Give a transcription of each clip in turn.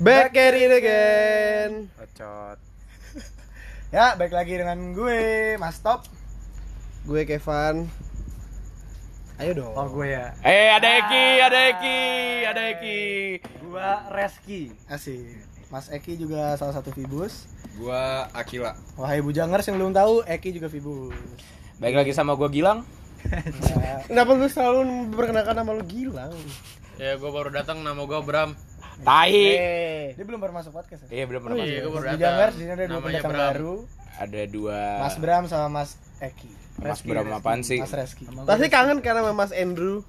Back at it again. Bacot. Ya, baik lagi dengan gue, Mas Top. Gue Kevan. Ayo dong. Oh, gue ya. Eh, ada Eki, ada Eki, ada Eki. Gua Reski. Asik. Mas Eki juga salah satu Vibus. Gua Akila. Wahai bujangers yang belum tahu, Eki juga Vibus. Baik lagi sama gua Gilang. Nah, Kenapa lu selalu memperkenalkan nama lu Gilang? Ya gue baru datang nama gue Bram. Tai. Dia belum baru masuk podcast ya? Iya, belum pernah Oh, masuk. iya, di sini ada dua pendatang baru. Ada dua Mas Bram sama Mas Eki. Mas Reski, Bram apaan sih? Mas Reski. Pasti kangen karena sama Mas Andrew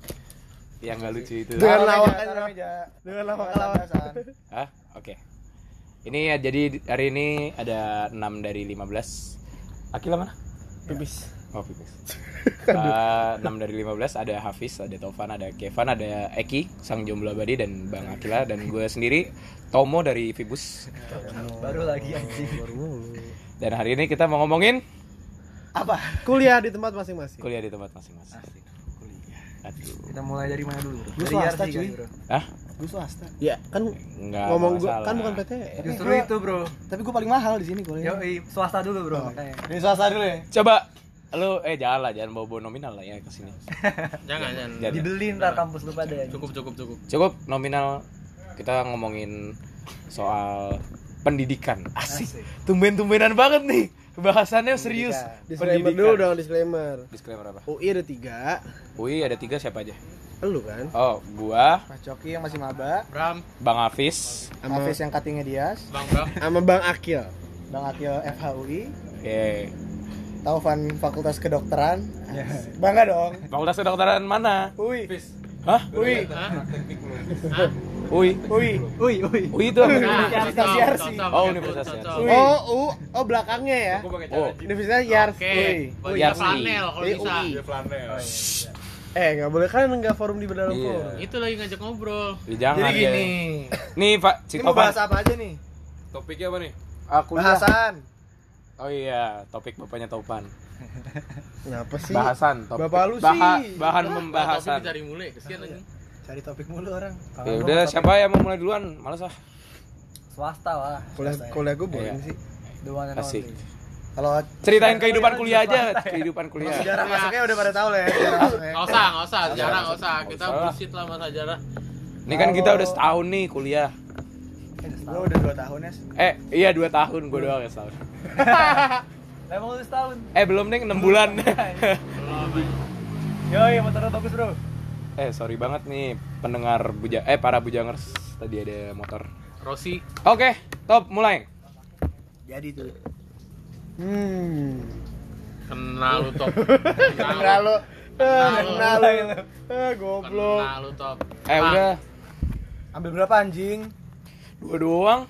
yang gak lucu itu. Dengan lawakan- meja. dengan atasan. Hah? Oke. Ini ya jadi hari ini ada 6 dari 15. Akila mana? pipis. Pipis. Eh, 6 dari 15 ada Hafiz, ada Tovan, ada Kevan, ada Eki, sang jomblo abadi dan Bang Akila dan gue sendiri Tomo dari Vibus. Baru lagi anjing. Dan hari ini kita mau ngomongin Apa? Kuliah di tempat masing-masing. kuliah di tempat masing-masing. Aduh. Kita mulai dari mana dulu? Gue Dari swasta Yarsi cuy. kan, bro. Hah? Gue swasta. Ya, kan Enggak. ngomong nggak gua masalah. kan bukan PTN. Justru Gua- itu bro. Tapi gue paling mahal di sini kuliah. Yo, swasta dulu bro. Oh. Ini swasta dulu ya. Coba lu eh jangan lah, jangan bawa-bawa nominal lah ya ke sini. Jangan jangan. Jangan. Dibeli ntar kampus lu pada. Cukup cukup cukup. Cukup nominal kita ngomongin soal pendidikan. Asik. Tumben-tumbenan banget nih. Bahasannya serius. Disclaimer dulu dong, disclaimer. Disclaimer apa? UI ada tiga, Ui ada tiga siapa aja? lu kan? Oh, gua, Mas Coki yang masih maba. Bram, Bang Hafiz, Sama Hafiz yang cuttingnya Dias. Bang Bram. sama Bang Akil. Bang Akil FHUI. Oke. Taufan Fakultas Kedokteran. Bangga dong. Fakultas kedokteran mana? Ui. Hah? Ui. Hah? Ui. Ui. Ui, ui. Ui itu apa? Nah, Universitas Yarsi. Oh, Universitas. Ui. Oh, U, oh belakangnya ya. Oh, Universitas Yars. Oke. Ui. Yarsi. flanel kalau Eh, bisa. UI. flanel. Eh, nggak boleh kan nggak forum di dalam Iya. forum. Itu lagi ngajak ngobrol. Ya, jangan Jadi ya. gini. Nih, Pak, Ini mau bahas apa aja nih? Topiknya apa nih? Aku Bahasan. Oh iya, topik bapaknya Topan. Kenapa sih? Bahasan, topik. Bapak lu Baha- sih. bahan Tapi pembahasan. dari mulai kesian lagi. Cari topik mulu orang. Ya udah, siapa yang mau mulai duluan? Males ah. Swasta lah. Kuliah kuliah gue boring Iya. sih. The one and Asik. only. Kalau Ceritain kehidupan kuliah aja, kehidupan kuliah. sejarah masuknya udah pada tahu lah ya. sejarah masuknya. Nggak usah, nggak usah, sejarah nggak usah. Kita bullshit lah sama sejarah. Ini kan kita udah setahun nih kuliah. Gue udah 2 tahun ya. Eh, iya dua tahun, gue doang ya setahun. Emang lu setahun. Eh, belum nih, enam bulan. Yo, iya motornya bagus bro. eh, sorry banget nih pendengar buja eh para bujangers tadi ada motor. Rossi, Oke, top mulai. Jadi tuh. Hmm. kenal lu top. Kenal lu. Kenal lu. Kenal lu. Eh, goblok. Kenal lu top. Eh, Bang, udah Ambil berapa anjing? Dua doang.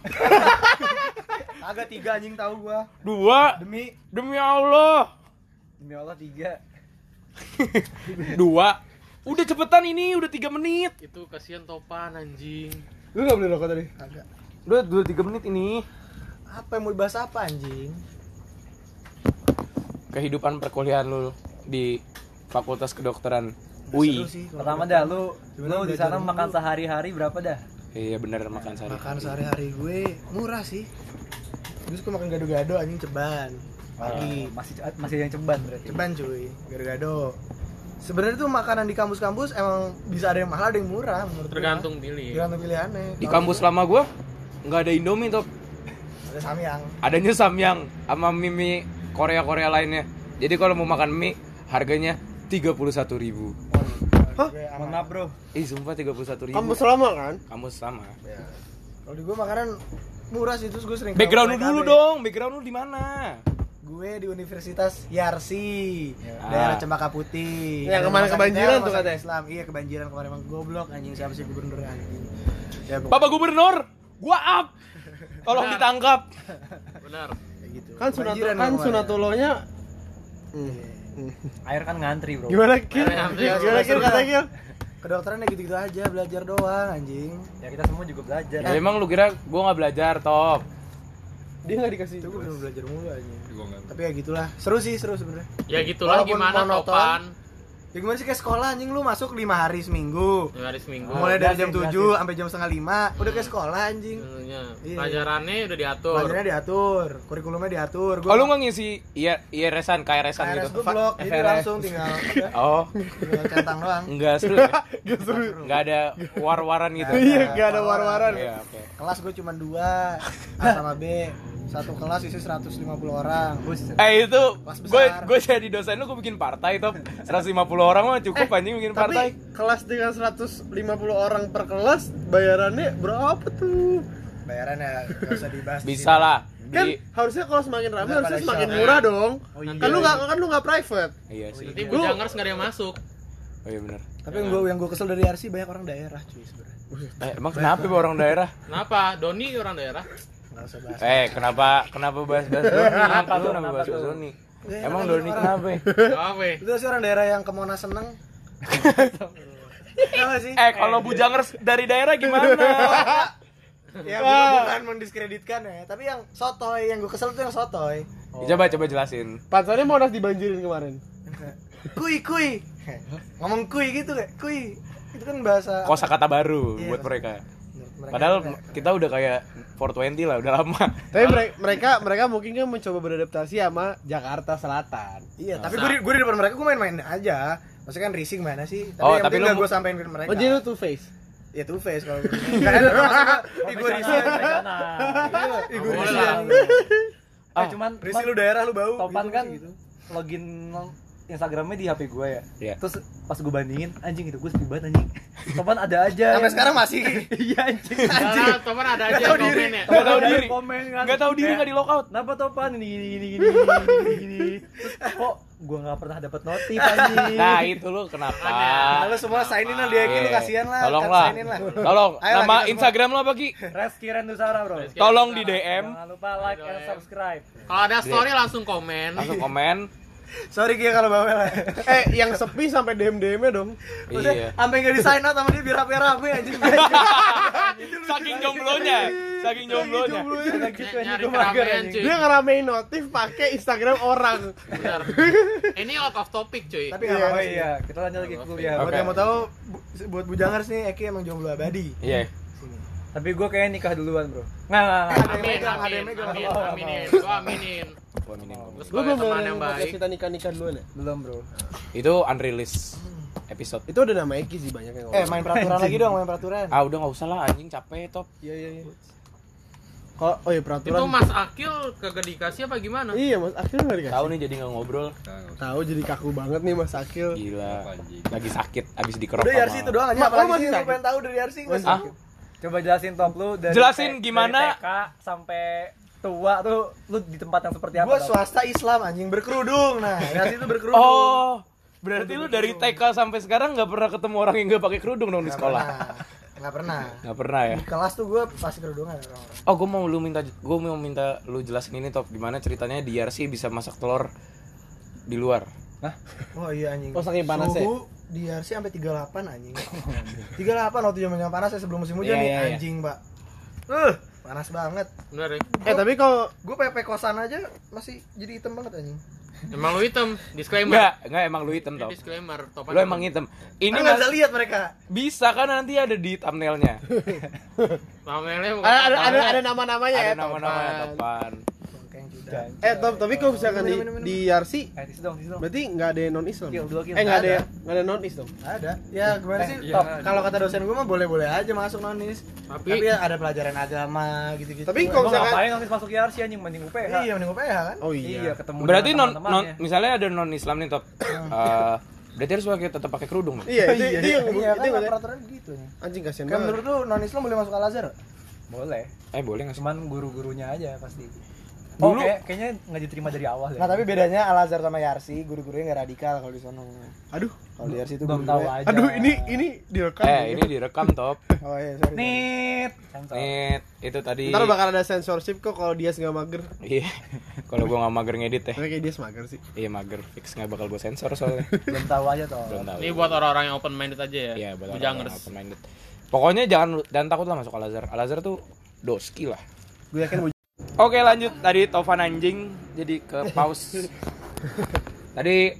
Agak tiga anjing tahu gua. Dua Demi demi Allah. Demi Allah tiga. Dua. Udah cepetan ini, udah tiga menit. Itu kasihan topan anjing. Lu nggak beli rokok tadi? agak. Udah dua tiga menit ini. Apa yang mau dibahas apa anjing? Kehidupan perkuliahan lu di Fakultas Kedokteran UI. Pertama kita- dah lu Gimana lu di sana makan sehari-hari berapa dah? Iya bener makan sehari. Makan sehari-hari gue murah sih. Terus gue makan gado-gado anjing ceban. Pagi. Oh, masih masih yang ceban berarti. Ceban cuy, gado-gado. Sebenarnya tuh makanan di kampus-kampus emang bisa ada yang mahal, ada yang murah menurut. Tergantung pilih. Tergantung pilihannya. Di kampus gua, lama gua nggak ada Indomie top. ada samyang. Adanya samyang sama mie Korea Korea lainnya. Jadi kalau mau makan mie harganya tiga puluh satu ribu. Hah? Mohon aman. maaf bro. Ih sumpah tiga puluh satu ribu. Kamu selama kan? Kampus sama. Ya. Kalau di gue makanan murah sih terus gue sering Background lu dulu dong. Background lu di mana? Gue di Universitas Yarsi, Ah. daerah Cempaka Putih. Yang Ada kemarin kebanjiran tuh katanya. Islam. Iya kebanjiran kemarin emang goblok anjing siapa sih gubernur anjing. Ya Bapak Gubernur, gua up. Tolong Benar. ditangkap. Benar. kayak gitu. Kan sunat kan sunatullahnya Air kan ngantri bro. gimana Kil? Gimana Kil kata Kil? Kedokteran ya gitu-gitu aja, belajar doang anjing. Ya kita semua juga belajar. Ya, emang lu kira gua nggak belajar top? Dia nggak dikasih Itu gue belum belajar mulu anjing. Gua nggak Tapi ya gitulah. Seru sih, seru sebenarnya. Ya gitulah Walaupun gimana monoton. topan. Ya gimana sih kayak sekolah anjing lu masuk 5 hari seminggu. Lima hari seminggu. Mulai dari jam 7 sampai jam setengah 5 udah kayak sekolah anjing. Sebenarnya. Iya. Pelajarannya udah diatur. Pelajarannya diatur, kurikulumnya diatur. Oh lu nggak ngisi iya iya resan kayak resan KRS gitu. gue blok, jadi langsung tinggal Oh, tinggal centang doang. enggak seru ya? Gak seru. Enggak ada war-waran gitu. Iya, gak ada war-waran. Iya, oke. Kelas gue cuma 2, A sama B. Satu kelas isi 150 orang. Buset. Eh itu gue gue jadi dosen lu gue bikin partai top 150 orang mah cukup anjing bikin partai. Tapi kelas dengan 150 orang per kelas bayarannya berapa tuh? Bayaran ya gak usah dibahas. di Bisa lah. Kan Di harusnya kalau semakin ramai harusnya semakin shock. murah dong. Oh iya. Kan lu nggak kan lu nggak private. Iya sih. Nanti Lu- bujangers nggak ada yang masuk. Oh iya benar. Tapi yang gue yang gue kesel dari RC banyak orang daerah cuy sebenarnya. Eh, emang kenapa Bu, orang daerah? Kenapa? Doni orang daerah. Bahas. Eh, kenapa kenapa bahas-bahas Doni? Kenapa Lu tuh? kenapa bahas Kenapa tuh? Doni? Emang Doni kenapa? ya? Apa? Itu sih orang daerah yang ke Monas seneng. Sih? Eh, kalau bujangers dari daerah gimana? Ya bukan, bukan mendiskreditkan ya, tapi yang sotoy, yang gue kesel tuh yang sotoy. Coba coba jelasin. Pansalnya Monas dibanjirin kemarin. Kui kui. Ngomong kui gitu kayak kui. Itu kan bahasa Kosakata baru Iya, buat kosa- mereka. Mereka Padahal kayak- kita udah kayak 420 lah, udah lama. Tapi mere- mereka mereka mungkin kan mencoba beradaptasi sama Jakarta Selatan. Iya, tapi gue di, gue di depan mereka gue main-main aja. Maksudnya kan rising mana sih? Tapi Oh, yang tapi penting lu gue sampein ke mereka. Oh jadi lu two face. Ya two face kalau gue. Enggak ada gue rising. Eh cuman Rising lu daerah lu bau. Topan gitu, kan gitu. login Instagramnya di HP gue ya. Iya. Terus pas gue bandingin, anjing itu gue sepi banget anjing. Topan ada aja. Sampai yang- sekarang masih. Iya anjing. Karena Topan ada aja yang tahu diri. ya. Tahu Ada diri. Komen kan. Nggak tahu diri nggak di lockout. Kenapa Topan ini gini gini gini. Terus kok gue nggak pernah dapat notif anjing. Nah, itu lu kenapa? Nah, lu semua sign in lah dia Iya. kasihan lah. Tolong Kan lah. Tolong. Nama Instagram lo apa Ki? Reski Rendusara bro. Reski. Tolong di DM, Jangan lupa like and subscribe. Kalau ada story langsung komen. langsung komen. Sorry Kia kalau bawel. Eh yang sepi sampai DM DM-nya dong. Iya. Sampai enggak di sign out sama dia biar rame-rame anjing. Saking jomblonya, saking jomblonya. Gitu. Dia ngeramein notif pakai Instagram orang. Benar. Ini out of topic cuy. Tapi enggak apa-apa Oh sih. iya, kita lanjut lagi ke kuliah. Buat yang mau tahu bu- buat bujangers nih Eki emang jomblo abadi. Iya. Tapi gue kayaknya nikah duluan bro. Nggak nggak nggak. Amin, amin, yang megang. amin, Oh, aminin. mau. Gua aminin. Gua aminin. Terus Lu belum teman dengerin yang baik. kita nikah nikah duluan ya? Belum bro. Itu unreleased episode. Itu udah nama Eki sih banyak yang ngomong. Eh main peraturan lagi dong, main peraturan. Ah, udah nggak usah lah anjing capek top. Iya iya iya. Kalau oh iya peraturan. Itu Mas Akil kagak dikasih apa gimana? Iya Mas Akil nggak dikasih. Tahu nih jadi nggak ngobrol. Tahu jadi kaku banget nih Mas Akil. Gila. Lagi sakit abis dikerok. Udah Yarsi itu doang aja. Oh, masih pengen tahu dari Yarsi Mas? Ah? Coba jelasin top lu dari Jelasin gimana- dari TK sampai tua tuh lu di tempat yang seperti apa? Gua swasta Islam anjing berkerudung. Nah, Yarsi itu berkerudung. Oh, berarti lu dari TK sampai sekarang nggak pernah ketemu orang yang nggak pakai kerudung dong di sekolah? pernah. Nggak pernah. Nggak pernah ya? Di kelas tuh gue pasti kerudungan orang-orang. Oh, gue mau lu minta, gue mau minta lu jelasin ini top, gimana ceritanya di RC bisa masak telur di luar? Oh iya anjing. Oh, saking panasnya. Suhu di RC sampai 38 anjing. 38 waktu zaman panas ya sebelum musim hujan Iya, nih iya, iya. anjing, Pak. Eh, panas banget. Benar ya. Eh tapi kalau Gue PP kosan aja masih jadi hitam banget anjing. Emang lu hitam. Disclaimer. Enggak, enggak emang lu hitam top. disclaimer. Topan Lu emang hitam. Ini Ini nggak bisa lihat mereka. bisa kan nanti ada di thumbnailnya. Bukan ada ada Topan. ada, ada nama-namanya ya. ada nama-nama Topan. Bangkeng judan. Eh Top, tapi kalau misalkan di di Yarsi Eh, berarti nggak ada non Islam. Kill. Eh nggak ada nggak ada non Islam. Ada. Ya gimana Eh, sih? iya, Top. ada. Kalau kata dosen gue mah boleh-boleh aja masuk nonis. Tapi, Tapi ya ada pelajaran agama gitu-gitu. Tapi Emang kalau misalkan ngapain nanti masuk YRC anjing mending UPH? Iya, mending UPH kan? Oh Iya, iya. ketemu Berarti non, non misalnya ada non Islam nih top. Eh, berarti harus pakai tetap pakai kerudung. dong? Iya, itu itu yang Iya itu kan peraturan nih. anjing kasihan Kan banget. menurut lu non Islam boleh masuk Al Azhar? Boleh. Eh boleh nggak sih? Cuman guru-gurunya aja pasti. Oh, Dulu- kayak- kayaknya nggak diterima dari awal ya. Nah, tapi bedanya Al Azhar sama Yarsi, guru-gurunya nggak radikal kalau di sono. Aduh, Kalau di Yarsi itu belum tahu aja. aduh ini ini direkam. Eh ini direkam top. Oh iya, sorry. Nit. Sensor. Nih itu tadi. Ntar bakal ada censorship kok kalau dia nggak mager. Iya. Kalau gua nggak mager ngedit ya. Tapi kayak dia mager sih. Iya mager fix nggak bakal gua sensor soalnya. Belum tahu aja toh. Belum tahu. ini buat orang-orang yang open minded aja ya. Iya buat Bujangers. open minded. Pokoknya jangan jangan takut lah masuk Al Azhar. Al Azhar tuh doski lah. Gue yakin Oke lanjut tadi Tovan anjing jadi ke pause. tadi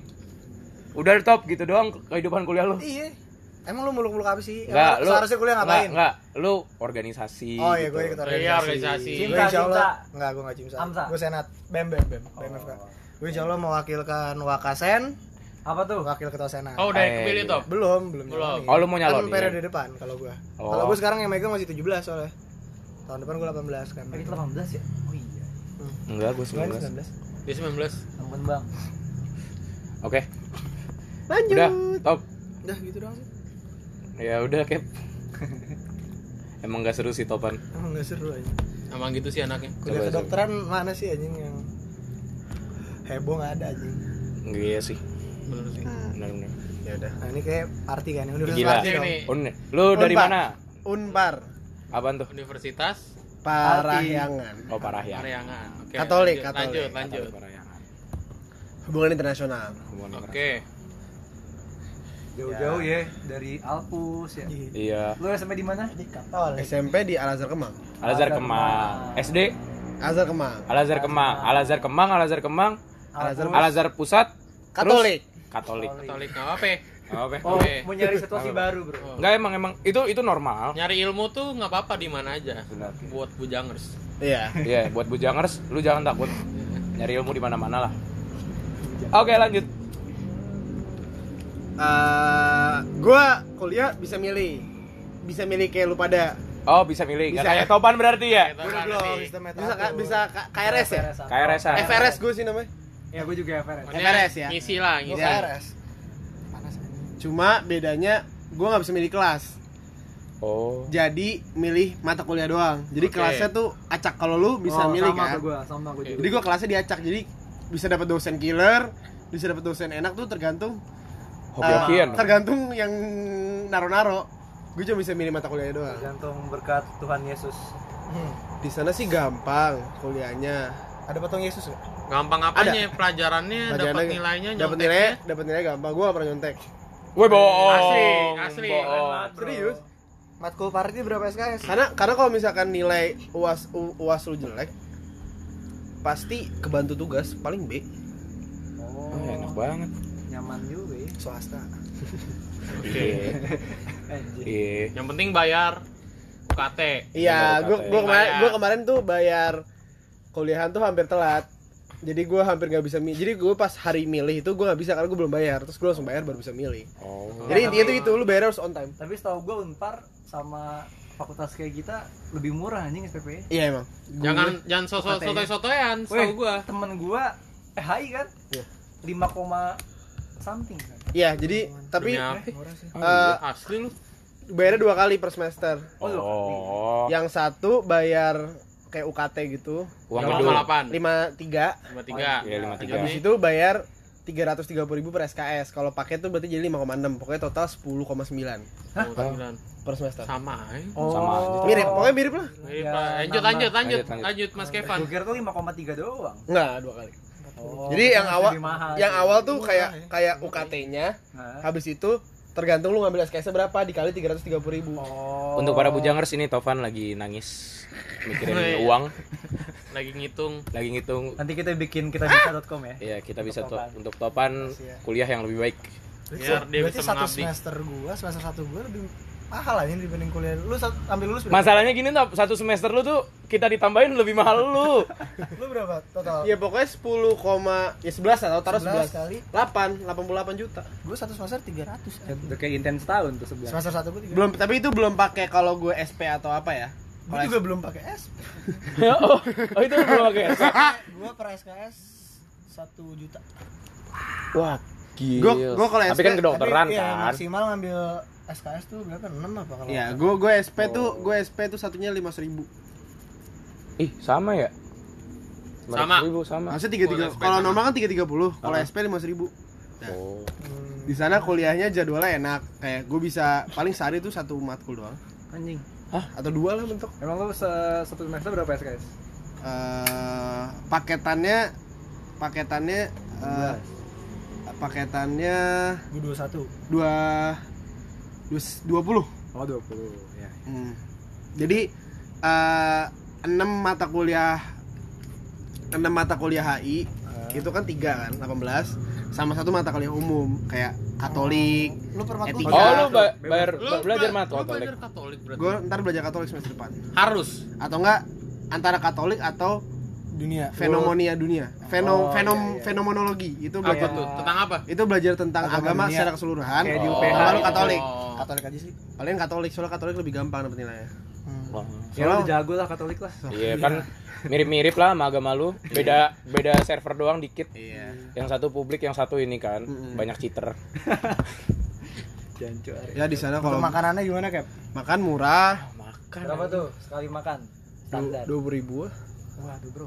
Udah top gitu doang kehidupan kuliah lu. Iya. Emang lu muluk-muluk apa sih? Enggak, lu seharusnya kuliah enggak, ngapain? Enggak, lu organisasi. Oh iya, gitu. gue ikut Iya, organisasi. organisasi. Cimsa, insya Allah, Cimsa. enggak, gue gak cimsa. Amsa. Gue senat, bem bem bem, BMFK. Gue insya Allah mewakilkan Wakasen, Apa tuh? wakil ketua senat. Oh, udah Eh, kepilih iya. top. Belum, belum. Belum. Oh, lu mau nyalonin? Kan periode depan kalau gue. Oh. Kalau gue sekarang yang megang masih 17 soalnya. Tahun depan gue 18 kan. Tadi 18 ya? Enggak, gue Gue 19. 19. Dia 19. Ampun bang. Oke, Lanjut. udah top. Udah gitu doang sih. Ya udah, Kep. Emang gak seru sih topan. Emang gak seru aja. Emang gitu sih anaknya. Kuliah Coba, kedokteran mana sih anjing yang heboh gak ada anjing. Enggak iya sih. Bener sih. Benar-benar. Ya udah. Nah, ini kayak party kan, ini universitas Gila. party dong. Ini Un, lu dari Unpar. mana? Unpar, Apaan tuh? Universitas Parahyangan. Oh, Parahyangan. Ariangan. Oke. Katolik, lanjut, Katolik. Lanjut, lanjut. Parahyangan. Hubungan internasional. Hubungan Oke. Jauh-jauh ya dari Alpus ya. Iya. Lu SMP di mana? Di Katolik. SMP di Al Azhar Kemang. Al Azhar Kemang. SD Al Azhar Kemang. Al Azhar Kemang. Al Azhar Kemang. Al Azhar Kemang. Al Azhar Pusat. Katolik. Katolik. Katolik nggak apa ya? Oh, apa? Oh, Oke. mau nyari situasi baru, Bro. Oh. Enggak emang emang itu itu normal. Nyari ilmu tuh nggak apa-apa di mana aja. Benar. Buat bujangers. Iya. Iya, buat bujangers lu jangan takut. Nyari ilmu di mana-mana lah. Oke, lanjut. Eh, gua kuliah bisa milih. Bisa milih kayak lu pada. Oh, bisa milih. Bisa. kayak Topan berarti ya? Kan belum, Bisa bisa K- KRS ya? KRS -an. FRS gue sih namanya. Ya, gue juga FRS. FRS ya? Ngisi lah, ngisi. KRS. Cuma bedanya gua nggak bisa milih kelas. Oh. Jadi milih mata kuliah doang. Jadi Oke. kelasnya tuh acak kalau lu bisa Oh, milih sama kan. gua, sama gua juga. Jadi gua kelasnya diacak. Jadi bisa dapat dosen killer, bisa dapat dosen enak tuh tergantung Hoki-hokian. eh, tergantung yang naro-naro. Gue cuma bisa milih mata kuliahnya doang. Tergantung berkat Tuhan Yesus. Hmm. Di sana sih gampang kuliahnya. Ada patung Yesus nggak? Gampang apanya? Pelajarannya, dapat Pelajarannya- nilainya, Dapat nilai, dapat nilai gampang. Gua gak pernah nyontek. Woi, bohong. Asli, asli. Bohong. Serius? Matkul party berapa SKS? Karena karena kalau misalkan nilai UAS U- UAS lu jelek, pasti kebantu tugas paling B. Oh, Oh, enak banget. nyaman juga ya. Swasta. Oke. Anjir. Iya. Yang penting bayar UKT. Iya, gua gua kemarin gua kemarin tuh bayar kuliahan tuh hampir telat. Jadi gua hampir nggak bisa milih. Jadi gua pas hari milih itu gua nggak bisa karena gua belum bayar. Terus gua langsung bayar baru bisa milih. Oh. Jadi intinya tuh itu lu bayar harus on time. Tapi setahu gue Unpar sama fakultas kayak kita lebih murah anjing SPP. Iya emang. Jangan jangan sosok UKT-nya. sotoy-sotoyan, Weh, setahu gua. temen gua eh HI kan? Iya. 5, koma something kan? Iya, jadi tapi. Oh, eh, iya. Asli lu. bayarnya dua kali per semester. Oh. Yang satu bayar kayak UKT gitu, Uang Lima gedung. delapan. lima tiga. Lima tiga. Iya, lima tiga. Habis itu bayar 330.000 ribu per SKS. Kalau paket tuh berarti jadi 5,6. Pokoknya total 10,9 Sembilan. per semester. Sama aja. Oh. Sama aja. Mirip, pokoknya mirip lah. Mirip Ya, lah. lanjut, lanjut, lanjut, Lanjut, Mas Kevan. Gue kira tuh 5,3 doang. Enggak, dua kali. Oh, Jadi yang awal mahal. yang awal tuh kayak ya. kayak UKT-nya, Hah? habis itu tergantung lu ngambil SKS berapa dikali 330.000 ribu. Oh. Untuk para bujangers ini Tovan lagi nangis mikirin Wih. uang, Lagi ngitung. lagi ngitung. Nanti kita bikin kitabisa.com ya. Iya, kita bisa Untuk to- Topan. untuk Topan ya. kuliah yang lebih baik. Biar dia Berarti bisa satu mengabdi. semester gua, semester satu gua lebih mahal aja dibanding kuliah. Lu ambil lulus berapa? Masalahnya gini Top, satu semester lu tuh kita ditambahin lebih mahal lu. Lu berapa total? Ya pokoknya 10, koma- ya 11 atau taruh 11 11 kali. 8, 88 juta. Gua satu semester 300. Udah kayak intens tahun tuh sebelah. Semester satu gua 300. Belum tapi itu belum pakai kalau gue SP atau apa ya. Gua juga belum pakai S. oh, oh itu belum pakai. Gua per SKS 1 juta. Wah, gila. Gua- gua kalau Tapi kan kedokteran Tapi, iya, kan. maksimal ngambil SKS tuh berapa? 6 apa kalau? Ya, gue gue SP tuh Oh. gue SP tuh satunya 500 ribu. Ih, sama ya? Sama. 500 ribu, sama. Maksudnya tiga tiga. Kalau sama. normal kan tiga tiga puluh. Kalau. SP 500 ribu. Oh. Hmm. Di sana kuliahnya jadwalnya enak. Kayak gue bisa paling sehari tuh satu matkul doang. Anjing. Atau dua lah bentuk. Emang lu se- satu semester berapa SKS? eh paketannya paketannya eh, paketannya Gua 21. dua dua puluh Oh, 20. Ya. Hmm. Jadi eh, enam mata kuliah enam mata kuliah HI itu kan tiga kan 18 sama satu mata kuliah umum kayak Katolik. Lu matkul Etika. Oh, Iya. lu ba- bayar Lu belajar bela- mat lu Katolik. belajar Katolik berarti. Gue ntar belajar Katolik semester depan. Harus. Atau enggak antara Katolik atau dunia. fenomonia dunia. Fenom Oh, fenom iya, iya. fenomenologi. Itu Apa belajar tuh? Tentang apa? itu belajar tentang Agama agama, dunia. secara keseluruhan. Kayak di Oh. UPH. Lu Katolik. Oh. Katolik aja sih. Paling Katolik, soalnya Katolik lebih gampang dapet nilainya. Hmm. Wah. Ya lu jago lah Katolik lah. Iya kan mirip-mirip lah sama agama lu. Beda beda server doang dikit. Iya. Yang satu publik, yang satu ini kan. Mm-mm. Banyak cheater. Jancu. Ya di sana Kalau makanannya gimana, Cap? makan murah, Makan. Berapa tuh sekali makan? Standar. dua puluh ribu. Waduh, Bro.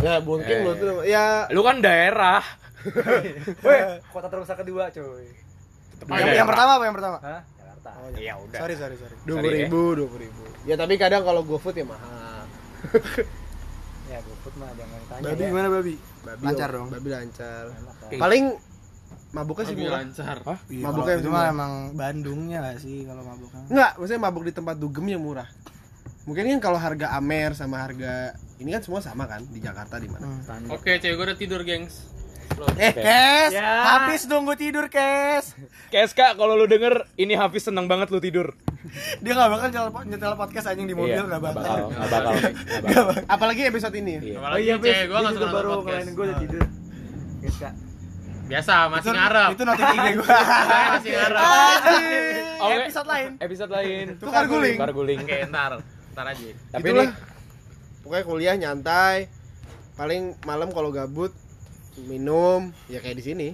Ya mungkin Eh. lo tuh ya Lu kan daerah. Weh, kota terbesar kedua, cuy. Yang, yang pertama apa yang pertama? Hah? Jakarta. Ya udah. Sorry, sorry, sorry. dua puluh ribu, dua puluh ribu. Ya tapi kadang kalau GoFood ya mahal. Ya, GoFood mah jangan tanya. Babi ya. gimana, Babi? Babi Lancar oh, dong. Babi lancar. Enak lah. Eh. Paling mabuknya sih murah. lancar. Iya, Mabuknya itu mah murah. emang Bandungnya gak sih kalau mabuk kan? Enggak, maksudnya mabuk di tempat dugem yang murah. Mungkin kan kalau harga Amer sama harga ini kan semua sama kan di Jakarta di mana? Hmm. Oke, cewek gue udah tidur, gengs. Eh, Kes, Ya. habis nunggu tidur, Kes. Keska kalau lu denger ini Hafiz seneng banget lu tidur. Dia gak bakal nyetel, nyetel podcast anjing di mobil, Iya, gak bakal. bakal. Nggak bakal. Nggak bakal. Apalagi episode ini. Iya. Apalagi Bis, cewek gue gak suka baru podcast. gue udah tidur. Guys, Kak. Biasa, masih Itu- ngarep. Itu notif IG gue. masih ngarep. Oke. Episode lain. Episode lain. Tukar guling. Tukar guling. Oke, ntar. Ntar aja. Tapi Itulah. ini Pokoknya kuliah nyantai. Paling malam kalau gabut minum ya kayak di sini.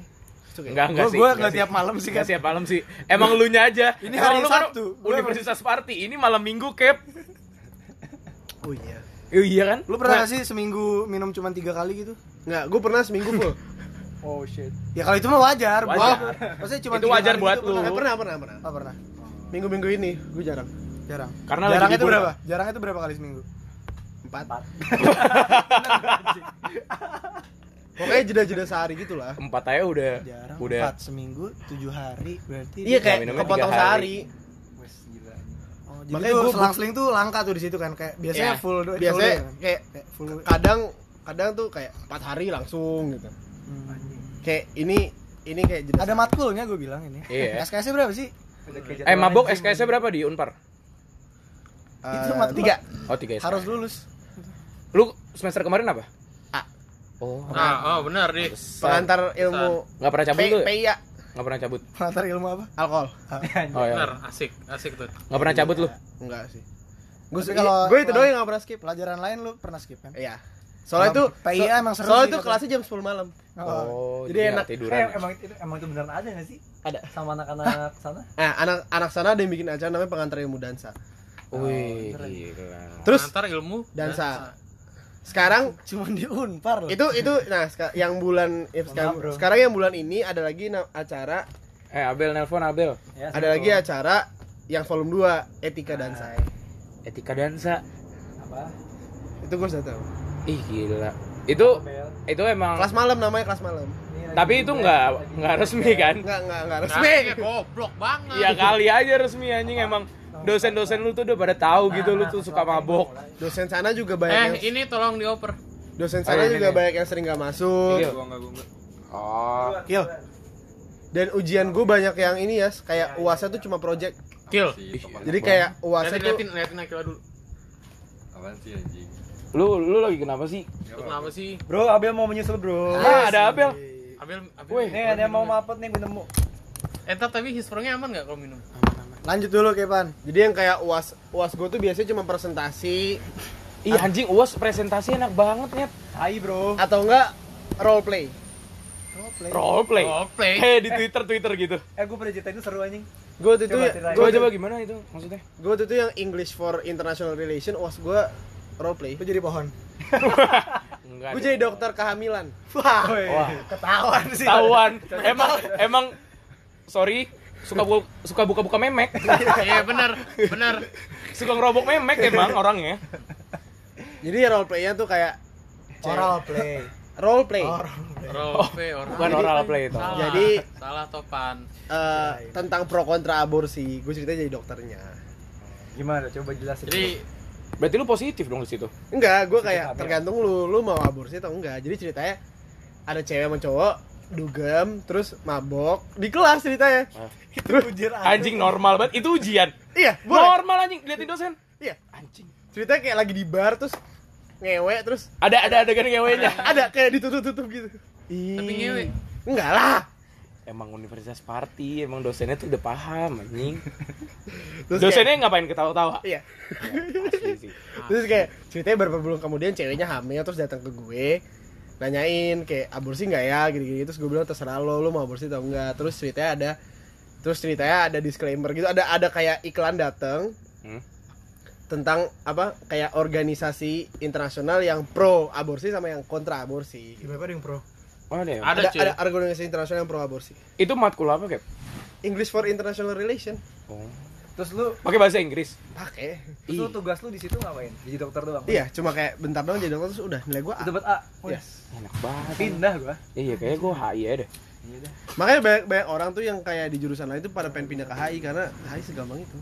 Enggak enggak Gue sih. gue enggak tiap malam sih Enggak kan. siap malam sih. Emang lu nya aja. Ini hari lu kan Sabtu. Gua Universitas Party ini malam Minggu, Cap. Oh iya. Oh, iya kan? Lu pernah gak sih seminggu minum cuma tiga kali gitu? Enggak, gue pernah seminggu full. Oh shit. Ya kalau itu mah wajar. Wajar. Wah, maksudnya cuma Itu tiga wajar buat gitu, lu. Pernah, pernah, pernah, pernah. Oh, pernah. Minggu-minggu ini gue jarang. Jarang. Karena Jarang itu berapa? Jarang itu berapa kali seminggu? Empat. Pokoknya jeda-jeda sehari gitu lah. Empat aja udah Jarang. udah Empat seminggu, tujuh hari berarti. Iya kayak minumnya kepotong tiga hari. sehari. Wes gila. Oh, jadi Makanya gua- selang-seling tuh langka tuh di situ kan kayak biasanya Iya. full Biasanya full day kan? kayak kayak full kadang kadang tuh kayak empat hari langsung gitu. Hmm. Kayak ini ini kayak jeda. Ada matkulnya gue bilang ini. Iya. SKS berapa sih? Eh mabok SKS-nya berapa di Unpar? Eh, Itu matkul. tiga. Oh, tiga SKS. Harus lulus. Lu semester kemarin apa? Oh, Nah, oh benar nih. Pengantar ilmu nggak pernah cabut ya? PIA Nggak pernah cabut. Pengantar ilmu apa? alkohol. Oh ya. Benar, asik, asik tuh. Nggak pernah cabut lu? Enggak sih. Gue kalau- gue itu doang yang gak pernah skip. Pelajaran lain lu pernah skip kan? Iya. Soalnya itu PIA emang seru Soalnya itu katanya. kelasnya jam 10 malam. Oh, Jadi nggak enak. tiduran. Eh, emang itu emang itu beneran ada nggak sih? Ada. Sama anak-anak sana? Nah, anak anak sana ada yang bikin acara namanya pengantar ilmu dansa. Wih, keren. gila. Terus Antar ilmu dansa. Sekarang Cuman di Unpar loh. itu itu nah yang bulan ya, sekarang, bro. sekarang yang bulan ini ada lagi acara Eh, Abel nelpon Abel. Ya, ada lagi acara yang volume 2 etika dansa. Etika dansa. apa? Itu gue sudah tahu. Ih, gila. Itu Bel. itu emang Kelas malam namanya kelas malam. Tapi itu nggak nggak resmi kan? Enggak enggak enggak Nah, resmi. goblok banget. Ya kali aja resmi anjing emang dosen-dosen lu tuh udah pada tahu gitu lu tuh suka mabok. Dosen sana juga banyak Eh, yang ini tolong dioper. dosen Oh, sana iya, juga iya. banyak yang sering gak masuk. Iya. Gua enggak gua enggak. Oh. Kill. Dan ujian gue banyak yang ini ya, kayak UASnya tuh cuma project. Kill. Jadi kayak UASnya Liatin, tuh liatin, liatin Akila dulu. apaan sih anjing? Lu lu lagi kenapa sih? Kenapa sih? Bro, Abel mau menyusul, Bro. Ah, ada Abel. Abel, Abel. Wih, Nih, ada yang mau mapet nih gue nemu. Eh, ntar tapi hisprongnya aman gak kalau minum? Lanjut dulu Kepan. Jadi yang kayak UAS UAS gue tuh biasanya cuma presentasi Ih anjing UAS presentasi enak banget ya. Hai, Bro. atau enggak role play. Role play. Role play. Kayak di Twitter Twitter gitu. Eh, gue pernah ceritain itu seru anjing. Gue tuh tuh ceritain. Coba coba gimana itu maksudnya? gue tuh tuh yang English for International Relation UAS gue role play. Lu jadi pohon. Enggak. Gue jadi dokter kehamilan. Wah, Wah, ketahuan sih. tahuan. emang emang sorry suka bu- suka buka-buka memek. Iya, benar. Benar. suka ngerobok memek emang orangnya. Jadi role playnya tuh kayak Oral play. role play. Role play orang. Bukan oral play itu. Salah. Jadi- salah topan. Eh, tentang pro kontra aborsi. Gue ceritanya jadi dokternya. Gimana? Coba jelasin. Jadi Berarti lu positif dong di situ. Enggak, gue kayak hamil. tergantung lu, lu mau aborsi atau enggak. Jadi ceritanya ada cewek sama cowok, dugem terus mabok di kelas ceritanya itu ujian Anjing normal banget. Itu ujian. iya boleh Normal anjing. Liatin dosen. iya Anjing. ceritanya kayak lagi di bar terus ngewe terus Ada ada adegan ngewenya. ada kayak ditutup-tutup gitu Tapi ngewe. enggak lah Emang universitas party, emang dosennya tuh udah paham anjing. terus Dosennya ngapain ketawa-tawa? kayak, iya sih. terus kayak ceritanya beberapa bulan kemudian ceweknya hamil terus datang ke gue nanyain kayak aborsi nggak ya gini-gini terus gue bilang terserah lo lo mau aborsi atau enggak terus ceritanya ada terus ceritanya ada disclaimer gitu ada ada kayak iklan dateng Hmm. tentang apa kayak organisasi internasional yang pro aborsi sama yang kontra aborsi ada yang pro Oh, ada ya? Ada, ada cuy. ada organisasi internasional yang pro aborsi Itu matkul apa, Kep? English for International Relation Oh. Terus lu Pakai bahasa Inggris. pakai terus lu tugas lu di situ ngapain? Jadi dokter doang. iya cuma kayak bentar doang jadi dokter terus udah nilai gue A Dapat A. Iya. Enak banget. Pindah gua. Iya, kayaknya gua HI aja deh. Iya dah. Makanya banyak, banyak orang tuh yang kayak di jurusan lain tuh pada pengen pindah ke HI karena HI segampang itu.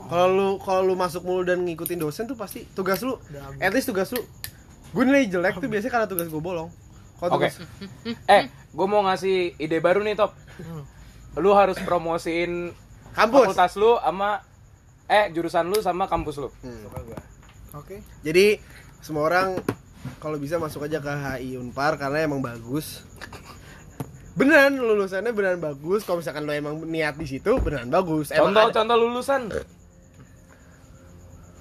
Kalau lu kalau lu masuk mulu dan ngikutin dosen tuh pasti tugas lu at least tugas lu gue nilai jelek tuh biasanya karena tugas gue bolong. Kalau Oke. tugas Eh, gua mau ngasih ide baru nih, Top. Lu harus promosiin kampus. fakultas lu sama eh jurusan lu sama kampus lu. Hmm. Suka gua. oke Jadi semua orang kalau bisa masuk aja ke HI Unpar karena emang bagus. Beneran lulusannya beneran bagus. Kalau misalkan lo emang niat di situ beneran bagus. Emang Contoh ada- contoh lulusan.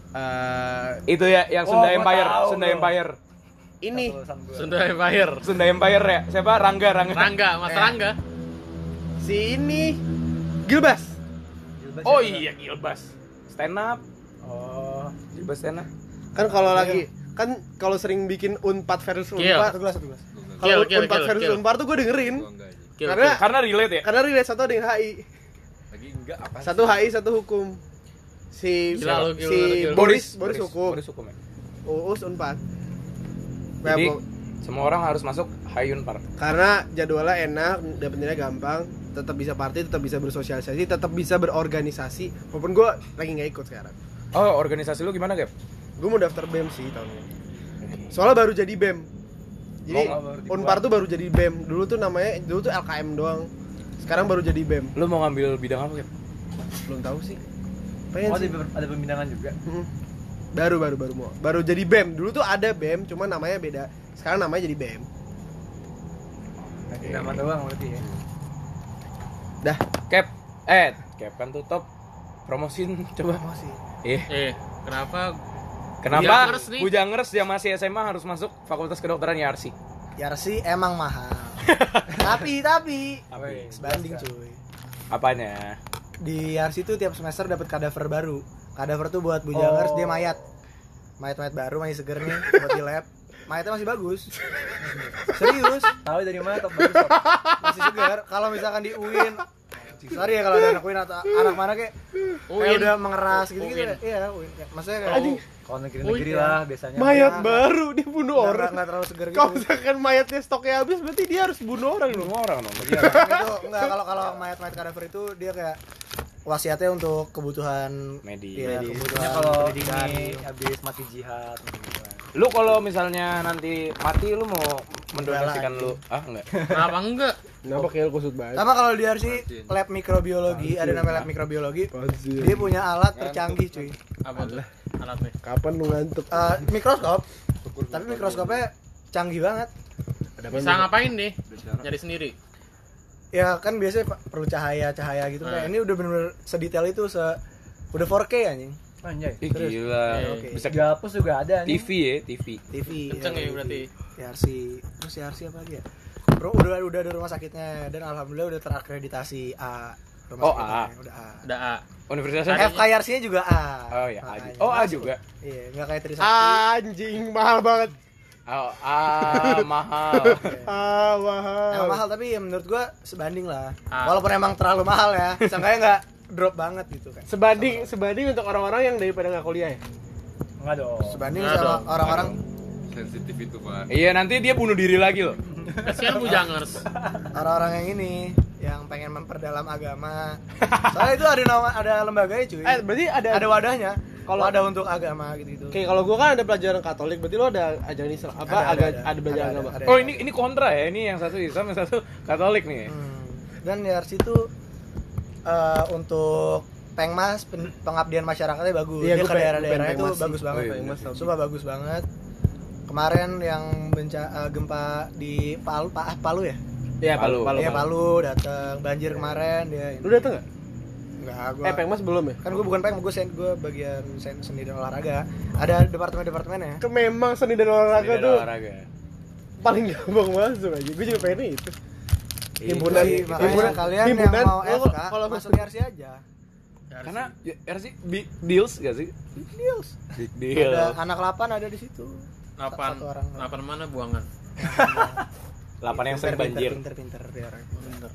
Eh, Itu ya yang Oh, Sunda gua Empire, tahu, Sunda bro. Empire. ini. Sunda Empire. Sunda Empire ya. Siapa? Rangga, Rangga. Rangga, Mas Eh. Rangga. si ini Gilbas. Gilbas Oh iya, Gilbas. Stand up. Oh. Gilbas stand up. Kan kalau lagi kan kalau sering bikin Unpad versus. Unpad, satu gelas satu gelas kalau Kill, kill, Unpad versus. Unpar tuh gue dengerin. Kill, Karena- kill. Karena relate ya. Karena relate satu ada yang HI. Lagi enggak apa Satu HI, satu hukum. Si Gila lu, gila si gila. Boris, Boris, hukum. Boris hukum ya. Uus Unpad. Jadi semua orang harus masuk Hayun Par. karena jadwalnya enak, dapat nilai gampang, tetap bisa party, tetap bisa bersosialisasi, tetap bisa berorganisasi. Walaupun gue lagi nggak ikut sekarang. Oh, organisasi lu gimana, Gap? Gue mau daftar BEM sih tahun ini. Soalnya baru jadi BEM. Jadi Oh. Unpar tuh baru jadi BEM. Dulu tuh namanya dulu tuh LKM doang. Sekarang baru jadi BEM. Lu mau ngambil bidang apa, Gap? Belum tahu sih. Pengen Oh, sih. ada, pembinaan juga. Mm. Baru baru baru mau. Baru jadi BEM. Dulu tuh ada BEM, cuma namanya beda. Sekarang namanya jadi BEM. Nama doang berarti ya. Dah. Cap. Eh, Cap kan tuh top. Promosin coba. masih Eh, Eh, kenapa kenapa Bujangers nih. Bujangers yang masih SMA harus masuk Fakultas Kedokteran YRC? Yarsi emang mahal tapi tapi Apa? sebanding cuy Apanya? di Yarsi tuh tiap semester dapat kadaver baru kadaver tuh buat bujangers Oh. dia mayat mayat-mayat baru masih seger nih buat di lab mayatnya masih bagus serius Tahu dari mana top bagus top. masih segar kalau misalkan di UIN sorry ya kalau ada anak UIN atau anak mana kayak kayak UIN? udah mengeras gitu gitu iya UIN maksudnya kayak Anjing. Kalau negeri-negeri lah biasanya. Mayat Ya, baru dia bunuh nggak- orang. nggak terlalu segar gitu Kalau misalkan mayatnya stoknya habis berarti dia harus bunuh orang dong. Semua orang dong. Iya, itu enggak kalau kalau mayat-mayat kadaver itu dia kayak wasiatnya untuk kebutuhan Medis. iya, Medis. kebutuhan Ya, kalau pendidikan. ini habis mati jihad gitu kan. Lu kalau misalnya nanti mati lu mau mendonasikan lu? Ah, enggak. Kenapa enggak? Kenapa kayak lu kusut banget? Sama kalau di RC lab mikrobiologi, ada namanya lab mikrobiologi. Anjir. Dia punya alat tercanggih, cuy. Apa tuh? Alatnya. Kapan lu ngantuk? Eh, mikroskop. Tapi mikroskopnya canggih banget. Ada Bisa ngapain nih? Nyari sendiri. Ya kan biasanya perlu cahaya-cahaya gitu Hmm. kayak ini udah bener-bener sedetail itu se udah 4K anjing. Anjay. Ih, gila. Oke. Bisa Di hapus juga ada nih. TV ya, TV. TV. Kenceng ya TV. berarti. RC. Terus RC apa lagi ya? Bro, udah udah ada rumah sakitnya dan alhamdulillah udah terakreditasi A. Rumah Oh, sakitnya, A. Udah A. Ada A. Universitasnya? Ada- FKRC-nya juga A. Oh ya, A juga. Oh, A juga. Iya, nggak kayak Trisakti. Anjing mahal banget. Oh, A mahal. Ah, mahal. Emang mahal tapi ya menurut gua sebanding lah. Ah. Walaupun emang terlalu mahal ya, seenggaknya nggak drop banget gitu kan. Sebanding sebanding untuk orang-orang yang daripada nggak kuliah ya. Enggak dong. Sebanding Nggak sama orang-orang sensitif itu pak Iya, nanti dia bunuh diri lagi loh. Kasihan bujangers. orang-orang yang ini yang pengen memperdalam agama. Soalnya itu ada nama ada lembaganya cuy. Eh, berarti ada ada wadahnya. Kalau ada untuk agama gitu-gitu. Kayak kalau gua kan ada pelajaran Katolik, berarti lo ada ajaran Islam apa Ada, ada, ada ada. belajar Ada, agama. ada, ada. Oh ini ini kontra ya, ini yang satu Islam, yang satu Katolik nih. Hmm. Dan YRC itu eh, untuk pengmas pen- pengabdian masyarakatnya bagus. Iya, Dia ke daerah-daerah itu bagus sih. banget. Oh, iya. Pengmas tau. Sumpah bagus banget. Kemarin yang benca- eh, gempa di Palu, Pa- Palu ya? Iya, Palu. Palu. Iya Palu. Palu datang banjir kemarin dia. Lu dateng nggak? Enggak, gua Eh, Pengmas belum ya? kan gue bukan peng, gue sen, gue bagian sen, seni dan olahraga. Ada departemen-departemennya. Ke memang seni dan olahraga Seni dan tuh olahraga. paling gampang masuk aja. Gue juga pengen itu. Iya. Himpunan Jadi, makanya himpunan kalian himpunan, yang mau FK kalau masuk YRC aja. Karena ya, RC big deals gak sih? Deals. Big deal. Ada anak 8 ada di situ. Lapan, Satu orang. lapan mana buangan? Lapan yang sering banjir. Pinter, pinter, pinter, orang. Bener.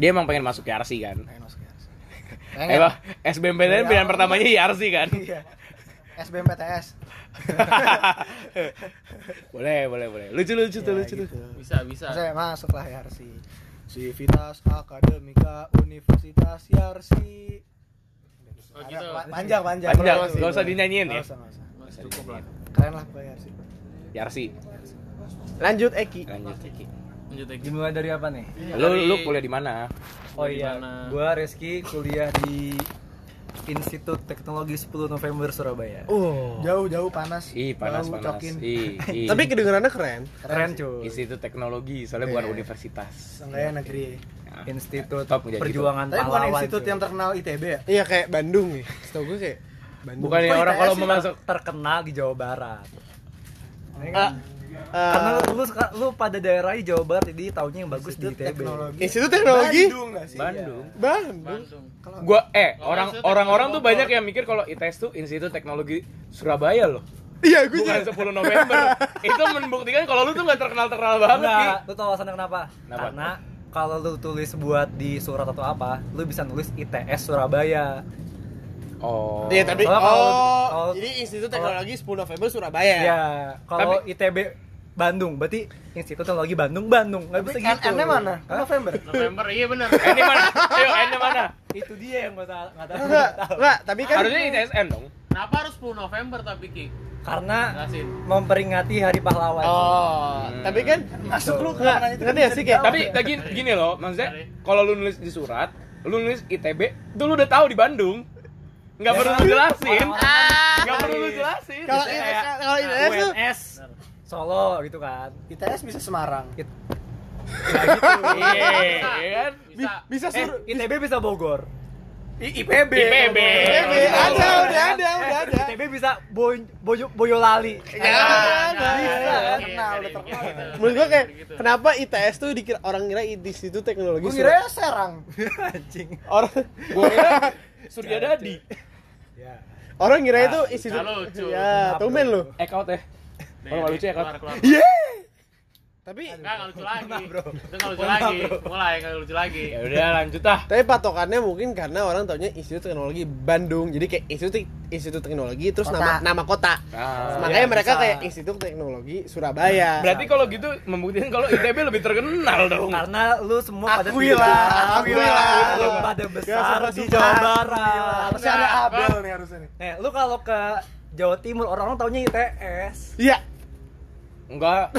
Dia emang pengen masuk YRC kan. Pengen masuk YRC. Eh, Pengen. SBMPTN pilihan pertamanya YRC kan. Iya. SBMPTS. boleh, boleh, boleh. Lucu, lucu tuh, Ya, lucu tuh. gitu. Bisa, bisa. Saya masuklah YRC. Civitas Akademika Universitas YRC. Oh, gitu. pa- Panjang, panjang. Panjang, Nggak gak usah dinyanyiin ya. usah, nggak usah. Mas, cukup lah. Keren lah Pak YRC. YRC. Lanjut Eki. Lanjut. Lanjut lagi. Dimulai dari apa nih? Lu lu kuliah di mana? Oh iya, gua Reski kuliah di Institut Teknologi 10 November Surabaya. Oh. Jauh-jauh panas. Ih, panas panas. Ih, ih. Tapi kedengarannya keren. Keren cuy. Institut Teknologi, soalnya bukan universitas. Seenggaknya negeri. Nah, Institut Top menjadi Perjuangan Tapi bukan institut cuy. yang terkenal ITB ya? Iya kayak Bandung nih. Setahu gue kayak Bandung. Bukan ya orang kalau mau masuk terkenal di Jawa Barat. Ini Ah, eh, Karena lu, lu pada daerah Jawa Barat jadi taunya yang bagus di ITB. Teknologi. Institut Teknologi Bandung nggak sih? Bandung. Bandung. Bandung. Gua eh orang orang-orang tuh banyak yang mikir kalau ITS tuh Institut Teknologi Surabaya loh. Iya, gue Bukan. 10 November. Itu membuktikan kalau lu tuh gak terkenal-terkenal banget nih. Enggak, lu tau alasannya kenapa? Kenapa? Karena kalau lu tulis buat di surat atau apa, lu bisa nulis ITS Surabaya. Oh. Iya, tapi Soalnya oh, kalau- jadi Institut Teknologi 10 November Surabaya. Ya, kalau ITB Bandung, berarti Institut Teknologi Bandung, Bandung. Nggak bisa gitu. N-nya mana? Hah? November. November, iya bener. N mana? Ayo, N mana? Itu dia yang gua ta- nggak tahu. Enggak, enggak, tapi kan Harusnya ITSN dong. Kenapa harus 10 November tapi Ki? Karena Jelasin. memperingati Hari Pahlawan. Oh, Hmm. tapi kan Masuk lu enggak, ngerti ya sih kayak Tapi lagi gini loh, maksudnya kalau lu nulis di surat, lu nulis ITB, itu lu udah tahu di Bandung. Nggak perlu lu jelasin. Nggak perlu lu jelasin. kalau ITS kalau ITS tuh Solo gitu kan. ITS bisa Semarang. It- Iya, iya kan? Bisa. bisa eh, suruh ITB bisa Bogor. IPB. IPB. ITB ada, udah ada, udah ada. ITB bisa Boy, Boyo, Boyolali. Ya, Nah, bisa, terkenal, dari udah terkenal. gitu. Menurut gua kayak Gitu. kenapa ITS tuh dikira orang kira Institut Teknologi Gue Surabaya. kira Serang. Anjing. Orang Gua kira Surya Dadi. Ya. orang kira itu Institut. nggak lucu. Ya, tumen lu. Ek out ya. Kalau nggak lucu ya, keluar. Iya. Tapi Enggak, nggak lucu lagi. bro. Itu nggak lucu lagi. Mulai nggak lucu lagi. Ya udah lanjut ah. tapi patokannya mungkin karena orang taunya Institut Teknologi Bandung. Jadi kayak Institut Institut Teknologi terus Kota. nama nama kota. Ah. Makanya Iya, mereka bisa. kayak Institut Teknologi Surabaya. Berarti kalau gitu membuktikan kalau ITB lebih terkenal dong. Karena lu semua pada Akui lah, akui lah. Lu pada besar di Jawa Barat. Harusnya ada Abel nih harusnya nih. Nih, lu kalau ke Jawa Timur orang-orang taunya ITS. Iya. Enggak.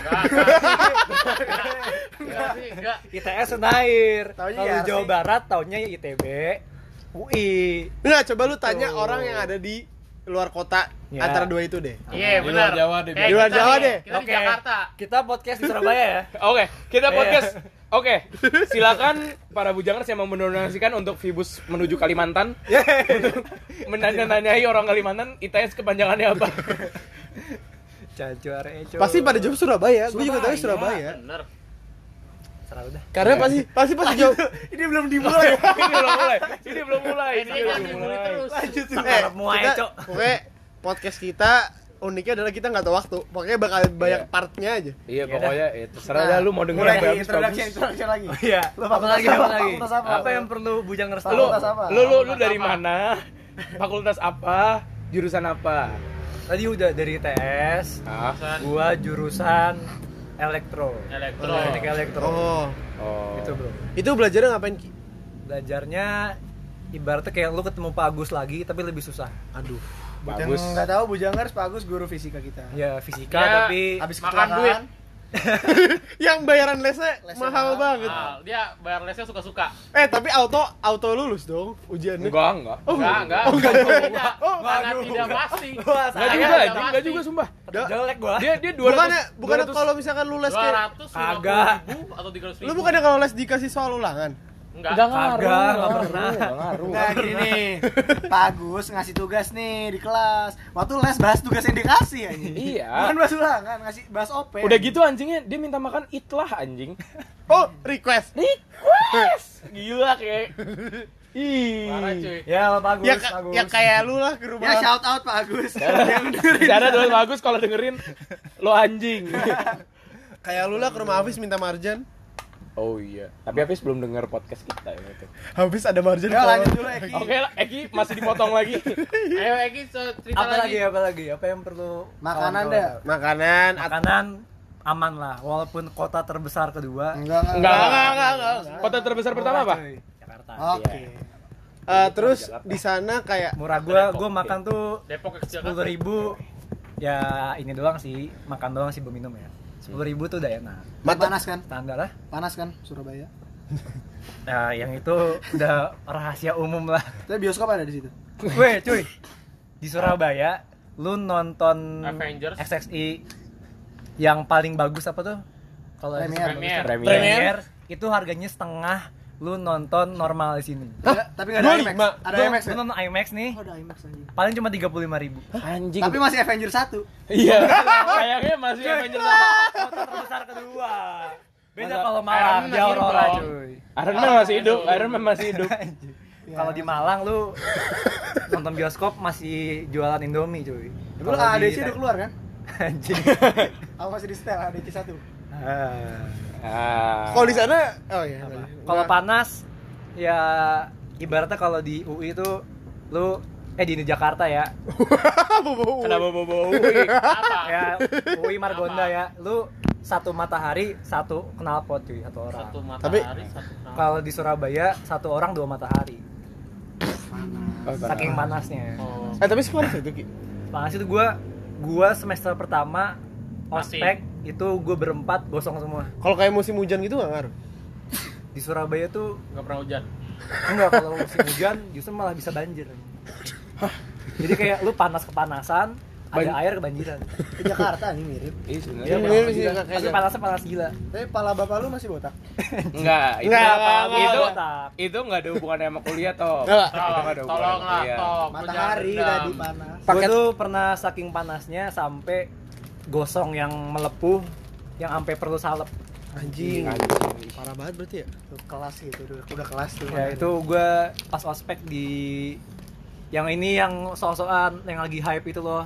Enggak enggak. ITS Senair. Taunya Kalau. Jawa Barat taunya ITB, UI. Enggak, coba lu tanya Tuh. orang yang ada di luar kota Ya. antara dua itu deh. Iya, Di benar. luar Jawa deh, Kayak di luar Jawa nih, deh. Kita di Oke. Jakarta. Kita podcast di Surabaya ya. Oke, kita Iya. podcast. Oke, silakan para bujangers yang mau mendonasikan untuk Vibus menuju Kalimantan. untuk menanya-nanyai orang Kalimantan, ITS kepanjangannya apa? Cacu Areco. Pasti pada jawab Surabaya. Gue juga tahu Surabaya. Bener. Serah udah. Karena pasti pasti pasti jawab. Ini belum dimulai. ini belum mulai. Ini belum mulai. Ini Ini belum mulai. terus. Eh, Mau aja, kita, Cok. pokoknya podcast kita uniknya adalah kita nggak tahu waktu. Pokoknya bakal banyak Iya. partnya aja. Iya, pokoknya ya, terserah dah lu mau denger mulai apa introduction, bagus. introduction lagi. Iya. Lu apa lagi? apa? Lagi? Apa? Apa yang perlu Lu? Fakultas apa? lu, lu, lu Fakultas dari apa? mana? Fakultas apa? Jurusan apa? Tadi udah dari ITS. Ah, Jurusan Gua jurusan elektro. Elektro. Teknik elektro. Oh, oh. Itu, Bro. itu belajarnya ngapain Ki? Belajarnya ibaratnya kayak lu ketemu Pak Agus lagi tapi lebih susah. Aduh. Bagus. yang nggak tahu Bujangers Pak Agus guru fisika kita. Ya fisika Ya, tapi Habis Makan kecelakaan, Yang bayaran lesnya, Lesnya mahal mahal. banget. Ah, dia bayar lesnya suka-suka. Eh, tapi auto auto lulus dong ujiannya. Enggak, enggak. Oh, Enggak, enggak. Oh, enggak. Tidak. Oh, tidak pasti. Wah, Enggak Saya juga, tidak anjing, enggak pasti. juga sumpah. jelek gua. Dia dia 200 bukannya bukannya 200 kalau misalkan lu les kayak 250 Kagak. ribu atau 300 ribu. lu bukannya kalau les dikasih soal ulangan. Enggak. Enggak ngaruh, Kagak, enggak nggak ngaruh, pernah. enggak ngaruh. Nah gini nih, Pak Agus ngasih tugas nih di kelas. Waktu les bahas tugas yang dikasih anjing. Iya. Bukan bahas ulangan, ngasih bahas OP. Udah gitu anjingnya dia minta makan itlah anjing. Oh, request. Request. Gila kayak. Ih. Parah cuy. Ya Pak Agus, Ya, Pak Agus. ya kayak lu lah ke rumah. Ya shout out Pak Agus. yang dengerin. Cara dulu bagus kalau dengerin lo anjing. Kayak lu lah ke rumah Hafiz minta marjan. Oh iya. Tapi Hafiz belum denger podcast kita ya itu. Hafiz ada marjan. Ya lanjut dulu Eki. Oke lah, Eki masih dipotong lagi. Ayo Eki so- cerita apa lagi lagi. apa lagi? Apa yang perlu Makanan tahu? Makanan Makanan aman lah walaupun kota terbesar kedua. Enggak, Enggak, Enggak, enggak, enggak, enggak, enggak, enggak. Kota terbesar pertama apa? Cuy, Jakarta. Oke. eh, terus di sana kayak Murah gua gua makan tuh Depok ke sepuluh ribu ya ini doang sih makan doang sih belum minum ya sepuluh ribu tuh udah enak mata Panas kan? standar lah Panas kan Surabaya? nah yang itu udah rahasia umum lah Tapi bioskop ada di situ. Weh cuy di Surabaya lu nonton Avengers. XXI yang paling bagus apa tuh kalau Premier. Premier. Premier. Premier itu harganya setengah lu nonton normal di sini tapi nggak ada IMAX. lima. Ada Lu- IMAX. lu ya? nonton IMAX nih Oh, ada IMAX anjing. paling cuma tiga puluh lima ribu Anjing. Tapi masih Avenger 1. iya. Kayaknya masih Avengers kota terbesar kedua beda kalau Malang Man di Aurora cuy Iron Man masih hidup, Iron Man masih hidup. kalau di Malang lu nonton bioskop masih jualan Indomie cuy Dulu ADC udah keluar kan? anjing Aku masih di setel ADC 1. Ah. Ah. kalau di sana oh iya. kalau panas ya ibaratnya kalau di UI itu lu eh di Jakarta ya Kenapa bobo? Apa? ya UI Margonda ya lu satu matahari satu knalpot cuy satu orang Satu Tapi- matahari, satu kenal. kalau di Surabaya satu orang dua matahari Oh, saking panasnya Oh. Eh tapi sepanas itu Ki. panas itu gua gua semester pertama ospek itu gue berempat gosong semua Kalau kayak musim hujan gitu nggak ngaruh. di Surabaya tuh Enggak pernah hujan. enggak kalau musim hujan justru malah bisa banjir jadi kayak lu panas kepanasan ada Ban- air kebanjiran Ke Jakarta nih mirip. Iya sebenarnya. Iya, mirip sih, tapi panasnya panas gila Tapi pala bapak lu masih botak. Enggak, itu Enggak, apa? enggak, itu botak. itu enggak ada hubungannya sama kuliah toh. Enggak. Nggak ada hubungannya Tolong sama lah, kuliah. tolong. Matahari tadi panas. gue Paket- tuh pernah saking panasnya sampai gosong yang melepuh yang sampai perlu salep Anjing. Anjing. Parah banget berarti ya. Tuh, kelas gitu, udah, udah kelas tuh. ya itu gue pas ospek di yang ini yang soal-soalan yang lagi hype itu loh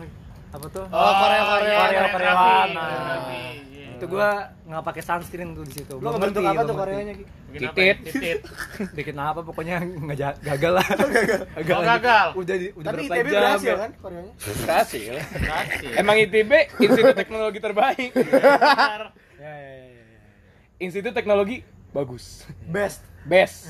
apa tuh Oh, Korea, Korea. Korea, Koreografi, Koreaan. Nah. koreografi, iya. Itu gue nggak pakai sunscreen tuh di situ ngebentuk ngerti, apa tuh. Koreanya, Titit. ya? Titit. bikin apa pokoknya nggak gagal lah gagal, Oh, gagal. udah di, udah Tapi ITB jam berhasil ya. kan Koreanya? Berhasil. Emang ITB Institut Teknologi terbaik. Ya, ya, ya, ya. Institut Teknologi bagus. Best. Best.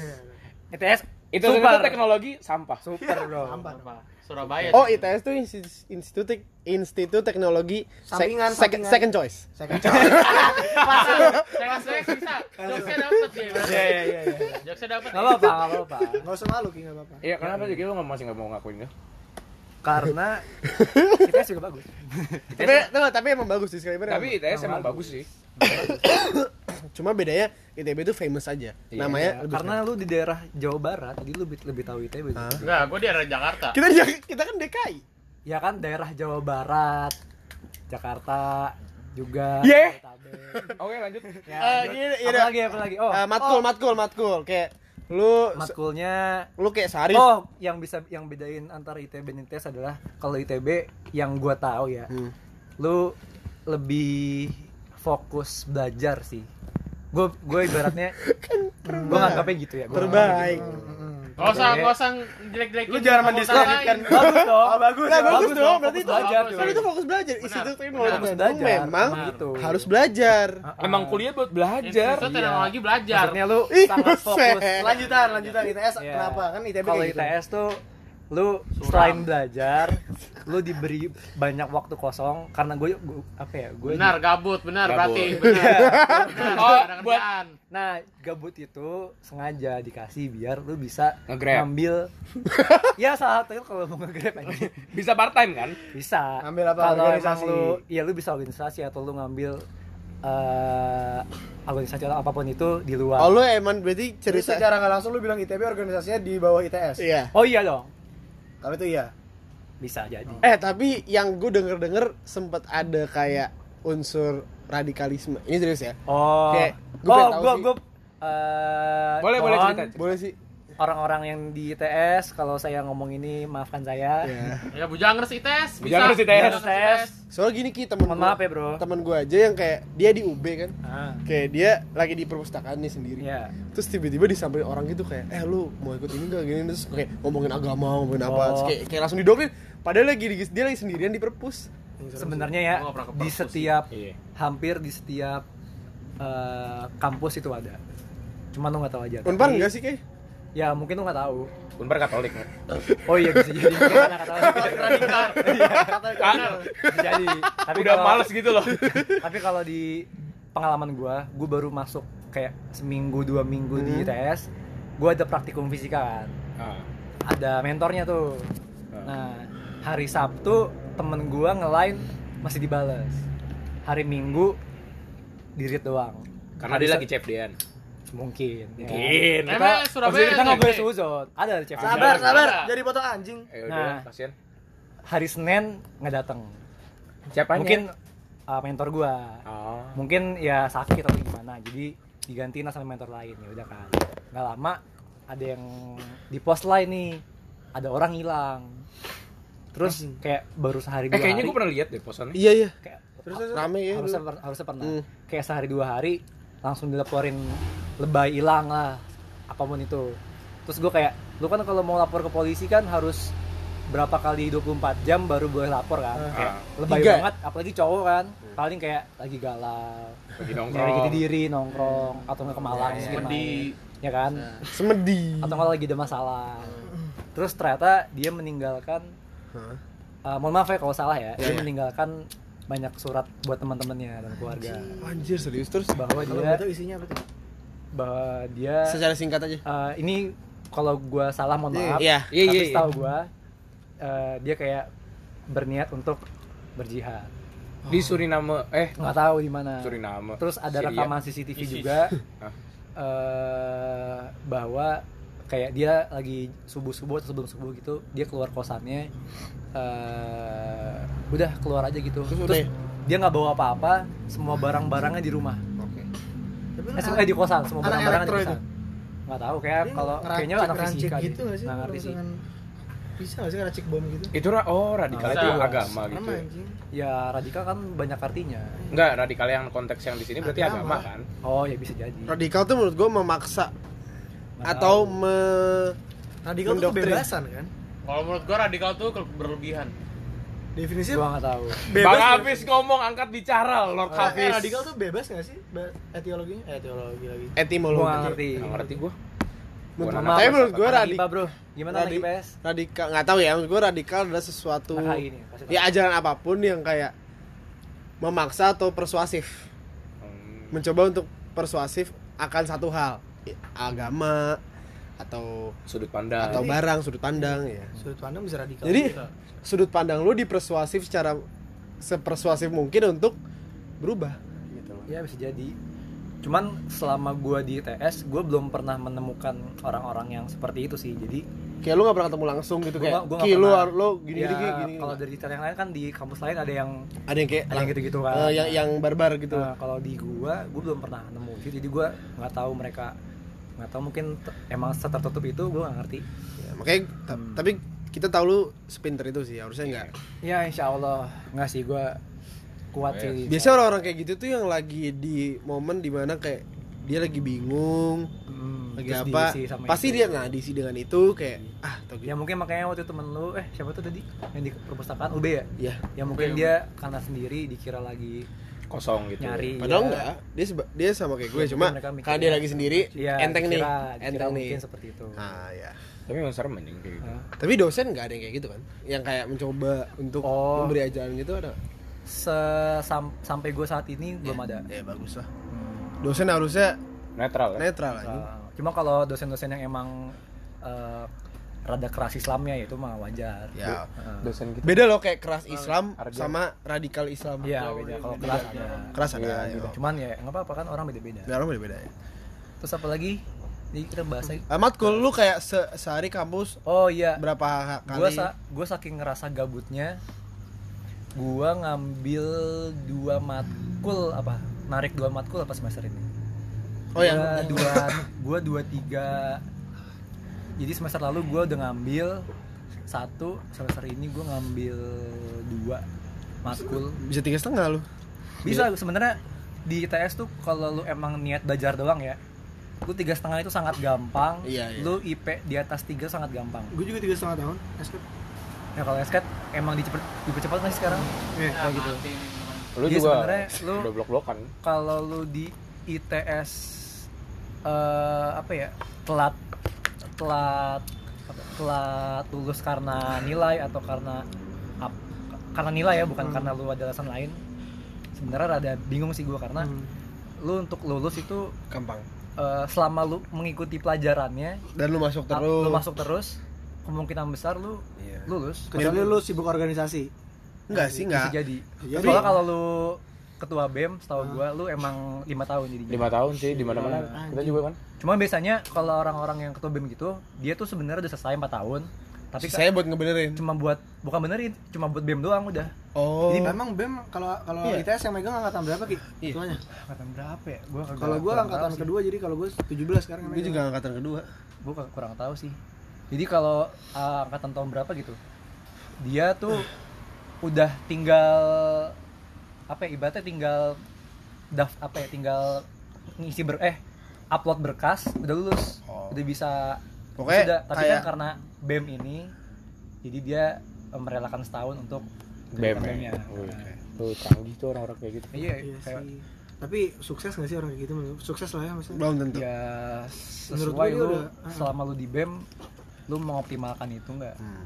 ITS Itu Teknologi sampah. super bro Apa? Surabaya. Oh, ITS tuh Insti- Institut Institut Teknologi Sampingan, second, sampingan. second choice. Second choice. Saya saya bisa. Jokesnya dapet dia. berarti. ya ya ya Jokesnya dapet. nggak apa nggak apa Enggak usah malu, enggak apa-apa. Iya, kenapa sih lu nggak masih nggak mau ngakuin itu? karena ITS juga bagus Tapi, tunggu, tapi emang bagus disclaimer. Tapi emang. ITS emang bagus sih. Cuma bedanya ITB itu famous aja. Iya. Namanya lebih karena lu di daerah Jawa Barat jadi lu lebih, lebih tahu ITB Ah. Enggak, gue di daerah Jakarta. kita di- kita kan DKI. ya kan daerah Jawa Barat Jakarta juga Yeah. Oke, lanjut. ya, terus gini, apa iya. lagi apa lagi oh Eh, matkul, matkul, matkul. Kayak lu matkulnya lu kayak Sarif. oh yang bisa yang bedain antara ITB dan ITS adalah kalau ITB yang gua tahu ya Hmm. lu lebih fokus belajar sih gue gue ibaratnya gue nganggapnya gitu ya gua Terbaik. gitu. Nggak usah, nggak usah jelek-jelekin. Lu jangan mendiskreditkan. bagus dong Oh, bagus. Nah, bagus, bagus dong, dong, berarti fokus itu belajar, kan itu fokus belajar. Institut teknologi Benar, Bandung belajar. memang Gitu. harus belajar. Emang kuliah buat belajar. Institut teknologi belajar. maksudnya lu Ih, sangat fokus Lanjutan, lanjutan ITS Iya. kenapa? Kan ITB kalau kayak gitu. ITS tuh lu selain belajar lu diberi banyak waktu kosong karena gue apa ya gue Benar, gabut, benar Gabut. berarti. Benar. Benar, Oh, buat- nah gabut itu sengaja dikasih biar lu bisa Nge-grab. ngambil ya salah satunya kalau mau nge-grab aja Bisa part time kan? bisa Ngambil apa? kalau emang Organisasi. lu ya lu bisa organisasi atau lu ngambil eh organisasi atau apa pun itu di luar Oh lu emang berarti Jadi cerita secara nggak langsung lu bilang ITB organisasinya di bawah ITS. Iya. oh iya dong Kalau itu iya. bisa jadi Eh tapi yang gue denger denger sempet ada kayak unsur radikalisme. Ini serius ya? oh Kayak, gua oh gue gue eh, Boleh, boleh mohon cerita. Boleh sih. Orang-orang yang di ITS kalau saya ngomong ini maafkan saya. Ya. Ya Bujangers ITS, bisa. Bujangers ITS. Bujangers Soalnya gini ki temen mohon gua- maaf ya bro. temen gue aja yang kayak dia di UB kan. Ah, kayak dia lagi di perpustakaan nih sendiri. Ya terus tiba-tiba disamperin orang gitu kayak eh lu mau ikut ini gak gini terus kayak ngomongin agama ngomongin apa. Oh. terus kayak, kayak langsung didoktrin padahal lagi dia lagi sendirian di perpus. Sebenarnya ya di setiap Iya. hampir di setiap eh, kampus itu ada. Cuma lu nggak tahu aja. Unpar enggak sih kayak ya mungkin lu nggak tahu Unpar Katolik. oh iya bisa jadi karena radikal. Ah, bisa jadi tapi udah kalau- males gitu loh. tapi kalau di pengalaman gua gua baru masuk kayak seminggu dua minggu di Hmm. ITS gua ada praktikum fisika kan Ah. ada mentornya tuh Ah. nah hari Sabtu temen gua ngelain masih dibales hari Minggu dirit doang Karena Hari dia lagi CFD-an. Mungkin ya. Mungkin. kita, Emang Surabaya kita nggak boleh suzon ada CFD. Sabar, sabar. Ada. Jadi potong anjing. Eh, Nah. udah, kasihan. hari Senin nggak datang Siapanya? mungkin uh, mentor gua Oh. mungkin ya sakit atau gimana jadi digantiin lah sama mentor lain ya udah kan nggak lama ada yang di pos lain nih ada orang hilang terus kayak baru sehari Eh dua kayaknya hari gue pernah lihat deh posannya. iya iya kayak Terus, terus, rame ya harusnya harusnya pernah Hmm. kayak sehari dua hari langsung dilaporin lebay hilang lah apa pun itu terus gue kayak lu kan kalau mau lapor ke polisi kan harus berapa kali 24 jam baru boleh lapor kan Ah. kayak Ah. lebay Tiga. banget apalagi cowok kan paling kayak lagi galau Lagi nyari nongkrong. jati diri nongkrong atau nggak ke Malang Ya, mungkin Di main, ya kan semedi atau kalau lagi ada masalah terus ternyata dia meninggalkan Hah? uh, mohon maaf ya kalau salah ya dia Ya, ya. meninggalkan banyak surat buat teman-temannya dan keluarga anjir serius terus bahwa Kalau dia betul isinya apa tuh? bahwa dia secara singkat aja uh, ini kalau gua salah mohon maaf Iya. Iya, tapi iya, iya. setahu gua uh, dia kayak berniat untuk berjihad Di Suriname. Eh, nggak tahu di mana Suriname. terus ada Syria. rekaman CCTV ISIS. juga eh bahwa kayak dia lagi subuh subuh atau sebelum subuh gitu dia keluar kosannya eh udah keluar aja gitu Terus terus, ya? dia nggak bawa apa-apa semua barang-barangnya di rumah oke Tapi eh, semua- eh, di kosan semua barang-barangnya di kosan nggak tahu kayak kalau kayaknya anak fisika gitu nggak sih? nggak ngerti sih Bisa nggak sih ngeracik bom gitu? Itu ra- oh radikal Nah, itu agama gitu. Ya. anjing. ya radikal kan banyak artinya Enggak, radikal yang konteks yang di sini berarti Agama. agama kan. oh ya bisa jadi radikal tuh menurut gue memaksa Nggak atau tahu. me Radikal itu kebebasan kan? Kalau menurut gua radikal tuh berlebihan. Definisinya gua nggak tahu bebas. Bang Hafiz ngomong angkat bicara, Lord sih? Eh, Hafiz. radikal tuh bebas nggak sih? Etiologinya? Eh, etiologi lagi. etimologi gua ngerti Nggak ngerti gua. Menurut- Gua tapi menurut gue anak radik IPA, bro gimana Radi- PS radikal nggak tahu ya menurut gue radikal adalah sesuatu pasti tahu. ya ajaran apa pun yang kayak memaksa atau persuasif Hmm. mencoba untuk persuasif akan satu hal agama atau Sudut pandang. atau barang sudut pandang ya Sudut pandang bisa radikal. jadi juga. sudut pandang lu dipersuasif secara sepersuasif mungkin untuk berubah gitu loh. Ya bisa jadi. Cuman selama gua di ITS, gua belum pernah menemukan orang-orang yang seperti itu sih. Jadi kayak lu gak pernah ketemu langsung gitu Gua kayak gua ki lu lu gini ya, gini gini, kalau dari cara yang lain kan di kampus lain ada yang ada yang kayak ada yang gitu-gitu kan. eh, yang yang barbar gitu Nah, kalau di gua, gua belum pernah nemu. Jadi gua nggak tahu mereka nggak tahu mungkin emang setertutup itu gua nggak ngerti. Ya, makanya Hmm. tapi kita tahu lu sepinter itu sih harusnya enggak Ya insya Allah nggak sih gua kuat sih. biasanya orang-orang kayak gitu tuh yang lagi di momen di mana kayak dia lagi bingung Hmm. lagi apa pasti itu. dia nah diisi dengan itu kayak ah tau gitu ya mungkin makanya waktu itu temen lu eh siapa tuh tadi yang di perpustakaan UB ya ya ya mungkin dia karena sendiri dikira lagi kosong gitu. Nyari padahal ya. enggak dia seba- dia sama kayak gue Ya, cuma karena dia lagi sendiri Iya, enteng nih dikira- dikira enteng nih. mungkin seperti itu. Ah ya tapi emang serem anjing kayak gitu. Nah, tapi dosen nggak ada yang kayak gitu kan? Yang kayak mencoba untuk Oh. memberi ajaran gitu ada se- sam- sampai gue saat ini belum ada. ya bagus lah. Hmm. dosen harusnya netral ya? netral aja Uh, cuma kalau dosen-dosen yang emang uh, rada keras Islamnya ya itu mah wajar. Ya. Uh, dosen gitu beda loh kayak keras Islam Arjan. sama radikal Islam. Iya beda. Kalau keras ada. Keras ada ya. beda. cuman ya nggak apa-apa kan orang beda-beda. Ya, orang beda beda ya. Terus apa lagi? Jadi kita bahas lagi. Ah, matkul lu kayak se sehari kampus oh iya. berapa kali? Gue sa gue saking ngerasa gabutnya gue ngambil dua matkul apa? Narik dua matkul apa semester ini? Oh yang Gua dua gue dua tiga jadi semester lalu gue udah ngambil satu semester ini gue ngambil dua matkul. Bisa tiga setengah lu? Bisa sebenarnya di ITS tuh kalau lu emang niat belajar doang ya lu tiga setengah itu sangat gampang. Iya, iya. lu IP di atas tiga sangat gampang. Gue juga tiga setengah tahun esket ya kalau SKT emang dicepet dipercepat nggak sih sekarang? Iya. kayak gitu. lu Iya, juga sebenarnya lu- udah blok-blokan. kalau lu di ITS eh apa ya telat telat telat lulus karena nilai atau karena ap- karena nilai ya bukan karena lu ada alasan lain. Sebenarnya rada bingung sih gua karena Hmm. lu untuk lulus itu gampang. eh, selama lu mengikuti pelajarannya dan lu masuk terus lu masuk terus kemungkinan besar lu Iya. lulus. Kecuali lu sibuk organisasi. Enggak sih enggak. jadi. Jadi- soalnya kalau lu ketua BEM setahu gua lu emang lima tahun jadinya lima tahun sih di mana-mana kita juga kan Cuma biasanya kalau orang-orang yang ketua BEM gitu, dia tuh sebenarnya udah selesai 4 tahun. Tapi saya buat ngebenerin cuma buat bukan benerin, cuma buat BEM doang udah. oh Jadi memang BEM kalau kalau Iya. ITS yang megang angkatan berapa ki? Iya. Tuanya. Angkatan berapa ya? Gua kagak Kalau gue kurang angkatan tahu sih. kedua jadi kalau gue 17 sekarang gue megang. juga angkatan kedua Gua kurang tahu sih. Jadi kalau uh, angkatan tahun berapa gitu, dia tuh udah tinggal apa ya ibaratnya tinggal daf apa ya tinggal ngisi ber eh upload berkas udah lulus Oh. udah bisa Pokoknya sudah tapi kayak- kan karena BEM ini jadi dia eh, merelakan setahun untuk BEM BEM-nya. Wih, tuh canggih tuh orang-orang kayak gitu Iya, Iya kayak sih. Tapi sukses gak sih orang kayak gitu? Sukses lah ya maksudnya. belum tentu ya Menurut sesuai lu udah- ah. selama lu di BEM lu mengoptimalkan itu enggak? Hmm.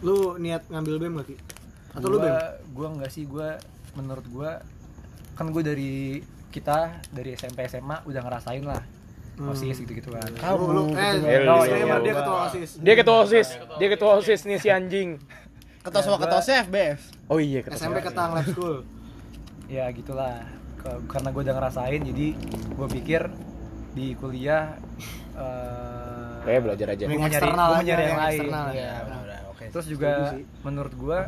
Lu niat ngambil BEM gak ki? Atau lu BEM? gua, gua enggak sih gua menurut gua kan gue dari kita dari SMP SMA udah ngerasain lah Hmm. osis gitu gitu kan Kamu, Lu, eh, Eh, dia ketua OSIS. dia ketua osis dia ketua osis nih si anjing ketua sama gua- ketua FBF oh iya ketua SMP Ketang Lab School. ya gitulah karena gue udah ngerasain jadi gue pikir di kuliah eh Kayak belajar aja. gua mau nyari, gua yang yang lain eksternal ya. Iya. udah oke terus juga menurut gua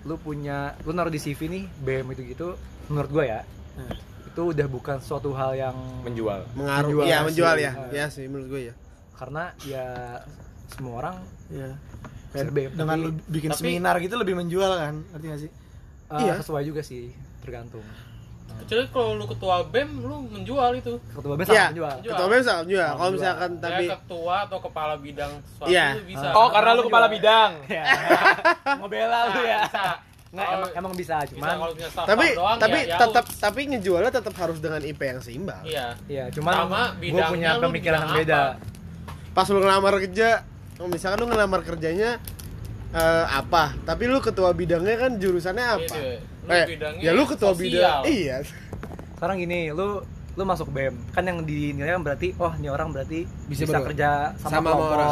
lu punya lu naruh di CV nih BM itu gitu menurut gua ya Nah. itu udah bukan suatu hal yang menjual mengaruh Menjual iya sih. menjual ya Ah. ya sih menurut gue ya karena ya semua orang Iya. kayak BM Dengan tapi, lu bikin tapi- seminar gitu lebih menjual kan? Gak sih? eh, iya. sesuai juga sih tergantung Kecuali kalau lu ketua BEM lu menjual itu. ketua Iya. sangat menjual Menjual. ketua BEM sangat juga Sangat kalau menjual. misalkan tapi ya ketua atau kepala bidang sesuatu Iya. lu bisa. oh karena lu kepala bidang ya ngebela lu ya Bisa. nggak emang, emang bisa Bisa cuman kalau bisa staff tapi doang tapi ya, ya tetap lu- tapi ngejualnya tetap harus dengan IP yang seimbang Iya. ya cuman Sama gue punya pemikiran yang beda apa? pas lu ngelamar kerja misalkan lu ngelamar kerjanya eh, apa? Tapi lu ketua bidangnya kan jurusannya apa? Iya, lu eh, bidangnya ya lu ketua sosial. bidang. Iya. Sekarang gini lu lu masuk BEM kan yang dinilai kan berarti oh ini orang berarti Bisa bisa, kerja sama, sama kelompok. orang.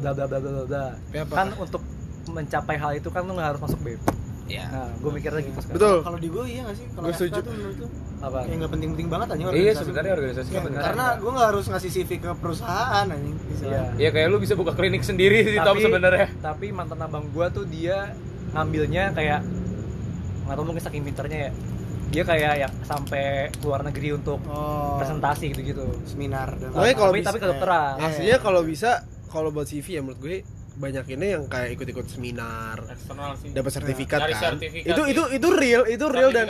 bla bla bla bla bla apa? kan untuk mencapai hal itu kan lu nggak harus masuk BEM Iya. nah gue mikirnya gitu sekarang betul Kalau di gue iya gak sih? Kalau setuju. tuh menurut lu apa ya nggak penting-penting banget aja iya organisasi. sebenarnya organisasinya Iya, benar Karena gue nggak harus ngasih CV ke perusahaan anjing. Iya. Iya kayak lu bisa buka klinik sendiri sih Tom Tapi- sebenarnya. tapi mantan abang gua tuh dia ngambilnya kayak nggak tahu mungkin saking pinternya ya dia kayak yang sampai luar negeri untuk Oh, presentasi gitu-gitu seminar dan kalau tapi bisa- tapi kedokteran Iya. aslinya kalau bisa kalau buat CV ya menurut gue banyak ini yang kayak ikut-ikut seminar eksternal sih. dapat sertifikat Cari kan sertifikat itu itu itu real itu real dan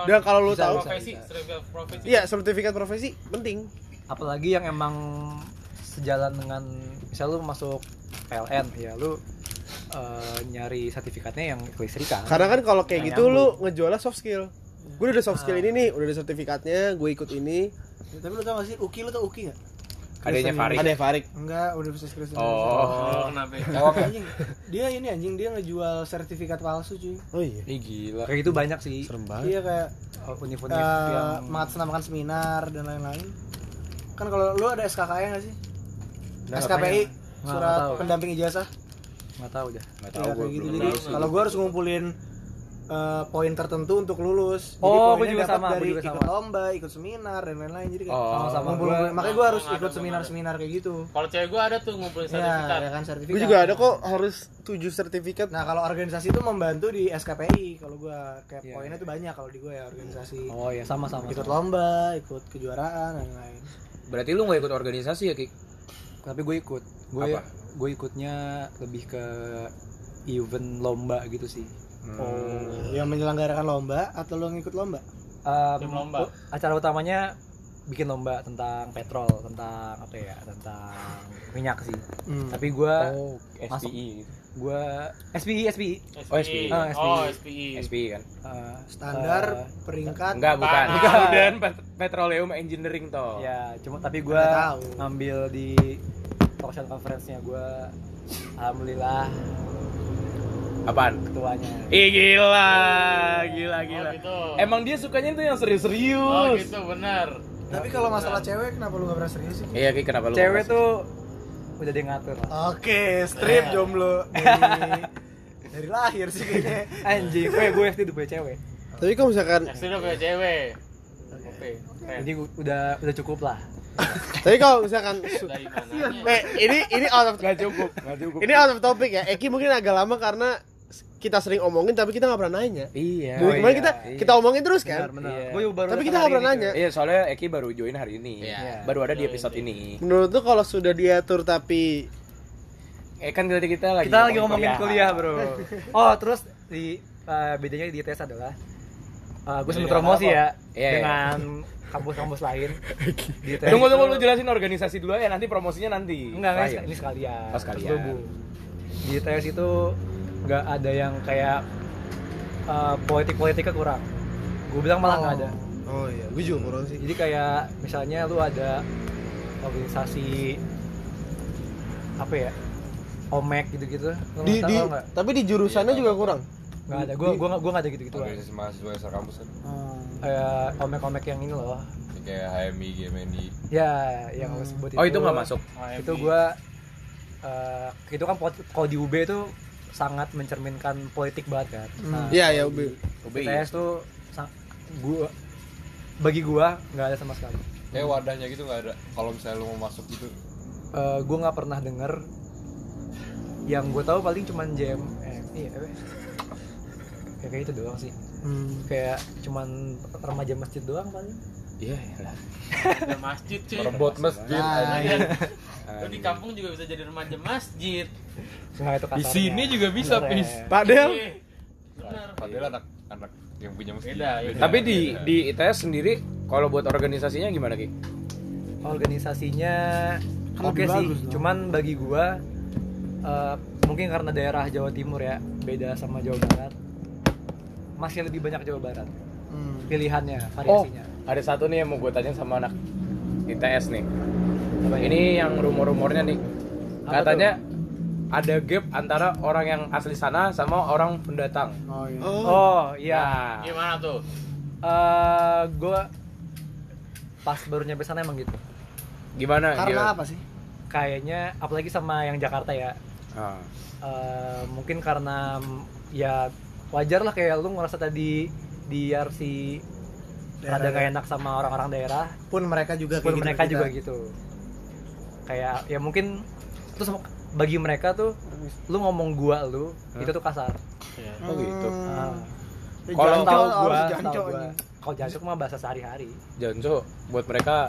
dan kalau lu Bisa, tahu bisa. profesi, sertifikat profesi. iya sertifikat profesi penting apalagi yang emang sejalan dengan misal lu masuk PLN ya lu eh, nyari sertifikatnya yang kelistrikan Karena kan kalau kayak Yang gitu lu nyambung. ngejualnya soft skill. Gue udah ada soft skill ini nih, udah ada sertifikatnya, gue ikut ini. Tapi lu tau gak sih Uki lu tau Uki gak? Adanya Farid. Ada Farik. Enggak, Universitas Kristen Oh. Oh, kenapa? anjing. Dia ini anjing dia ngejual sertifikat palsu cuy. Oh iya. Ih gila. kayak gitu banyak sih Serem banget. Iya kayak Oh, univ-univ eh, yang mengatasnamakan seminar dan lain-lain. Kan kalau lu ada SKKI gak sih? Nggak, SKPI, surat pendamping ijazah. nggak tahu dah Enggak Ya, tahu gue gitu. Jadi tahu. kalau gua harus ngumpulin eh, poin tertentu untuk lulus. Jadi Oh, poinnya juga sama, dari juga ikut sama. lomba, ikut seminar dan lain-lain. Jadi kayak Oh, sama-sama ngumpul, gua- makanya gua harus ikut seminar-seminar kayak gitu. Kalau cewek gua ada tuh ngumpulin Ya, sertifikat. ya kan sertifikat. Gue juga ada kok harus 7 sertifikat. Nah, kalau organisasi itu membantu di SKPI. Kalau gua kayak Iya, poinnya iya. tuh banyak kalau di gua ya organisasi. oh ya sama sama ikut sama. lomba, ikut kejuaraan dan lain-lain. Berarti lu nggak ikut organisasi ya, Ki? tapi gue ikut gue Apa? gue ikutnya lebih ke event lomba gitu sih Oh, yang menyelenggarakan lomba atau lo ngikut lomba? Um, Tim lomba. u- acara utamanya bikin lomba tentang petrol tentang apa ya tentang minyak sih Hmm. tapi gue Oh, Masuk. SPI gitu. gue SPI SPI Oh, SPI. Ah, SPI. Oh, SPI. SPI kan? uh, Standar uh, peringkat Enggak, bukan. Bukan. Dan Petroleum Engineering toh. ya cuma tapi gue ngambil di talkshow conference-nya gue alhamdulillah Apaan? ketuanya Ih gila, gila, gila. Oh, gitu. Emang dia sukanya tuh yang serius-serius. Oh, gitu benar. Tapi kalau masalah cewek kenapa lu gak pernah serius sih? Iya, Ki, kenapa lu? cewek tuh udah dia ngatur Oke, strip jomblo dari dari lahir sih kayaknya. anjing gue gue SD udah punya cewek Tapi kalau misalkan SD udah punya cewek. Oke. keren. jadi udah udah cukup lah tapi kalau misalkan su- dari mana? eh ini ini out of Gak cukup, gak cukup. ini out of topic ya. Eki mungkin agak lama karena kita sering omongin tapi kita nggak pernah nanya. Iya. Dari kemarin kita iya. kita omongin terus kan. benar Iya. baru Tapi kita nggak pernah ini, nanya. Iya, soalnya Eki baru join hari ini. Iya. Baru ada di episode ini. Menurut tuh kalau sudah diatur tapi Eh kan tadi kita lagi kita lagi ngomongin kuliah bro oh terus di eh, bedanya di ITS adalah eh, gue sempet Beda promosi apa? ya Iya, iya. dengan kampus-kampus lain di ITS Tunggu tunggu lu jelasin organisasi dulu ya nanti promosinya nanti. enggak enggak Terakhir. ini sekalian Oh, sekalian. Di ITS itu nggak ada yang kayak eh, politik-politiknya kurang. Gue bilang malah nggak ada. Oh iya, gue juga kurang sih. jadi kayak misalnya lu ada organisasi apa ya omek gitu-gitu. Lu Di, di tahu nggak? tapi di jurusannya juga kurang. nggak ada. Gue gue gue nggak ada gitu-gitu lah organisasi mahasiswa asal kampus kan? Kayak omek-omek yang ini loh. Kayak HMI, GMNI ya yang lu sebut itu Oh, itu nggak masuk. itu gue eh, itu kan kalau di UB itu sangat mencerminkan politik banget kan nah, Iya, ya, Ubi. UBI. ITS tuh gua bagi gua nggak ada sama sekali Kayak wadahnya gitu nggak ada Kalau misalnya lu mau masuk gitu Eh, gua nggak pernah denger yang gue tahu paling cuman jam eh iya apa ya? kayak kayak itu doang sih Hmm. kayak cuman remaja masjid doang paling Iya, lah. Ada masjid cuy. Merebut masjid Nah. Lu di kampung juga bisa jadi remaja masjid. nggak itu Di sini juga bisa, Pis. ya. Padel. Iya. Benar. Padahal anak anak yang punya masjid Beda, ya. Tapi di di ITS sendiri kalau buat organisasinya gimana Ki? organisasinya oke lebih sih bagus dong. cuman bagi gua eh, mungkin karena daerah Jawa Timur ya beda sama Jawa Barat masih lebih banyak Jawa Barat Hmm. pilihannya Oh, variasinya ada satu nih yang mau gue tanya sama anak ITS nih. Apa ya? Ini yang rumor-rumornya nih. Apa Katanya ada gap antara orang yang asli sana sama orang pendatang. Oh iya. Oh. oh iya Nah, Gimana tuh? Eh, gua pas baru nyampe sana emang gitu gimana? Karena Gila. apa sih? kayaknya apalagi sama yang Jakarta ya Ah. eh, mungkin karena ya wajar lah kayak lu ngerasa tadi di RC ada gak enak sama orang-orang daerah Pun mereka juga pun kayak gitu mereka ke juga kita. gitu kayak ya mungkin terus bagi mereka tuh lu ngomong gua lu itu tuh kasar Oh gitu. Hmm. Kalau jancok, tahu gua jancok tahu gua anjing. kalau jancok mah bahasa sehari-hari Janjo buat mereka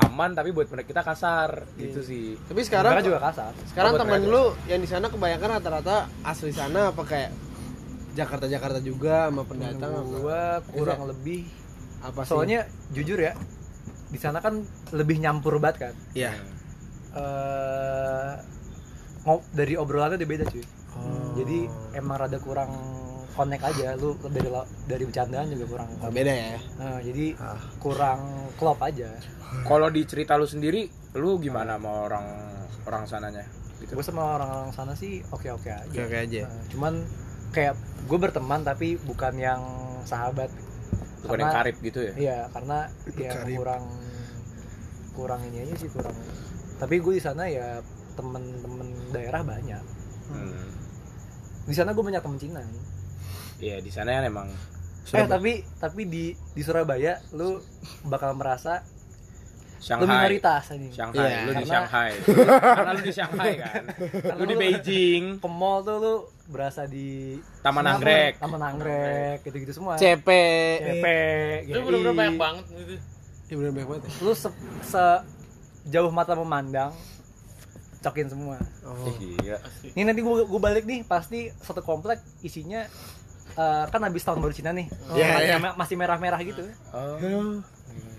aman tapi buat mereka kita kasar gitu sih. Tapi sekarang mereka juga kasar sekarang Oh, buat temen mereka. lu yang di sana kebanyakan rata-rata asli sana apa kayak Jakarta Jakarta juga sama pendatang apa gua kurang lebih apa sih? soalnya jujur ya di sana kan lebih nyampur banget kan Iya. Eh ngop dari obrolannya udah beda cuy Oh. jadi emang rada kurang connect aja lu dari dari bercandaan juga kurang Oh, beda ya. Nah, jadi Ah. kurang klop aja Kalau di cerita lu sendiri, lu gimana sama orang orang sananya? Gitu. gue sama orang-orang sana sih oke oke aja Oke-oke aja. Nah, cuman kayak gue berteman tapi bukan yang sahabat Bukan yang karib gitu ya? iya karena ya Karib. kurang kurang ini aja sih kurang tapi gue di sana ya temen-temen daerah banyak Hmm. di sana gue banyak temen Cina nih. Iya, di sana kan emang eh tapi tapi di di Surabaya lu bakal merasa lu Shanghai. minoritas aja Shanghai, Iya, lu di Shanghai. Karena lu di Shanghai kan. Lu di lu- Beijing, ke mall tuh lu berasa di Taman Anggrek. Taman Anggrek gitu-gitu semua CP. CP Itu bener-bener banyak banget gitu. Iya bener banyak banget. ya. lu se, se- jauh mata memandang cokin semua Oh. Gila. Asli. ini nanti gua, gua balik nih pasti satu komplek isinya eh, kan habis tahun baru Cina nih Iya, masih, iya. me- masih merah-merah gitu Oh.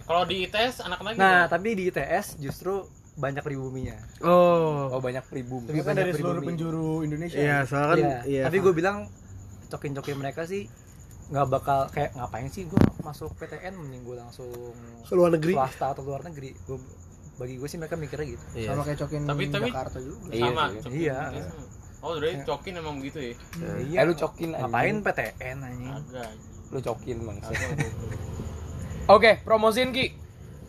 Kalau di ITS anak-anak gitu. nah tapi di ITS justru banyak pribuminya Oh. Oh, banyak pribumi. Tapi kan dari seluruh penjuru Indonesia. Iya, soalnya kan Iya, iya. tapi gue bilang cokin-cokin mereka sih nggak bakal kayak ngapain sih gue masuk PTN mending gue langsung ke luar negeri. swasta atau luar negeri gue bagi gue sih mereka mikirnya gitu Iya. Sama kayak cokin Tapi- tapi- Jakarta juga. Iya sama. cokin. Iya. Oh, udah cokin emang begitu ya? iya Eh, lu cokin anjing. ngapain PTN anjing Agak. Lu cokin bang. Oke, promosiin Ki.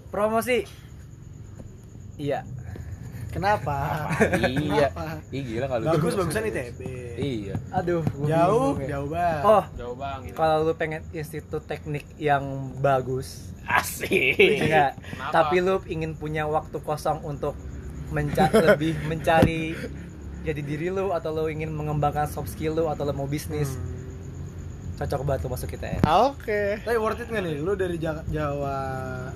promosi iya Kenapa? iya. Kenapa? Ih gila kalau Bagus bagusan ITB. Iya. aduh Jauh, jauh banget. oh Jauh banget. kalau lu pengen institut teknik yang bagus Asik. enggak tapi lu ingin punya waktu kosong untuk menca lebih mencari jadi diri lu atau lu ingin mengembangkan soft skill lu atau lu mau bisnis cocok banget lu masuk kita ya Oke. Tapi worth it nggak nih? Lu dari Ja- Jawa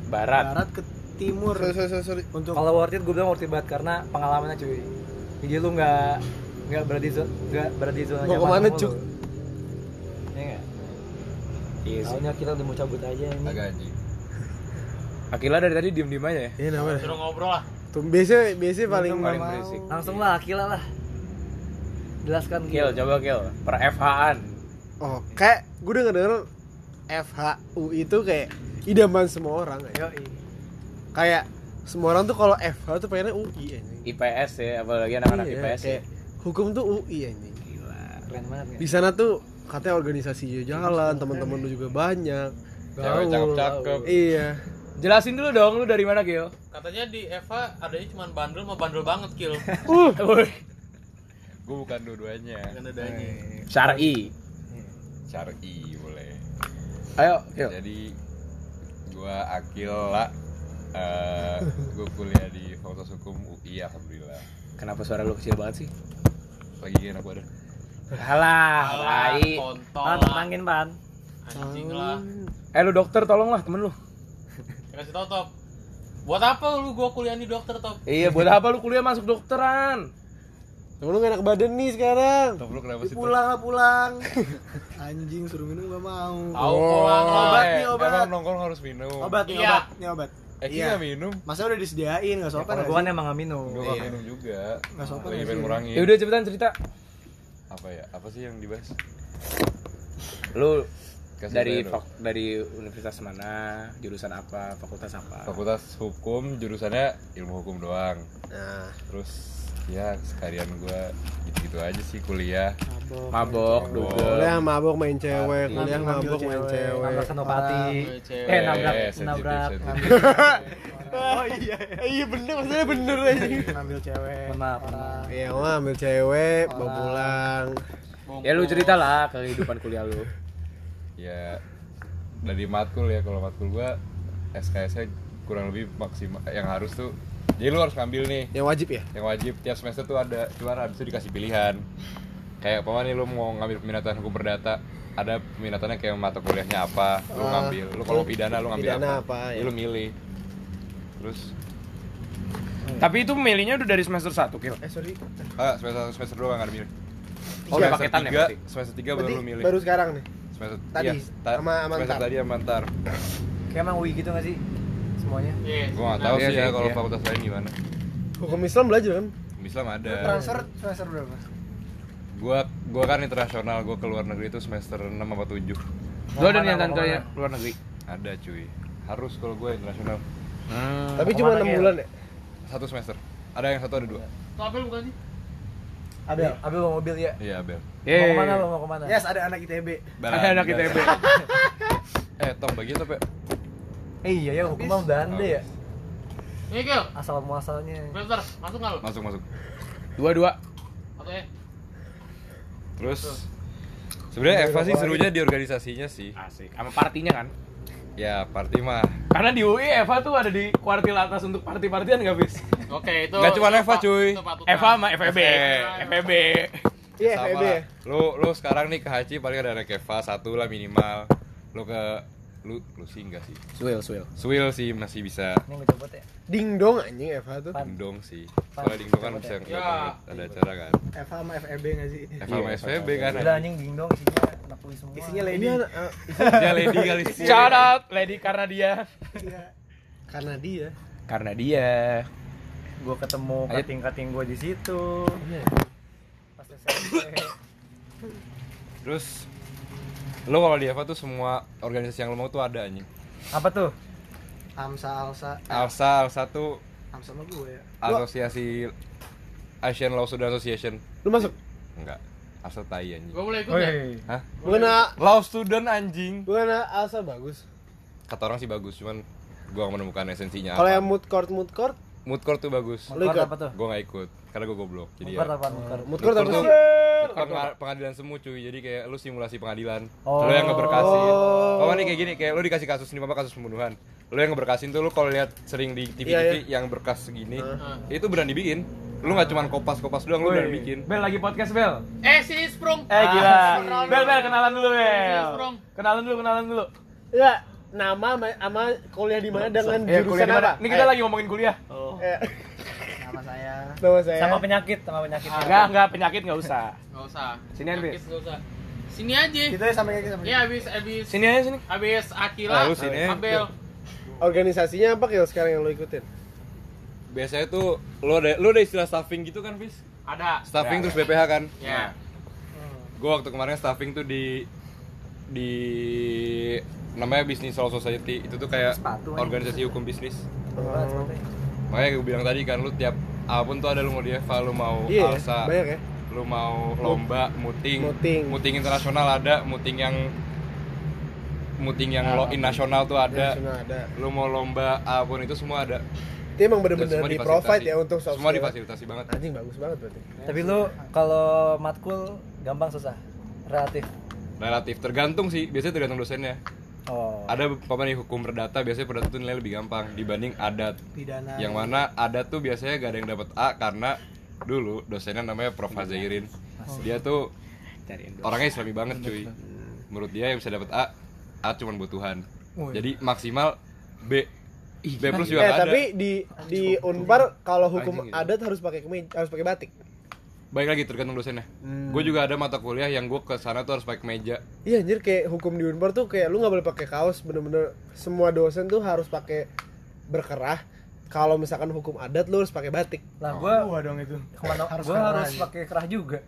Barat. Barat ke Timur Sorry, sorry, sorry, untuk kalau worth it gue bilang worth it banget karena pengalamannya cuy jadi lu nggak nggak berada di zona nggak berada di zona Mau nyaman ke mana, mulu. Cuk? Iya nggak? Iya. Soalnya kita udah mau cabut aja ini. agak anjing Akila dari tadi diem-diem aja ya. Iya namanya. Suruh ngobrol lah. Tuh biasa biasa paling paling berisik. Langsung lah, Akila lah. Jelaskan Kill, coba kill. Per FH-an. Oh, kayak gue udah denger FHU itu kayak idaman semua orang ya. Yo, Kayak semua orang tuh kalau FH tuh pengennya UI anjing. IPS ya, apalagi anak-anak Iya, IPS ya. hukum tuh UI anjing. keren banget ya. Di sana tuh katanya organisasi jalan, teman-teman lu juga banyak. cewek cakep-cakep Iya. Jelasin dulu dong, lu dari mana Gil? Katanya di Eva adanya cuma bandel sama bandel banget kill. gue bukan dua-duanya Kan adanya. Syar'i. syar'i boleh Ayo, Gil. jadi gua Akila eh gue kuliah di Fakultas Hukum UI alhamdulillah Kenapa suara lu kecil banget sih? lagi enak badan Alah, Alah, tai. kontol Pan, lah. tenangin, Pan. Anjing lah. Eh lu dokter tolonglah temen lu. Kasih tau top. Buat apa lu gua kuliah di dokter top? Iya, buat apa lu kuliah masuk dokteran? Temen lu gak enak badan nih sekarang. Top lu kenapa sih pulang lah pulang. Anjing suruh minum gak mau. Tahu pulang lah. Obat nih, obat. emang nongkrong harus minum Obat nih Iya. obat, nih obat. eh Iya. minum Masa udah disediain gak sopan Kalau gak gua kan emang gak minum. gue Iya. nggak minum juga Nggak sopan lagi pengen ngurangin Ya udah cepetan cerita. apa ya apa sih yang dibahas Lu Kasih dari fak- dari universitas mana, jurusan apa, fakultas apa? fakultas hukum jurusannya ilmu hukum doang Nah, terus ya sekalian gue gitu-gitu aja sih kuliah Mabok, dugem. kuliah mabok main cewek, Party. kuliah mabok main cewek. Nabrak senopati. Eh, nabrak, Eh, nabrak. Oh iya, iya bener maksudnya bener aja. ngambil cewek. Maaf, maaf. Iya, gua ambil cewek, bawa pulang. Ya lu cerita lah kehidupan kuliah lu. Ya dari matkul ya kalau matkul gue SKS nya kurang lebih maksimal yang harus tuh jadi lu harus ngambil nih Yang wajib ya? yang wajib tiap semester tuh ada cuman habis itu dikasih pilihan kayak apa nih lu mau ngambil peminatan hukum perdata ada peminatannya kayak mata kuliahnya apa lu Ah. ngambil lu kalau pidana lu ngambil Pidana apa, apa, Ya, ya. lu milih terus Tapi itu milihnya udah dari semester 1, Kil. Eh sorry. ah semester semester doang nggak ada milih Oh, Semester paketan ya tiga- berarti? semester 3 baru lu milih baru sekarang nih. Semester tadi, iya, ta- sama- sama semester ntar. tadi sama ntar Kayak emang UI gitu gak sih? semuanya Iya. Gua nggak tahu Iya sih ya sih, kalau iya. fakultas lain gimana. Hukum Islam belajar kan? Islam ada. transfer semester berapa Gua gua kan internasional, gua ke luar negeri itu semester 6 apa 7. Lu ada niatan ke luar negeri? Ada cuy. Harus kalau gue internasional. Tapi Ke mana, cuma enam Gel? bulan ya. Satu semester. Ada yang satu ada dua. Apel bukan sih? Abel Abel bawa mobil ya Iya, Bel. mau ke mana lo mau ke mana yes ada anak ITB Ada anak ITB. eh, Tom bagi itu, Pe. eh iya ya hukumnya udah ada ya Nih Gil, asal muasalnya Filter, masuk nggak lu? Masuk, masuk. Dua-dua. Atau ya? Terus sebenarnya Eva sih serunya di organisasinya sih. Asik. Sama partinya kan? Ya, party mah. Karena di UI Eva tuh ada di kuartil atas untuk party-partian nggak bis? Oke, itu Nggak cuma Eva, cuy. Eva sama FEB. FEB. Iya, Sama FEB. Lu lu sekarang nih ke Haji paling ada anak Eva satu lah minimal. Lu ke lu lu sih enggak sih. Swil, swil. Swil sih masih bisa. ini gue copot ya Ding dong anjing Eva tuh. Pan. Dingdong sih. Soalnya dingdong kan bisa Ya. ada acara kan. Eva sama FEB nggak sih Eva sama SVB kan. udah anjing dingdong isinya anak semua isinya Ini lady eh, Dia lady kali sih. Shout out Lady karena dia. karena dia. Karena dia. gue ketemu kating kating gue di situ Iya. pas SMP Terus lu kalau di Eva tuh semua organisasi yang lu mau tuh ada anjing. apa tuh Amsa Alsa Alsa, Alsa tuh Amsa sama gue ya asosiasi Asian Law Student Association. Lu masuk? Enggak. Alsa tai anjing. Gua boleh ikut ya? Hah? Bukan Law student anjing. bukan Alsa bagus. Kata orang sih bagus, cuman gua nggak menemukan esensinya Kalau yang mood court mood court, Mood court tuh bagus. Mukor ikut? apa tuh Gua nggak ikut karena gua goblok. Jadi Mukor ya. apa sih? Penga- pengadilan semu cuy. Jadi kayak lu simulasi pengadilan. Oh. Lu yang ngeberkasin. Oh. Nih kayak gini, kayak lu dikasih kasus ini apa kasus pembunuhan. Lu yang ngeberkasin tuh lu kalau lihat sering di TV-TV Iya, yang berkas segini, Heeh. itu beneran dibikin. Lu nggak cuman kopas-kopas doang, lu beneran bikin. Bel lagi podcast Bel. Eh, sini Sprung. Eh gila. Bel Bel kenalan dulu Bel. Kenalan dulu kenalan dulu. Ya, nama sama- kuliah di mana dengan Eh, jurusan apa? Ini kita Ayo. lagi ngomongin kuliah. Eh, nama saya nama saya. sama penyakit sama penyakit Enggak, enggak penyakit enggak usah. Enggak usah. Sini, Andri. Penyakit nggak usah. Sini aja. kita ya sampai kayak sama Ya habis habis Sini aja sini. habis Akila, Ah, lu sini. Abel. Organisasinya apa Kil sekarang yang lo ikutin? Biasanya tuh lu ada lu ada istilah staffing gitu kan, Fis? Ada. Staffing Ya, terus BPH kan? Ya. gue waktu kemarin staffing tuh di di namanya Business Law Society itu tuh kayak Sepatu aja. organisasi hukum bisnis sepatunya. Makanya gue bilang tadi kan lu tiap apa pun tuh ada lu mau di Eva lu mau Iya, Alsa banyak ya. lu mau lomba muting. Muting. internasional ada muting yang muting yang law in nasional tuh ada. ada. lu mau lomba apa pun itu semua ada. Itu emang bener-bener di provide ya untuk soft semua difasilitasi banget. Anjing bagus banget berarti. tapi lu kalau matkul gampang susah. Relatif. Relatif tergantung sih. Biasanya tergantung dosennya oh. Ada apa nih hukum perdata biasanya perdata tuh nilai lebih gampang dibanding adat. Pidana. Yang mana adat tuh biasanya gak ada yang dapat A karena dulu dosennya namanya Prof. Hazairin. Dia tuh Cariin orangnya islami banget cuy. Menurut dia yang bisa dapat A A cuma buat Tuhan. Jadi maksimal B. B plus juga Eh ada tapi di di Unpar kalau hukum gitu. adat harus pakai kemeja, harus pakai batik. Baik lagi tergantung dosennya. Gue juga ada mata kuliah yang gue ke sana tuh harus pakai kemeja Iya anjir kayak hukum di Unpar tuh kayak lu nggak boleh pakai kaos bener-bener semua dosen tuh harus pakai berkerah. Kalau misalkan hukum adat lu harus pakai batik. lah gua gua dong itu. ke mana Harus gua kerah harus pakai kerah juga.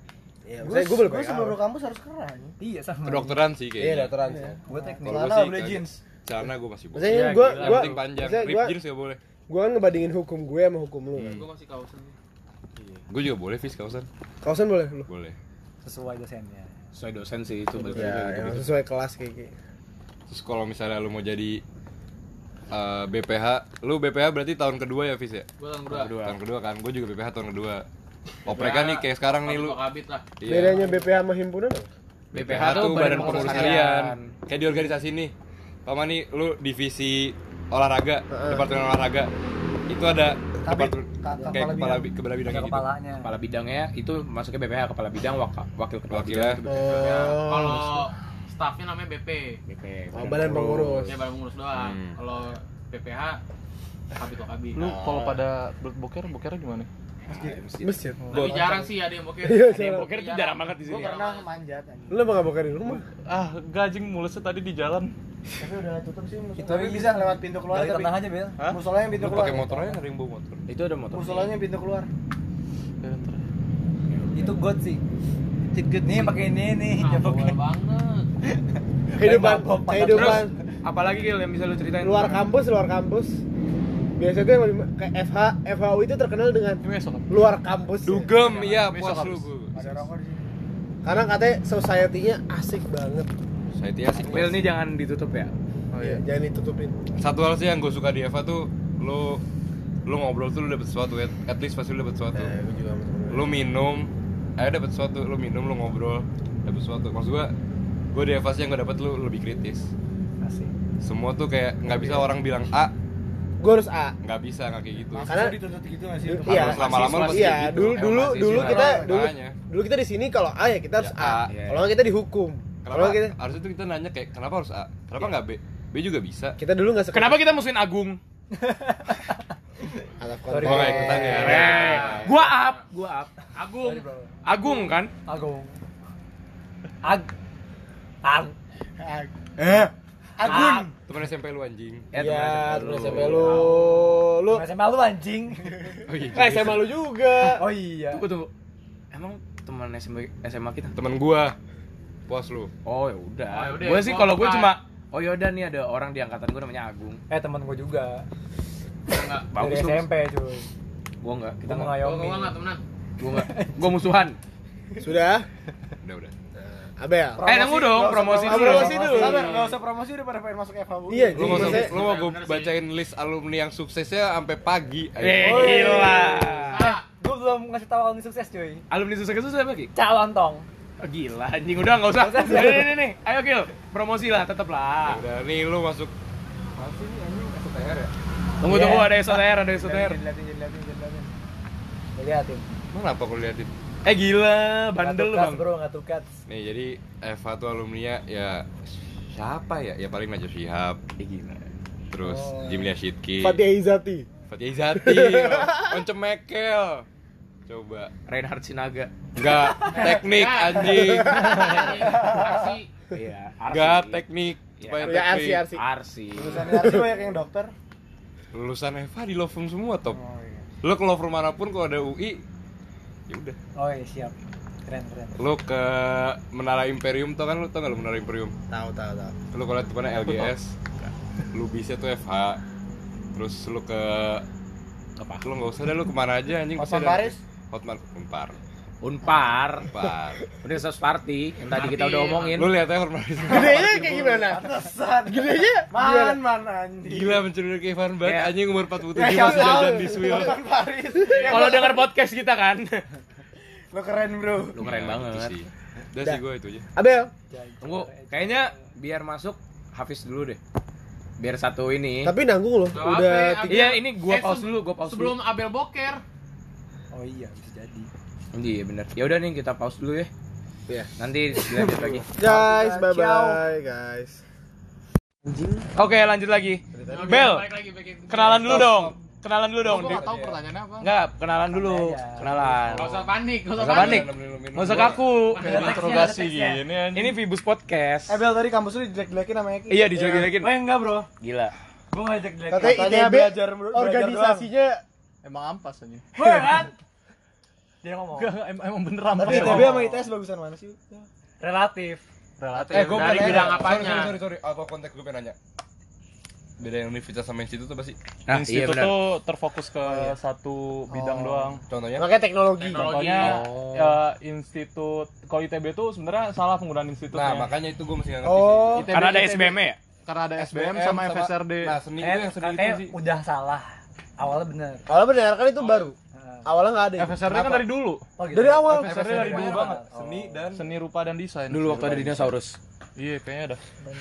Iya, gue misalnya gue boleh gue seluruh kampus harus keren iya sama. Kedokteran sih Iya, kayaknya dokteran. gua teknik. Kalau sih boleh jeans. celana gue masih boleh. Misalnya Iya, gua penting panjang. rip jeans gak boleh. gua kan ngebandingin hukum gue sama hukum lu. Kan. Gua masih kausan. Gue juga boleh vis kausan Kaosan boleh lu. boleh sesuai dosennya Sesuai dosen sih itu balik Ya, yang gitu. sesuai kelas kayak gitu. Terus kalau misalnya lu mau jadi eh, BPH, lu BPH berarti tahun kedua ya, Fis ya? Gua tahun kedua. Tahun kedua kan, gue juga BPH tahun kedua. Opreka nih kayak sekarang nih lu. Kabit lah. Iya. Bedanya BPH sama himpunan apa? BPH tuh badan pengurus harian. Kayak di organisasi nih. Pama nih lu divisi olahraga, departemen olahraga. Itu ada Kabit, ka- kayak kepala kepala bidang. bi- kepala bidangnya gitu. kepalanya Kepala bidangnya itu masuknya BPH kepala bidang wak- wakil kepala bidang itu Ya, Oh. Kalau staffnya namanya BP. BP. Oh, badan pengurus. Ya badan pengurus doang. Hmm. Kalau PPH kabit kabit. Lu kalau pada boker bokernya gimana? Masjid. Tapi jarang sih ada yang boker. Iya, Ada yang jarang. boker tuh jarang banget di sini. pernah manjat anjing. Lu gak boker di rumah? Ah, gajing mulusnya tadi di jalan. Tapi udah tutup sih musola. Itu Tapi bisa lewat pintu keluar Dari tapi. tengah aja, Bel. Hah? Musolanya pintu Lu keluar. pakai motor aja ada yang bawa motor. Itu ada motor. Musolanya pintu keluar. Ya. Itu god sih. Nih pakai ini nih, Ah, banget. Kehidupan, kehidupan Apalagi Gil yang bisa lu ceritain? luar kampus, luar kampus. Biasanya tuh kayak FH, FHU itu terkenal dengan luar kampus. ya. Dugem, iya Besok puas lu. habis. gua. Ada rokok di sini. Karena katanya society-nya asik banget. Saya itu asik. Bel ini jangan ditutup ya. Oh Iya, iya. jangan ditutupin. Satu hal sih yang gue suka di Eva tuh lu lu ngobrol tuh lu dapet sesuatu at, at least pasti lu dapet sesuatu Eh, gue juga lu minum ayo dapet sesuatu lu minum lu ngobrol dapet sesuatu maksud gua gue di Eva sih yang gue dapet lu lebih kritis Asik. semua tuh kayak nggak bisa orang bilang A Gue harus A. nggak bisa nggak kayak gitu Karena dituntut gitu nggak sih? Iya, Harus lama-lama pasti iya, gitu. dulu dulu dulu kita dulu dulu kita di sini kalau A ya kita harus Ya, A. A, iya. Kalau nggak kita dihukum. Kalau kenapa kita harusnya tuh kita nanya kayak kenapa harus A kenapa nggak B B juga bisa kita dulu nggak Kenapa kita musuhin Agung? Oh, ikutan ya. Eh, gua up, gua up. Agung. Agung kan? Agung. Ag. Ag. Agun. teman SMP lu anjing Eh, Iya, teman SMP SMP lu. Lu SMA lu anjing. oh iya eh SMA lu juga. Oh iya. Tunggu tunggu. Emang teman SMA SMA kita? teman gua puas lu Oh ya udah. Oh, yaudah, Gue sih kalau gue cuma Oh yaudah nih ada orang di angkatan gue namanya Agung. Eh teman gua juga. Enggak. Dari Bagus lu. SMP cuy. Gue enggak. Kita enggak. Gua enggak temenan. Gue enggak. Gue musuhan. Sudah. udah udah Abel. Eh nunggu dong promosi promosi. dulu. Promosi dulu. Sabar, enggak usah promosi udah pada pengen masuk FH bu. Iya, lu mau lu mau gue bacain list alumni yang suksesnya sampai pagi Eh gila. Ah, Gua belum ngasih tahu alumni sukses cuy. Alumni sukses itu siapa Ki? Calon tong. Oh, gila anjing udah enggak usah. Nih nih nih, nih. Ayo Gil, promosi lah tetep Ya lah. udah nih lu masuk masih nih anjing STR ya Tunggu Iya. tunggu ada SOTR, ada SOTR. Jangan liatin, jangan liatin, jangan liatin. Liatin. Mana apa kalau liatin Eh gila, bandel lu Nggak bang. tukas, bro, nggak tukas. nih jadi Eva tuh alumninya ya siapa ya ya paling Najwa Shihab Eh gila. terus Oh. Jimlia Shitki Fatia Izati. Fatia Izati Once Mekel coba Reinhard Sinaga. enggak teknik anjing Aksi. Iya, enggak teknik Iya. supaya Ya Arsi Arsi. Arsi. Lulusan Arsi banyak yang dokter. lulusan Eva di law firm semua top Oh iya. lo ke law firm mana pun kalau ada UI ya udah Oh iya, siap. Keren, keren. lo ke Menara Imperium tau kan lo tau gak lo Menara Imperium Tahu tahu tahu. lu kalau lihat depannya LGS lu bisa tuh FH terus lu ke apa lu nggak usah dah lu ke mana aja anjing ada- Paris? Hotman Unpar Unpar. Unpar Universitas Party yang tadi kita udah omongin. lu lihat aja Paris Gedenya kayak gimana? Pantesan. Gedenya Man, man anjing. gila mencuri Kevin banget Kayak- anjing umur 47 Ya, masih jajan di Paris. Kalau denger podcast kita kan. Lo keren, Bro. Lu keren Ya, banget. itu sih. udah sih gue itu aja Abel. Tunggu, kayaknya biar masuk Hafiz dulu deh. Biar satu ini. Tapi nanggung loh. Udah Iya, ini gua Eh, pause se- dulu, gua pause Sebelum Abel boker. Oh iya, bisa jadi. dulu. Iya, bener. Ya udah nih kita pause dulu ya. Iya. Nanti dilanjut lagi. Guys, bye bye guys. Oke, lanjut lagi. Oke, Bel, lagi, kenalan dulu dong. Kenalan dulu dong. Gua Di- nggak tahu pertanyaannya apa. Enggak, kenalan dulu. aja. Kenalan. Gak usah panik, gak Nggak usah panik. panik. Nggak usah kaku. Kayak interogasi gini anjing. Ini Vibus Podcast. Eh, Bel, tadi kampus lu dijelek-jelekin sama Eki. Iya, dijelek-jelekin. Oh enggak, Bro. Gila. Gua ngajak jelek. Katanya ITB belajar- organisasinya Emang ampas anjing. Woi, kan? Dia ngomong. Enggak, em- emang bener ampas. Tapi ITB sama ITS bagusan mana sih? Relatif. relatif. eh gue Dari bidang apanya? sorry sorry sorry of context gue pengen nanya beda yang universitas sama institut apa sih Nah, iya Institut benar. tuh terfokus ke satu bidang doang. contohnya makanya teknologi. Teknologi. Contohnya Oh. ya, institut kalau ITB tuh sebenarnya salah penggunaan institutnya. nah makanya itu gue mesti nggak ngerti Oh, sih. Karena ada SBM ya? karena ada SBM sama, FSRD. nah seni Eh, itu yang seni itu sih udah salah. Awalnya bener. awalnya benar kan itu baru. Awalnya nggak ada. ya? FSRD kan dari dulu. Oh, gitu. Dari awal. FSRD dari dulu banget. banget. seni dan Seni rupa dan desain. Dulu waktu ada dinosaurus. Iya, kayaknya ada.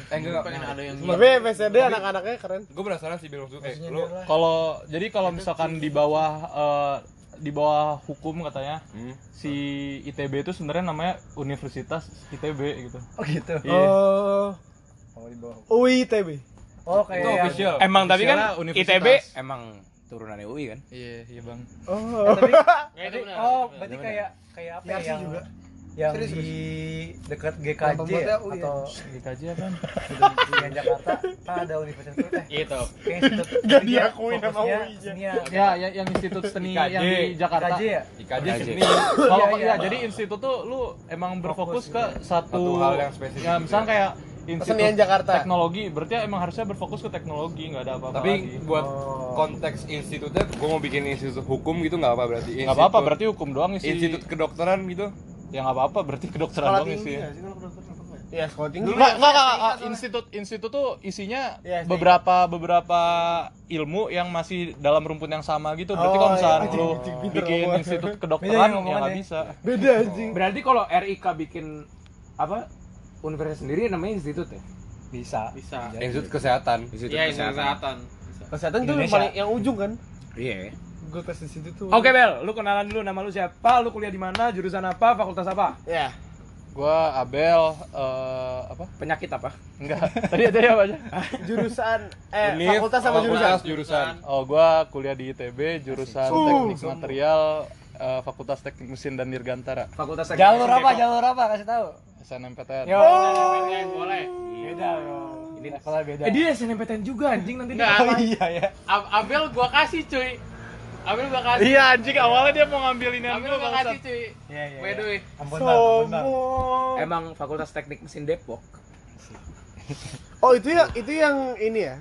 eh enggak Pengen ada yang Tapi FSD anak-anaknya keren. gue penasaran sih bilang tuh kayak. Kalau jadi kalau misalkan di bawah eh, di bawah hukum katanya hmm, si ITB itu sebenarnya namanya Universitas ITB gitu. Oh gitu. Iya. Oh, Oh, di bawah. UI ITB. Oh, kayak itu official Emang tapi kan. ITB emang turunan UI kan Iya, iya bang. Oh. tapi Ya, itu benar, oh berarti kayak kayak apa ya Yarsi yang juga. yang Serius, di dekat GKJ ya? UI. atau GKJ apa? di Jakarta kan ada universitas itu eh Itu. institut Gak dia diakuin sama fokusnya UI-nya. seni Ya, yang, institut seni IKJ. yang di Jakarta. GKJ ya IKJ IKJ. seni Kalau Iya, iya. ya, jadi institut tuh lu emang berfokus ke satu, Satu hal yang spesifik. Ya, misalnya kayak Kesenian Jakarta. teknologi, berarti emang harusnya berfokus ke teknologi, nggak ada apa-apa tapi lagi. buat Oh. konteks institutnya gue mau bikin institut hukum gitu nggak apa berarti nggak apa-apa, berarti hukum doang isi. institut kedokteran gitu ya nggak apa-apa, berarti kedokteran Sekolah doang isi. nggak sih kalau kedokteran apa nggak? Iya, sekolah tinggi. Enggak, enggak, enggak, enggak. Institut institut tuh isinya Iya, STI. beberapa beberapa ilmu yang masih dalam rumput yang sama gitu. Berarti Oh, kalau misalnya iya, lu bikin institut kedokteran ya ya nggak bisa. Beda anjing. berarti kalau RIK bikin apa universitas sendiri namanya institut ya bisa Bisa. institut kesehatan institut Iya, itu kesehatan. Bisa. Kesehatan paling yang ujung kan? iya Gue tes di situ tuh. Oke Bel, lu kenalan dulu nama lu siapa, lu kuliah di mana, jurusan apa, fakultas apa? Ya. Gua Abel eh apa? Penyakit apa? Enggak. Tadi tadi apa aja? Jurusan eh Univ, fakultas sama jurusan. fakultas, jurusan Oh, gua kuliah di ITB jurusan Teknik Material eh, Fakultas Teknik Mesin dan Dirgantara. Fakultas jalur apa jalur apa kasih tahu SNMPTN. yo SNMPTN boleh. beda bro ini levelnya beda Eh dia SNMPTN juga anjing nanti Enggak. dia iya ya Ab- Abel gua kasih cuy. Abel gua kasih. Iya anjing awalnya dia mau ngambil ini Abel gua kasih cuy. iya iya By the way. ampun bang ampun bang Sombong. Emang Fakultas Teknik Mesin Depok. Oh, itu ya itu yang ini ya.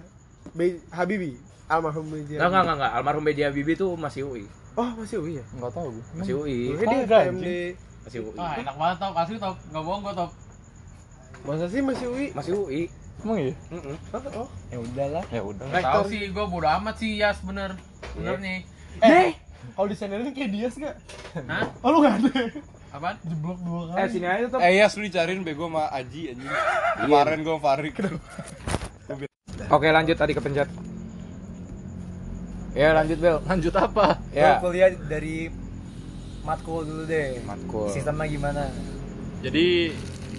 Be Habibi. Almarhum Beji. Enggak, enggak, enggak. Almarhum B.J. Habibie tuh masih UI. Oh, masih UI ya? Enggak tahu gua. Masih UI. Gue dia PMD. Masih UI. Ah, enak banget top. Asli top. Enggak bohong gua top. Masa sih masih UI? Masih UI. Emang iya? Oh, ya udahlah Ya udah. Enggak tahu sih gua bodo amat sih Yas bener. Bener nih. Eh, kalau disandalin kayak Dias gak? Hah? Oh, lu gak ada? Apaan? Jeblok dua kali. Eh, sini aja tuh. eh ya lu dicariin bego sama Aji anjing kemarin gue Farik Oke, lanjut tadi kepencet. Ya, lanjut Bel. Lanjut apa? Ya. Gua kuliah dari matkul dulu deh Matkul. sistemnya gimana Jadi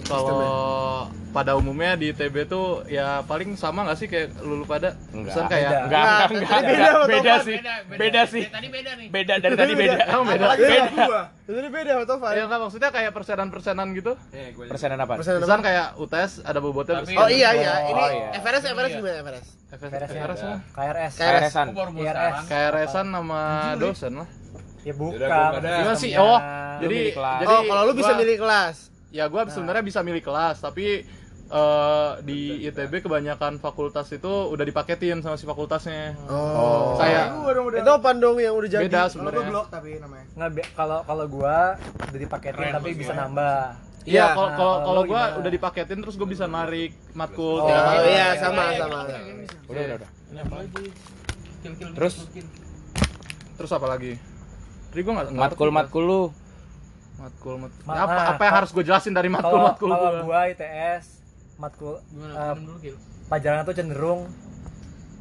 kalau pada umumnya di ITB tuh ya paling sama nggak sih kayak lulu pada? Enggak. Kayak Beda. enggak, enggak, enggak, beda enggak, sama beda Topan. sih. Beda, beda. Beda sih. Dari Tadi beda nih. Beda dari tadi beda. Emang beda. Beda. Jadi beda sama Tovan. Ya enggak maksudnya kayak persenan-persenan gitu. Persenan apa? Persenan Misalkan kayak UTS ada bobotnya Tapi- Oh iya iya, Oh, ini iya. Everest Everest gimana Everest? KRS nya FRS lah. KRS IRS. sekarang. KRS-an sama dosen lah. Ya bukan. Gimana sih? Oh, jadi jadi oh, kalau lu bisa gua- milih kelas. ya gua sebenarnya bisa milih kelas tapi eh, di ITB kebanyakan fakultas itu udah dipaketin sama si fakultasnya. Oh. Dong udah. Itu apa dong yang udah jadi? beda Kalau sebenarnya. blok tapi namanya. nggak kalau kalau gua udah dipaketin Keren tapi bisa sih. nambah Iya, Iya. kalau Nah, kalau kalau kalau gua gimana? udah dipaketin terus gua bisa narik matkul Oh, Oh iya sama sama. Udah, udah, udah. Ini apa lagi? Kill-kill Terus? Terus apa lagi? Tadi gua enggak Matkul-matkul lu. matkul matkul. Ma- apa nah, apa yang kalau- harus gua jelasin dari matkul kalau matkul kalau gua? gua ITS matkul Gimana? eh, Minum dulu, Kill. pelajaran tuh cenderung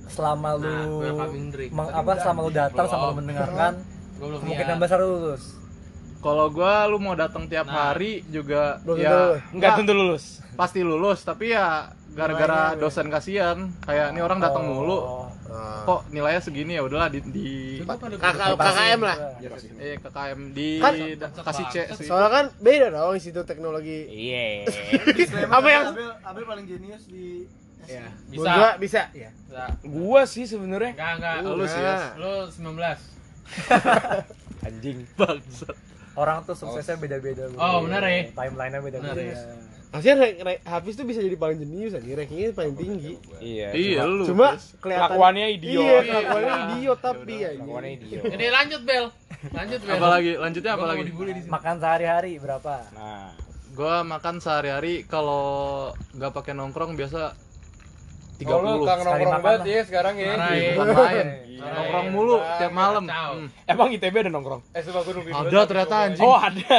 selama lu Nah, meng- apa selama lu datang sama lu mendengarkan Gua belum kemungkinan besar lu lulus Kalau gua lu mau datang tiap Nah. hari juga Belum ya lulus. enggak tentu lulus. Pasti lulus, tapi ya gara-gara Nilainya, dosen kasihan, kayak ini orang datang mulu. Oh. Kok nilainya segini ya udahlah di, di Kakak KKM lah. eh KKM di Kan- kasih C. Soalnya kan beda dong institut teknologi. Iya. Apa yang Abel, paling jenius di Ya. Bisa. Gua bisa. Ya. Bisa. Gua sih sebenarnya Enggak, enggak. Lu sih ya. Lu 19. anjing. Bangsat. orang tuh suksesnya beda-beda. Oh, bener ya? timelinenya beda-beda Harusnya rank- rank- Hafiz tuh bisa jadi paling jenius aja, rankingnya paling tinggi. Iya. Iya lu. Cuma kelihatan Kelakuannya idiot. Iya, kelakuannya idiot tapi ya. Kelakuannya idiot. Jadi lanjut, Bel. Lanjut, Bel. Apalagi lanjutnya Gua apa lagi? makan sehari-hari berapa Nah, Gua makan sehari-hari kalau nggak pakai nongkrong biasa 30. Oh, lu kang nongkrong banget ya sekarang ya. Parah, Ih, ya. bukan main. Nongkrong mulu tiap malam. Hmm. emang ITB ada nongkrong? Eh, sumpah gue nungguin Ada ternyata anjing. Oh, ada.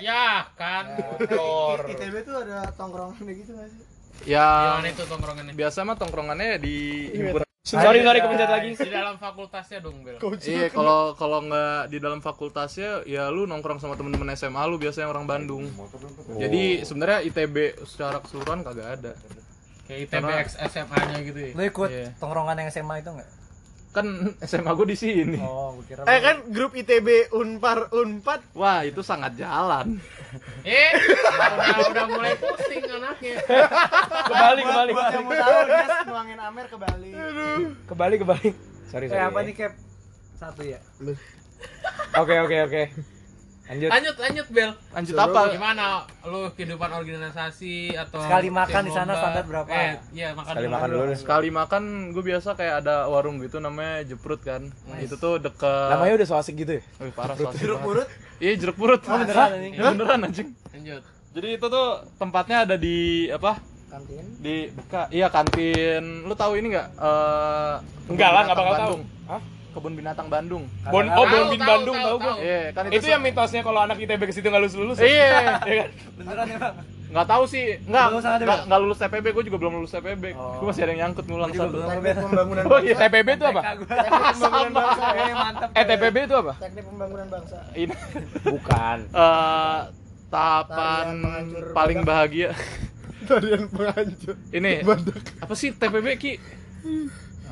Ya, kan. Motor. ITB tuh ada tongkrongan kayak gitu nggak sih? Ya Gimana itu tongkrongannya? biasa mah tongkrongannya di himpunan. Sorry, sorry kepencet lagi. Di dalam fakultasnya dong, Bel. Iya, kalau kalau nggak di dalam fakultasnya ya lu nongkrong sama temen-temen SMA lu biasanya orang Bandung. Jadi sebenarnya ITB secara keseluruhan kagak ada. Kayak ITB X SMA-nya gitu ya. lu ikut Iya. tongkrongan yang SMA itu nggak kan SMA gue di sini. Oh, gue kira Eh kan grup ITB Unpar Unpad Wah, itu sangat jalan. Eh, udah, udah mulai pusing anaknya. Kembali, kembali. Buat yang mau tahu dia nuangin Amer ke Bali. Kembali, kembali. Sorry, sorry. Kayak apa nih cap? Satu ya. Oke, oke, oke. Lanjut. Lanjut, lanjut Bel. Lanjut apa? Gimana lu kehidupan organisasi atau Sekali makan di sana standar berapa? Eh, iya makan Sekali dulu. makan dulu. Sekali makan gue biasa kayak ada warung gitu namanya Jeprut kan. Itu tuh deket Namanya udah so asik gitu ya? Wih, parah soalnya. Jeruk purut. Iya, jeruk purut. Oh, beneran anjing? Beneran anjing. Lanjut. Jadi itu tuh tempatnya ada di apa? Kantin. Di buka. Iya, kantin. Lu tahu ini enggak? Eh Enggak lah, nggak bakal tahu. Bandung. Kebun binatang Bandung. Bon, oh, Bon Bin Bandung tahu, tahu gue. Iya, kan Itu yang mitosnya kalau anak ITB ke situ nggak lulus lulus. Iya. kan? Beneran ya, Bang? Nggak tahu sih. Nggak, Belum sana ada, nggak, Bang? nggak lulus TPB. Gue juga belum lulus TPB. Oh. Gue masih ada yang nyangkut ngulang satu. belum. Teknik pembangunan Oh iya, bangsa. TPB itu apa? Teknik pembangunan bangsa. Eh, mantap. Eh, TPB itu apa? Teknik pembangunan bangsa. Ini Bukan. eh tahapan paling bahagia. Tarian penghancur Ini apa sih TPB Ki?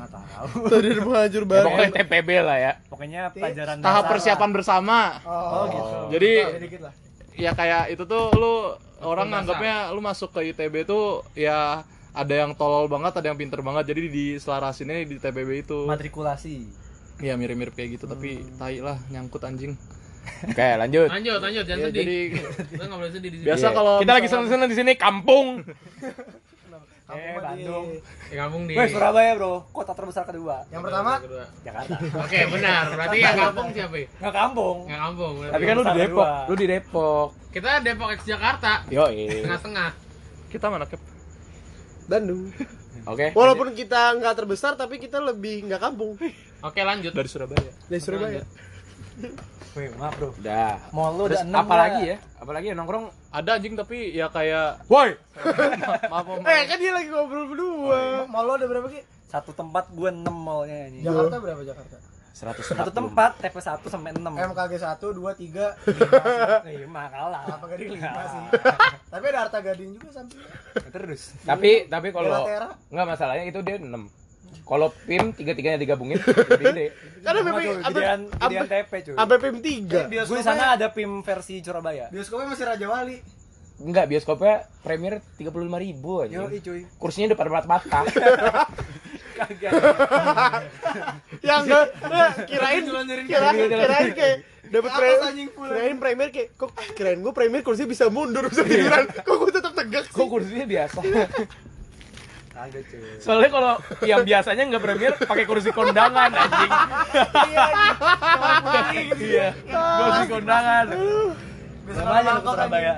Nggak tahu. Tarian penghancur Ya, badak pokoknya TPB lah ya. Pokoknya pelajaran Tahap persiapan bersama. Oh, gitu. Jadi Tahu dikit lah. ya kayak itu tuh lu orang nganggapnya lu masuk ke ITB tuh ya ada yang tolol banget, ada yang pinter banget. Jadi di selarasinnya di TPB itu. lah. Matrikulasi. Ya mirip-mirip kayak gitu tapi tai lah nyangkut anjing. Oke, lanjut. Lanjut, lanjut, jangan Ya, sedih. jadi Kita nggak boleh sedih di sini. biasa Iya. kalau kita lagi seneng-seneng di sini kampung. Eh, Kampung Bandung. Madi. Di kampung di. Weh, Surabaya, Bro. Kota terbesar kedua. Yang pertama, Kedua. Jakarta. Oke, benar. Berarti yang kampung siapa ya? Nggak kampung. Yang kampung. berarti. Tapi kan lu di Depok, dua. lu di Depok. kita Depok X Jakarta. Yo, Tengah-tengah. kita mana Kep? Bandung Oke. Walaupun kita nggak terbesar tapi kita lebih nggak kampung Oke, lanjut. Dari Surabaya. dari Surabaya Weh, maaf, Bro. Udah. Mall lu udah 6 apa lagi ya? Apalagi ya nongkrong? Ada anjing tapi ya kayak Woi. maaf maaf. Eh kan dia lagi ngobrol berdua mau lo ada berapa Ki? Satu tempat gue 6 mallnya ini. Jakarta berapa Jakarta? 100 Satu tempat TP 1 sampai 6. MKG 1, 2, 3, 5 Lima kalah. apa gading 5 sih. Tapi ada harta gading juga sampingnya. Terus. Tapi tapi kalau nggak masalahnya itu dia 6. Kalau PIM tiga-tiganya digabungin gede. sampai cuy, gedean, gedean TP cuy. sampai PIM 3 Gue di sana ada PIM versi Surabaya. Bioskopnya masih Raja Wali. Enggak, bioskopnya premier 35 ribu aja. Yo, cuy. Kursinya depan rata-rata. Kagak. ya enggak ya, kirain kirain kirain kayak dapat Apa pre anjing full? kirain premier kayak kok kirain gue premier kursi bisa mundur bisa tiduran kok gue tetap tegak Kok kursinya biasa? Kagak cuy. Soalnya kalau yang biasanya nggak premier pakai kursi kondangan anjing. Iya, kursi kondangan. Sama aja lu ke Surabaya.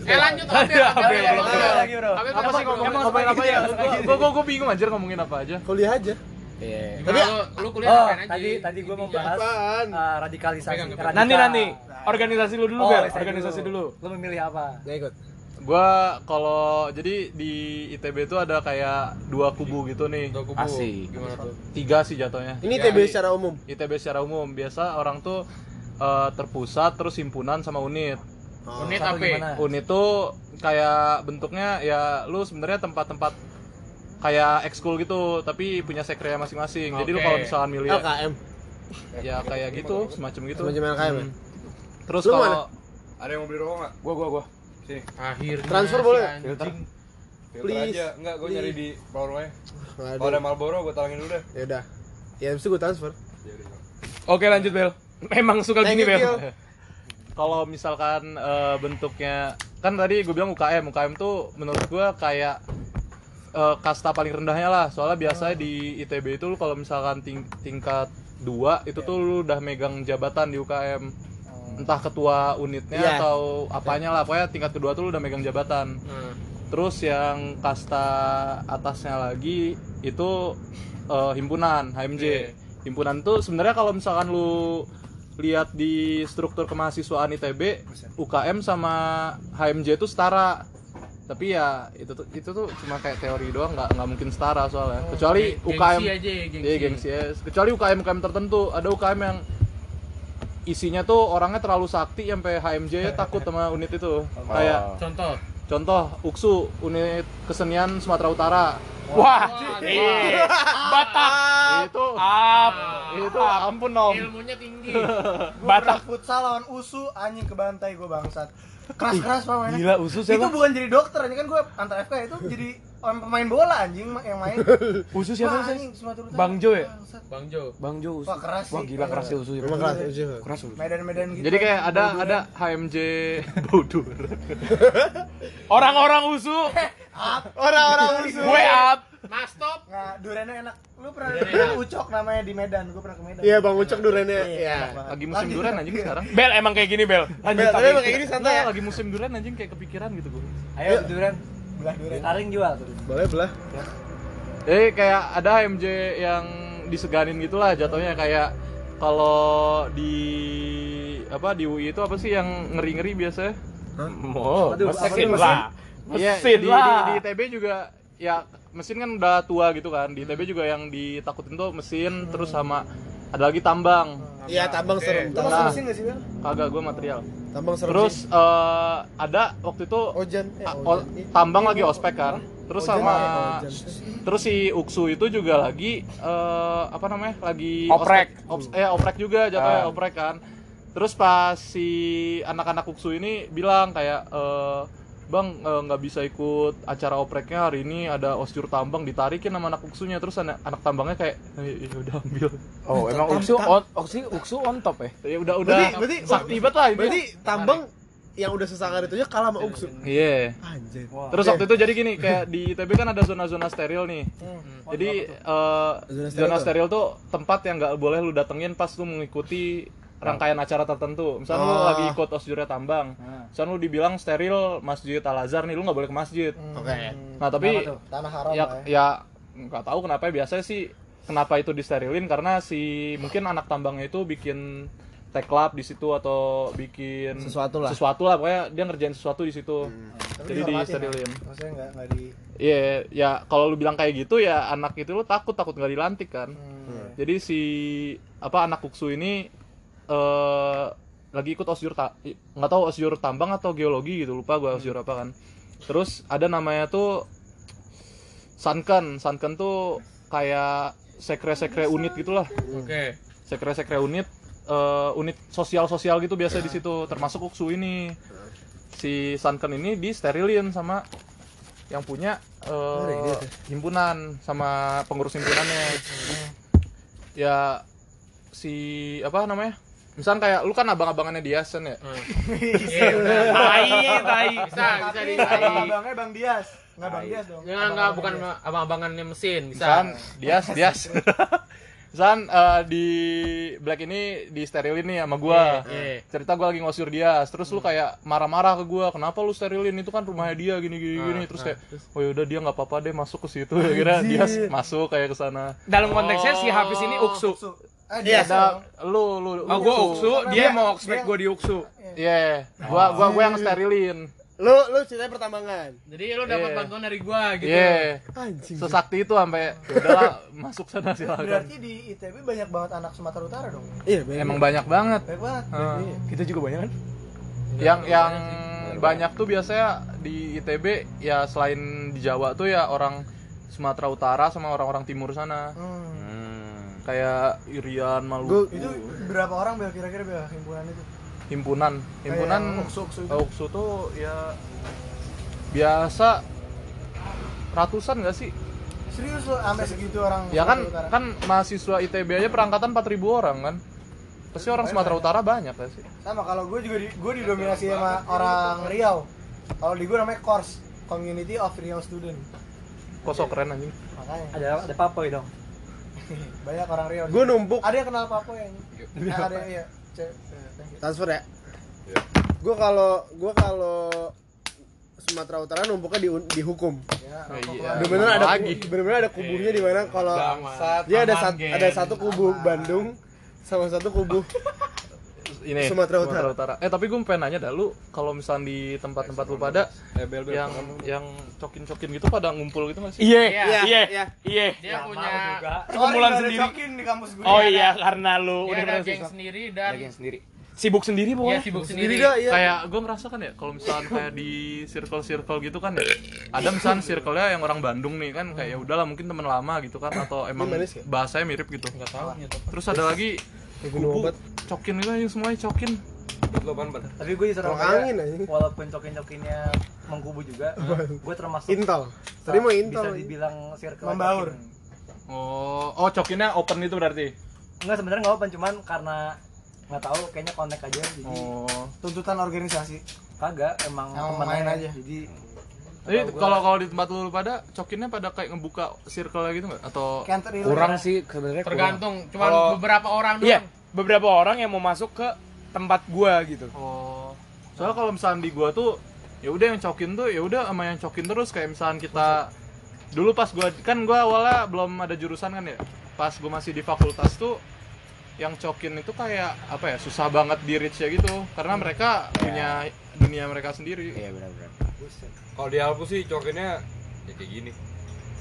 Eh, lanjut. Abel. Ada lagi, Bro. Apa sih ngomongin apa ya? Gua gua gua bingung anjir ngomongin apa aja. kuliah aja Iya. Tapi lu, lu kuliah Oh, aja? tadi tadi gue mau bahas uh, radikalisasi. Radikal. Nanti nanti organisasi lu dulu, Oh, Bel. Organisasi dulu. Lu memilih apa? Gak ikut Gua kalau jadi di ITB itu ada kayak dua kubu gitu nih. Dua kubu. Asik. Gimana tuh? Tiga sih jatuhnya. ini Ya, TB ini- secara umum ITB secara umum biasa orang tuh eh, terpusat terus himpunan sama unit. Unit Satu apa? gimana? Unit tuh kayak bentuknya ya lu sebenarnya tempat-tempat kayak ekskul gitu tapi punya sekre masing-masing. Jadi lu Oke. kalau misalkan milih LKM ya kayak gitu, semacam gitu. semacam LKM ya Hmm. Terus Lu kalau Ada yang mau beli rokok nggak? Gua gua gua. Sini. Akhirnya. Transfer si boleh? anjing. Filter. Filter Please. aja. Enggak, gue nyari di power way. Nggak Kalau ada Marlboro gue talangin dulu deh. ya udah ya habis itu gue transfer Oke, lanjut, Bel. Emang suka Thank gini, you, Bel. Kalau misalkan eh, bentuknya kan tadi gue bilang UKM UKM tuh menurut gue kayak eh, kasta paling rendahnya lah soalnya biasanya di ITB itu lu kalau misalkan ting- tingkat dua itu tuh lu udah megang jabatan di UKM entah ketua unitnya Iya. atau apanya lah pokoknya tingkat kedua tuh lu udah megang jabatan Hmm. terus yang kasta atasnya lagi itu eh, himpunan HMJ Oke. himpunan tuh sebenarnya kalau misalkan lu lihat di struktur kemahasiswaan ITB UKM sama HMJ itu setara tapi ya itu tuh itu tuh cuma kayak teori doang nggak nggak mungkin setara soalnya kecuali Geng- UKM gengsi aja ya, gengsi. Iya, gengsi ya. kecuali UKM UKM tertentu ada UKM yang isinya tuh orangnya terlalu sakti sampai HMJ takut sama unit itu kayak Contoh. Contoh, UKSU, unit kesenian Sumatera Utara. Wah, iya. Batak. Itu Up. itu ampun nom. Ilmunya tinggi. Batak. futsal lawan usu anjing ke bantai gue bangsat keras-keras pak mainnya Gila, usus itu siapa? bukan jadi dokter ini kan gue antar FK itu jadi orang pemain bola anjing yang main Usus Wah, siapa sih? Bang Jo ya? Bang Jo. Bang Jo usus. Wah, keras Wah, sih. gila keras ya usus. Emang keras usus. Keras usus. Medan-medan gitu Jadi kayak ada ada HMJ Bodur. Orang-orang usu. Orang-orang usul. Gue up. Mas Top. Nggak, duriannya enak. Lu pernah durian ucok namanya di Medan, gue pernah ke Medan. Iya, Bang Ucok durennya. Iya, Iya. banget. Lagi musim durian anjing sekarang. Bel emang kayak gini, Bel. Bel, tapi emang kayak gini santai ya. Lagi musim durian anjing kayak kepikiran gitu gue. Ayo durian. Belah durian. Taring jual tuh. Boleh belah. Jadi kayak ada HMJ yang diseganin gitulah jatuhnya kayak kalau di apa di UI itu apa sih yang ngeri-ngeri biasanya? Oh, Aduh, apa mesin lah. Iya, Mesin di, lah. di, di ITB juga ya mesin kan udah tua gitu kan. Di ITB juga yang ditakutin tuh mesin terus sama ada lagi tambang. Iya, tambang serem. Lu Tambang, Nah. mesin gak sih? Kagak gua material. tambang serem. Terus sih. eh, ada waktu itu Ojan. Eh, Ojan. o- tambang lagi ospek kan. Terus Ojan, sama eh, Ojan. terus si Uksu itu juga lagi eh, apa namanya? Lagi Oprek. ospek. Ops- eh oprek juga jatuhnya Ah. oprek kan. Terus pas si anak-anak Uksu ini bilang kayak eh, Bang eh, nggak bisa ikut acara opreknya hari ini ada osjur tambang ditarikin sama anak uksunya terus anak, anak tambangnya kayak "Eh, ya udah ambil Oh, emang uksu on uksu uksu on top ya. ya udah udah Berarti- berarti- sakti banget lah ini Berarti tambang yang udah sesangar itu aja kalah sama Uksu. iya Anjir. Terus waktu itu jadi gini, kayak di ITB kan ada zona-zona steril nih. Jadi eh, Zona steril zona tuh? steril tuh tempat yang nggak boleh lu datengin pas lu mengikuti rangkaian acara tertentu. Misalnya lu Oh. lagi ikut osjurnya tambang. Misalnya lu dibilang steril Masjid Al Azhar nih, lu nggak boleh ke masjid. Oke. Nah tapi Tanah haram ya lah ya. ya nggak tahu kenapa ya biasanya sih kenapa itu disterilin karena si mungkin anak tambangnya itu bikin teklap di situ atau bikin Sesuatu lah. sesuatu lah pokoknya dia ngerjain sesuatu di situ Tapi jadi disterilin ya. Maksudnya nggak nggak di Iya, ya kalau lu bilang kayak gitu ya anak itu lu takut takut nggak dilantik kan. Jadi si apa anak uksu ini eh lagi ikut osjur ta i- nggak tahu osjur tambang atau geologi gitu lupa gua osjur apa kan. Terus ada namanya tuh Sanken, Sanken tuh kayak sekre-sekre unit gitulah. Oke. Sekre-sekre unit eh, unit sosial-sosial gitu biasa di situ termasuk uksu ini. Si Sanken ini disterilin sama yang punya eh, himpunan sama pengurus himpunannya. Ya si apa namanya? Misal kayak lu kan abang-abangannya Diasen ya. Iya, udah. Tai, tai. Bisa, bisa di abang-abangnya Bang Dias. Nggak Bang Dias dong. Enggak, enggak bukan abang-abangannya mesin, bisa. Misalkan Dias, Dias. Misalkan eh, di Black ini di sterilin nih sama gua. Iya. Cerita gua lagi ngosur Dias, terus lu kayak marah-marah ke gua, "Kenapa lu sterilin? Itu kan rumahnya dia gini gini gini." Terus kayak, "Oh yaudah dia nggak apa-apa deh masuk ke situ." Ya kira Dias masuk kayak ke sana. Dalam konteksnya si Hafiz ini uksu. Ah, Iya, Dias Ada dong. lu lu Oh, gua uksu, dia mau expect dia- gua di uksu. Iya, gua gua gua yang sterilin. Lu lu ceritanya pertambangan. Jadi lu dapat Iya. bantuan dari gua gitu. Iya. Anjing. Sesakti itu sampai "Ya udahlah masuk sana silakan. Berarti di ITB banyak banget anak Sumatera Utara dong. Iya, bener. Emang banyak banget. Banyak banget. Heeh. Kita juga banyak kan? yang yang banyak tuh biasanya di ITB ya selain di Jawa tuh ya orang Sumatera Utara sama orang-orang timur sana Hmm. Kayak Irian Maluku Itu berapa orang Bel kira-kira Bel himpunan itu? himpunan himpunan Kayak uksu-uksu itu. eh, uksu tuh ya biasa ratusan gak sih Serius lo sampai segitu orang ya kan Utara? kan mahasiswa ITB aja perangkatan 4000 orang kan pasti orang Sumatera Utara banyak gak sih sama kalau gue juga di, gue didominasi sama orang Riau. Kalau di gue namanya Kors, Community of Riau Student. kosok keren anjing Makanya Ada ada papoy dong. banyak orang Riau. Gue numpuk Ada yang kenal Papo yang Eh, ada ya. Transfer ya. Gue kalau gue kalau Sumatera Utara numpuknya di di hukum. Ya, Oh, iya. Bener-bener ada lagi. bener-bener ada kubunya di mana kalau Bangsat, dia ada aman, sat, geng. ada satu kubu Bandung sama satu kubu ini Sumatera Utara. Eh tapi gue pengen nanya dah lu kalau misalnya di tempat-tempat lu pada Eh, bel, bel, yang yang cokin-cokin gitu pada ngumpul gitu masih? Iya, Iya. iya, Iya. iya. Dia punya Sorry, Kumpulan ada sendiri. cokin di kampus gue. Oh iya, karena lu udah ada geng sendiri dan Ada geng sendiri. sibuk sendiri Iya pokoknya sibuk Sendiri sendiri. dah, iya. kayak gue merasakan ya kalau misalkan kayak di circle circle gitu kan ya ada misalkan circle-nya yang orang Bandung nih kan kayak ya udahlah mungkin teman lama gitu kan atau emang ya? bahasanya mirip gitu Enggak tahu ya terus ada lagi Kubu obat. cokin itu aja semuanya cokin tapi gue disuruh angin aja. walaupun cokin-cokinnya mengkubu juga gue termasuk Intel. Tadi mau bisa Intel. dibilang circle Membaur. cokin. oh oh cokinnya open itu berarti Enggak sebenarnya nggak open cuman karena nggak tahu kayaknya connect aja jadi oh Tuntutan organisasi. kagak emang Emang temen main aja. jadi Jadi kalau kalau di tempat lu pada cokinnya pada kayak ngebuka circle gitu nggak atau kurang sih sebenarnya kurang. Tergantung, cuma Kalau- beberapa orang doang. iya beberapa orang yang mau masuk ke tempat gua gitu Oh. Soalnya kalau misalnya di gua tuh ya udah yang cokin tuh ya udah sama yang cokin terus kayak misalnya kita dulu pas gua kan gua awalnya belum ada jurusan kan ya. Pas gua masih di fakultas tuh yang cokin itu kayak apa ya susah banget di reach ya gitu karena mereka punya dunia mereka sendiri. iya benar-benar Kalau di Alpu sih cokinnya ya kayak gini.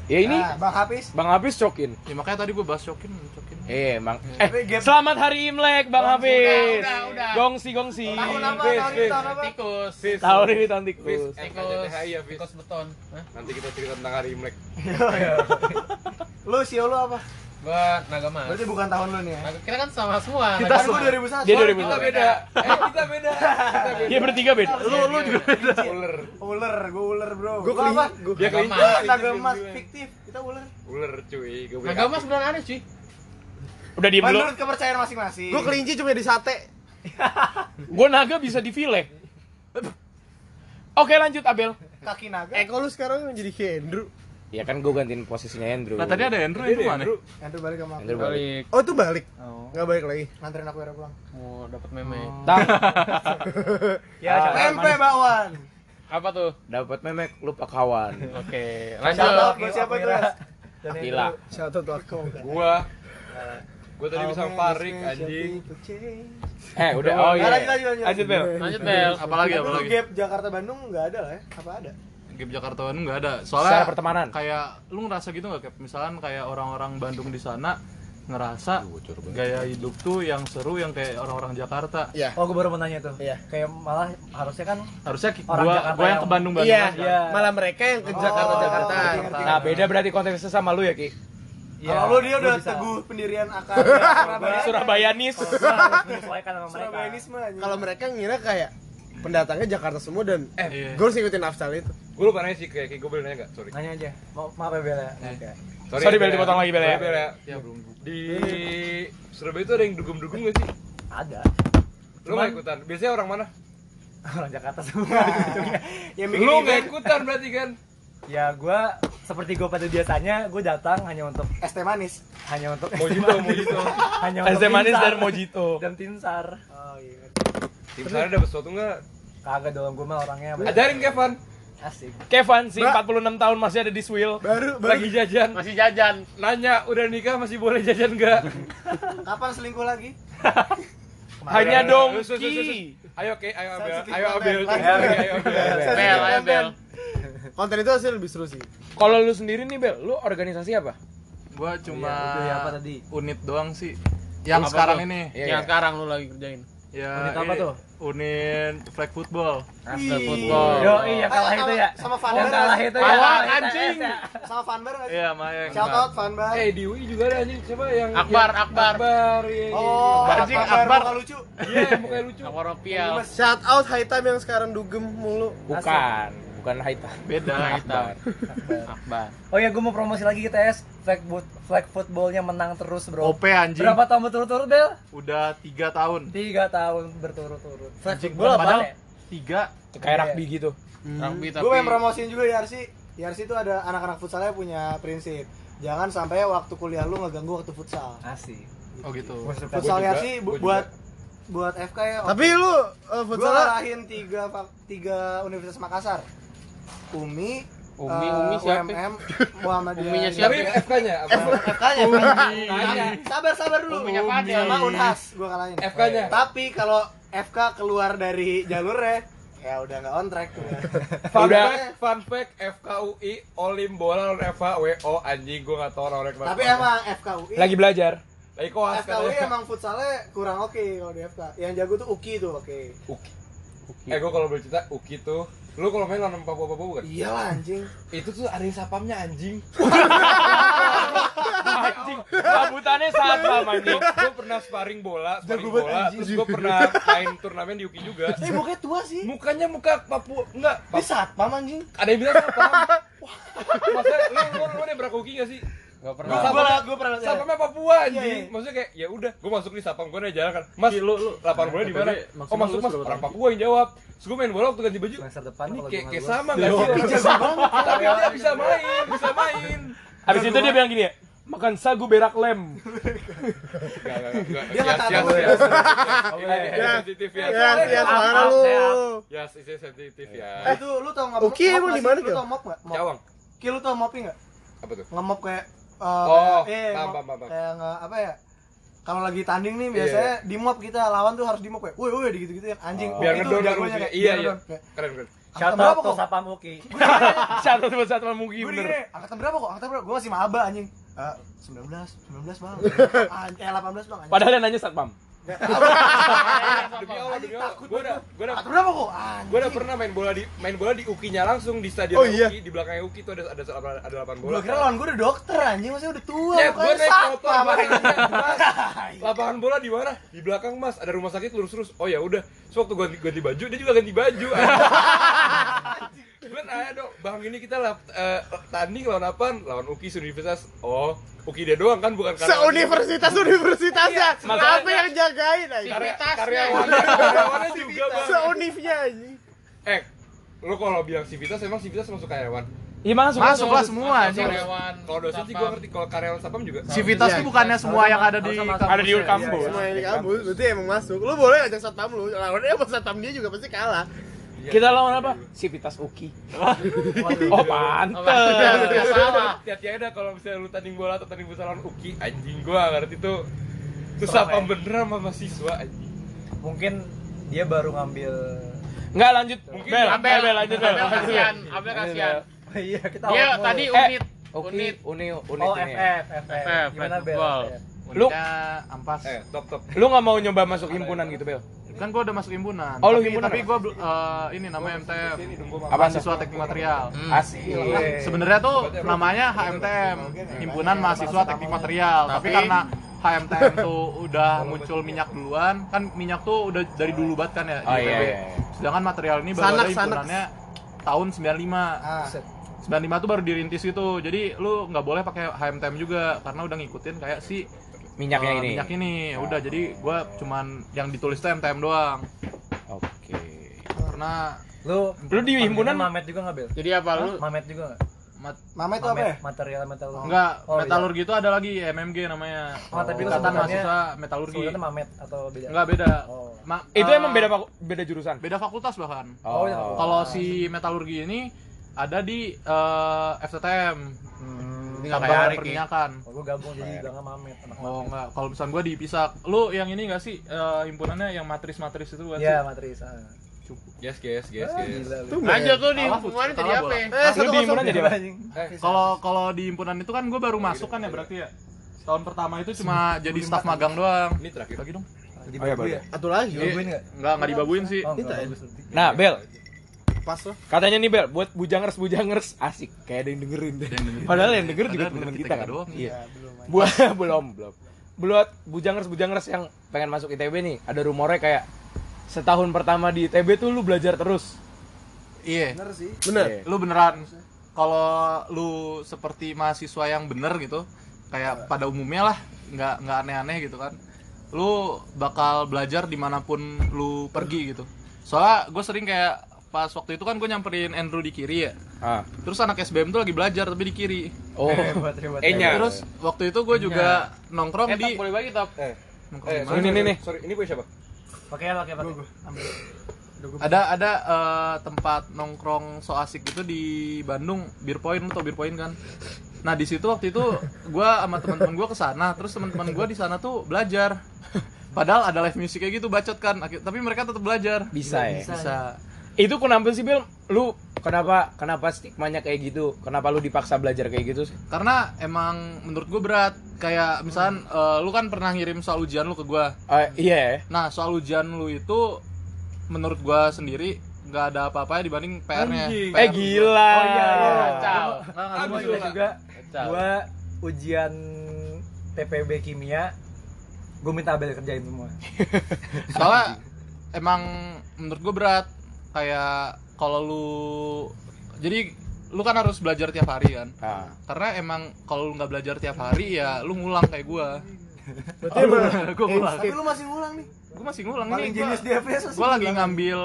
ya ini Nah, Bang Hafiz. bang Hafiz cokin Ya makanya tadi gua bahas cokin, cokin. eh bang eh selamat hari imlek bang Hafiz udah, udah. gongsi gongsi Tahun apa? Tahun ini tahun apa? Tikus. tahun ini tahun tikus ya Fis. Tikus beton. Hah? Nanti kita cerita tentang hari Imlek. Lu sio lu apa? Gua naga mas. Berarti bukan tahun lu nih ya. Naga kita kan sama semua. Kita Naga semua mas. 2001. dia Sorry, 2001 Kita beda. Eh, kita beda. Kita beda. dia bertiga beda Lu lu juga beda. Ular. Ular, gua ular, Bro. Gua apa? Gue Dia Naga kelinci. mas. Naga emas fiktif. Kita ular. Ular cuy. Boleh Naga mas beneran ada cuy. udah diem dulu Menurut kepercayaan masing-masing. gue kelinci cuma di sate. gue naga bisa di file oke lanjut Abel kaki naga. Eh kalau lu sekarang jadi Andrew. Ya kan gue gantiin posisinya Andrew Nah tadi ada Andrew itu mana? Andrew balik sama aku. Andrew balik. Oh itu balik. Oh. Nggak balik lagi. Nganterin aku era pulang. Mau dapat meme. Tang, ya Ah. Tempe bakwan. Apa tuh? dapat memek lupa kawan Oke, Shout out lanjut. buat siapa tuh? dan gila Shout out aku. Gua Gua tadi bisa Farik anjing. eh udah oh iya Nah, lanjut, lanjut, lanjut. lanjut Bel Lanjut Bel. Apalagi apalagi? gap Jakarta Bandung nggak ada lah ya? Apa ada? Game Jakarta Bandung nggak ada. secara Soalnya pertemanan kayak lu ngerasa gitu nggak kayak misalkan kayak orang-orang Bandung di sana ngerasa gaya hidup tuh yang seru yang kayak orang-orang Jakarta. Iya. oh gue baru mau nanya tuh Iya. kayak malah harusnya kan Harusnya Orang gua Jakarta gua yang yang- ke Bandung Bandung Iya. aja. Iya. Malah mereka yang ke Jakarta Jakarta. nah beda berarti konteksnya sama lu ya Ki ya, Kalau lu dia udah bisa. teguh pendirian akar. Surabayanis sama mereka Surabayanisme aja. Kalau mereka ngira kayak pendatangnya Jakarta semua dan Iya. eh gue harus ngikutin lifestyle itu. Gue lupa nanya sih kayak kayak gue boleh nanya gak? Sorry. nanya aja Ma- maaf ya Bel ya Oke. Sorry, Bel, dipotong lagi, Bel, ya. Sorry, Bel, ya. Ya belum. Di Surabaya itu ada yang dugem-dugem gak sih? ada Lu gak ikutan? Biasanya orang mana? orang Jakarta semua bikin Lu gak ikutan berarti kan? ya gue seperti gue pada biasanya gue datang hanya untuk es teh manis. hanya untuk Mojito, mojito. hanya es untuk teh manis dan mojito dan tinsar Oh iya. Tim sana dapet sesuatu gak? kagak dong gue mah orangnya Ajarin Kevin. asik Kevin sih Mbak. 46 tahun masih ada di Swill Baru baru Lagi jajan. Masih jajan. Nanya, udah nikah masih boleh jajan gak? Kapan selingkuh lagi? hanya dong. Ki Ayo, Oke, ayo Abel. Sensitif Ayo. Abel. Ayo Abel. Bel, ayo Bel. konten itu hasil lebih seru sih. kalau lu sendiri nih Bel lu organisasi apa Gua cuma Itu ya apa tadi? unit doang sih. Yang Apa sekarang tuh? ini. Iya, Yang iya. sekarang lu lagi kerjain. Ya, Unit apa ini tuh? Unit flag football. Flag football. yo iya kalah itu sama- ya sama yang Vanber kalah nggak sih? itu ya Kalah, anjing. Sama Vanber nggak sih? Iya, Mayang. Shout out Vanber. Eh di UI juga ada anjing siapa yang Akbar, yang- Akbar. Akbar iya, iya, Oh, iya. Anjing, Akbar, Akbar. muka lucu. Iya, yang mukanya lucu. Akbar Ropial. Shout out High Time yang sekarang dugem mulu. bukan bukan Haita Beda. Akbar Akbar. oh ya gue mau promosi lagi kita ya flag flag footballnya menang terus bro OP anjing. berapa tahun berturut-turut Bel Udah tiga tahun. tiga tahun berturut-turut Flag Anjing, football padahal apa? Tiga. kayak rugby gitu Rugby tapi Gue pengen promosiin juga Yarsi. Yarsi itu ada anak-anak futsalnya punya prinsip. Jangan sampai waktu kuliah lu ngeganggu waktu futsal. asik Oh gitu. Futsal Yarsi bu- buat buat FK ya. Tapi lu uh, gue futsal ngarahin tiga fak- tiga Universitas Makassar. Umi, Umi, eh, Umi siapa? UMM, Muhammadiyah. Uminya siapa? Tapi FK-nya apa? FK-nya. FK-nya. Sabar sabar dulu. Uminya Fadil. Sama Unhas gua kalahin. FK-nya. Tapi kalau FK keluar dari jalurnya ya udah nggak on track Fun Udah. fact, fun fact, FKUI Olim bola lawan FH WO anjing gua enggak tahu orang-orang kenapa. Tapi emang FKUI lagi belajar lagi koas FKW katanya emang futsalnya kurang oke kalau di FK. Yang jago tuh Uki tuh oke. Uki eh gue kalau boleh cerita Uki tuh lu kalau main lawan Papua Papua bukan Iya lah anjing. itu tuh ada yang sapamnya anjing Anjing, rambutannya satpam anjing. gue pernah sparring bola sparring bola terus gue pernah main turnamen di Uki juga Eh mukanya tua sih. mukanya muka Papua enggak Dia satpam anjing. ada yang bilang sapam maksudnya lu lu lu ada berapa Uki gak sih Gak Gua pernah gua pernah lihat. Sapamnya Papua Iya, anjing. iya. Maksudnya kayak ya udah, gua masuk di sapam gua udah jalan kan. Mas, lu- lu- lapangan bola di mana? Oh, masuk Mas, orang? Papua yang jawab. Terus gua main bola waktu ganti baju. semester depan Ini kayak kayak sama enggak sih? Tapi dia bisa main, bisa main. Habis itu dia bilang gini ya, makan sagu berak lem. Enggak, enggak, enggak. Dia nggak Yes, tahu ya. Ya. Sensitif ya. Ya, ya suara lu. Yes, itu sensitif ya. Eh, itu lu tau nggak? Uki emang di mana, Lu tau mop nggak? Mop. Cawang. Ki lu tau mopi nggak? Apa tuh? Ngemop kayak eh, Oh, kayak- eh, paham, paham, paham. Kayak nge, apa ya? Kalau lagi tanding nih Iya, biasanya di mop kita lawan tuh harus di mop kayak, woi woi gitu-gitu yang anjing. Biar Uki tuh ngedon kayak, Iya, biar iya. Keren, keren. Shout Angkatan out berapa to kok? Sapam Uki. Satu sama satu sama Mugi Gue bener. angkatan berapa kok? Angkatan berapa? Gue masih maba anjing. Eh, 19, 19 bang. Anjing, eh 18 bang. Anjing. Padahal yang nanya satpam. Demi Allah, demi Allah. Gua udah gua udah berapa kok? Gue udah pernah main bola di main bola di Ukinya langsung di stadion Oh, iya. Uki di belakangnya Uki tuh ada ada ada, ada lapangan bola. Gue kira lawan gue udah dokter anjing, maksudnya udah tua. Ya, gue naik motor. Mas, lapangan bola di mana? Di belakang mas, ada rumah sakit lurus-lurus. Oh ya udah, so, waktu ganti, ganti baju, dia juga ganti baju. Gue nanya dong, bang ini kita lap, eh, tanding lawan apa? Lawan Uki Universitas. Oh, Uki dia doang kan, bukan karyawan. Seuniversitas universitasnya. masalahnya- Apa yang jagain aja? Karya, karyawannya, karyawannya juga bang. Seunifnya aja. Eh, lu kalau bilang Civitas, emang Civitas masuk karyawan? Iya masuk. Masuk lah semua anjing. Karyawan. Kalau dosen sih gue ngerti, kalau karyawan sapam juga. Civitas tuh bukannya semua yang ada di Ada di kampusnya. kampus. Semua yang di kampus, berarti emang masuk. Lu boleh ajak satpam lu, lawannya sama satpam dia juga pasti kalah. Kita lawan apa? Sivitas Uki. Oh, pantes. Hati-hati aja kalau misalnya lu tanding bola atau tanding futsal lawan Uki, anjing gua ngerti tuh. Itu sapam bener sama mahasiswa anjing. Mungkin dia baru ngambil Enggak lanjut. Mungkin Bel, Abel, Bel, lanjut Bel. Kasihan, Abel kasihan. Iya, kita Dia mulu. tadi Eh, unit, Uki, unit. Uni, unit Oh, ini. FF, FF. FF, Gimana Bel? Lu Unitnya ampas. Eh, top top. lu nggak mau nyoba masuk himpunan gitu, Bel? Kan gua udah masuk himpunan. Oh, lu tapi, himpunan tapi apa? gua bel- eh, ini namanya MTM. Apa Mahasiswa Teknik Material. Asik. Sebenarnya tuh namanya HMTM, Himpunan Mahasiswa Teknik Material. Tapi, Tapi- karena HMTM tuh udah muncul minyak duluan, kan minyak tuh udah dari dulu banget kan ya di Oh, iya, IPB. iya. Sedangkan material ini baru Sanak, ada sanak. himpunannya tahun 95. Ah, 95 tuh baru dirintis gitu. Jadi lu nggak boleh pakai HMTM juga karena udah ngikutin kayak si Minyaknya eh, ini. Minyak ini. Udah jadi gua cuman yang ditulis tuh MTM doang. Oke. Karena Lu Lu di himpunan- Mamet juga nggak Bel? Jadi apa lu? Mamet juga nggak? mat- Mama itu apa ya? Mamet, material metalurgi. enggak Oh, iya. metalurgi itu ada lagi MMG namanya. Oh, tapi lu Ikatan sebutannya- mahasiswa metalurgi. Sebutannya Mamet atau beda? Enggak beda. Oh. Ma- Itu eh, emang beda beda jurusan. beda fakultas bahkan. Oh, iya. Kalau si metalurgi ini ada di eh, FTTM. Hmm, Ini nggak kayak Arik, perminyakan. Oh, gua gabung jadi bilangnya Mamet. Anak Oh enggak, kalau misalnya gua dipisah. Lu yang ini enggak sih eh, himpunannya yang matris-matris itu kan Iya, sih? matris. Ah. Yes, yes, yes, Ah, yes. Tuh, Lanjut tuh di hubungan jadi apa? Eh, satu di himpunan jadi apa? Kalau kalau di himpunan itu kan gue baru masuk kan ya berarti ya. Tahun pertama itu cuma jadi staf magang doang. Ini terakhir. Lagi dong. Jadi Oh, iya, bagus ya? Satu lagi. Dibaguin nggak? Enggak enggak dibaguin sih. Oh, enggak bagus berarti. Nah, Bel, Pas loh. katanya nih Bel, buat bujangers bujangers asik, kayak ada yang dengerin deh. Padahal yang denger juga teman kita kita kan. doang. Iya. Buat belum belum. Buat bujangers bujangers yang pengen masuk ITB nih, ada rumornya kayak setahun pertama di ITB tuh lu belajar terus. Iya. Bener sih. Bener. Iya. Lu beneran kalau lu seperti mahasiswa yang bener gitu, kayak pada umumnya lah, nggak nggak aneh-aneh gitu kan. Lu bakal belajar di mana pun lu pergi gitu. Soalnya gue sering kayak pas waktu itu kan gue nyamperin Andrew di kiri ya. Ah. Terus anak SBM tuh lagi belajar tapi di kiri. Oh. Hebat, hebat. E-nya. Terus waktu itu gue juga nongkrong Eh, di boleh bagi top. Eh, nongkrong eh, sorry, Ini, sorry, ini, sorry, ini gue siapa? Pakai ya, pakai pakai. Ambil. ada ada eh, tempat nongkrong so asik gitu di Bandung Beer Point lu tau Beer Point kan nah di situ waktu itu gua sama teman-teman gua ke sana terus teman-teman gua di sana tuh belajar padahal ada live music kayak gitu bacot kan tapi mereka tetap belajar Bisa ya. bisa Itu kenapa sih Bil? Lu kenapa kenapa stigmanya kayak gitu? Kenapa lu dipaksa belajar kayak gitu sih? karena emang menurut gue berat kayak misalkan eh, lu kan pernah ngirim soal ujian lu ke gua Eh, iya. nah soal ujian lu itu menurut gua sendiri nggak ada apa-apa dibanding PR-nya Anjing. Eh gila. Oh iya, iya. Kacau. Nggak, Gua gua juga, juga Kacau. gua ujian TPB kimia gue minta Abel kerjain semua soalnya emang menurut gue berat kayak kalau lu jadi lu kan harus belajar tiap hari kan Ah. karena emang kalau lu nggak belajar tiap hari ya lu ngulang kayak gua Berarti emang gue ngulang Tapi lu masih ngulang nih. gue masih ngulang Paling nih di masih gue lagi ngulang. ngambil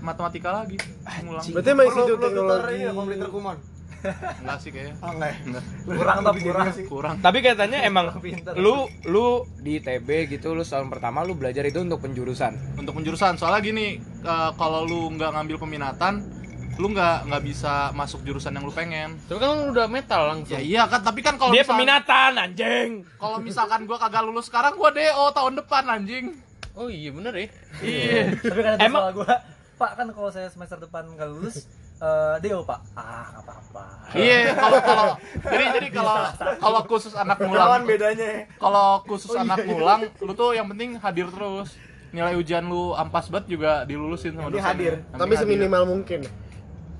matematika lagi ngulang berarti perlu tutor teknologi komputer kumon. Enggak sih kayaknya Oh enggak. ya? kurang tapi kurang sih. kurang Tapi katanya emang Pinter. lu lu di TB gitu lu tahun pertama lu belajar itu untuk penjurusan. untuk penjurusan soalnya gini eh, kalau lu nggak ngambil peminatan lu nggak nggak bisa masuk jurusan yang lu pengen Tapi kan lu udah metal langsung. ya iya kan tapi kan kalau Dia misal- peminatan anjing. kalau misalkan gua kagak lulus sekarang gua DO tahun depan anjing Oh iya bener ya. iya tapi kan ada Emang- soal gue pak kan kalau saya semester depan nggak lulus eh Deo pak. Ah nggak apa-apa. Iya kalau kalau jadi jadi kalau kalau khusus anak mulang bedanya. ya. kalau khusus anak mulang lu tuh yang penting hadir terus. Nilai ujian lu ampas banget juga dilulusin sama dosen hadir. tapi seminimal mungkin.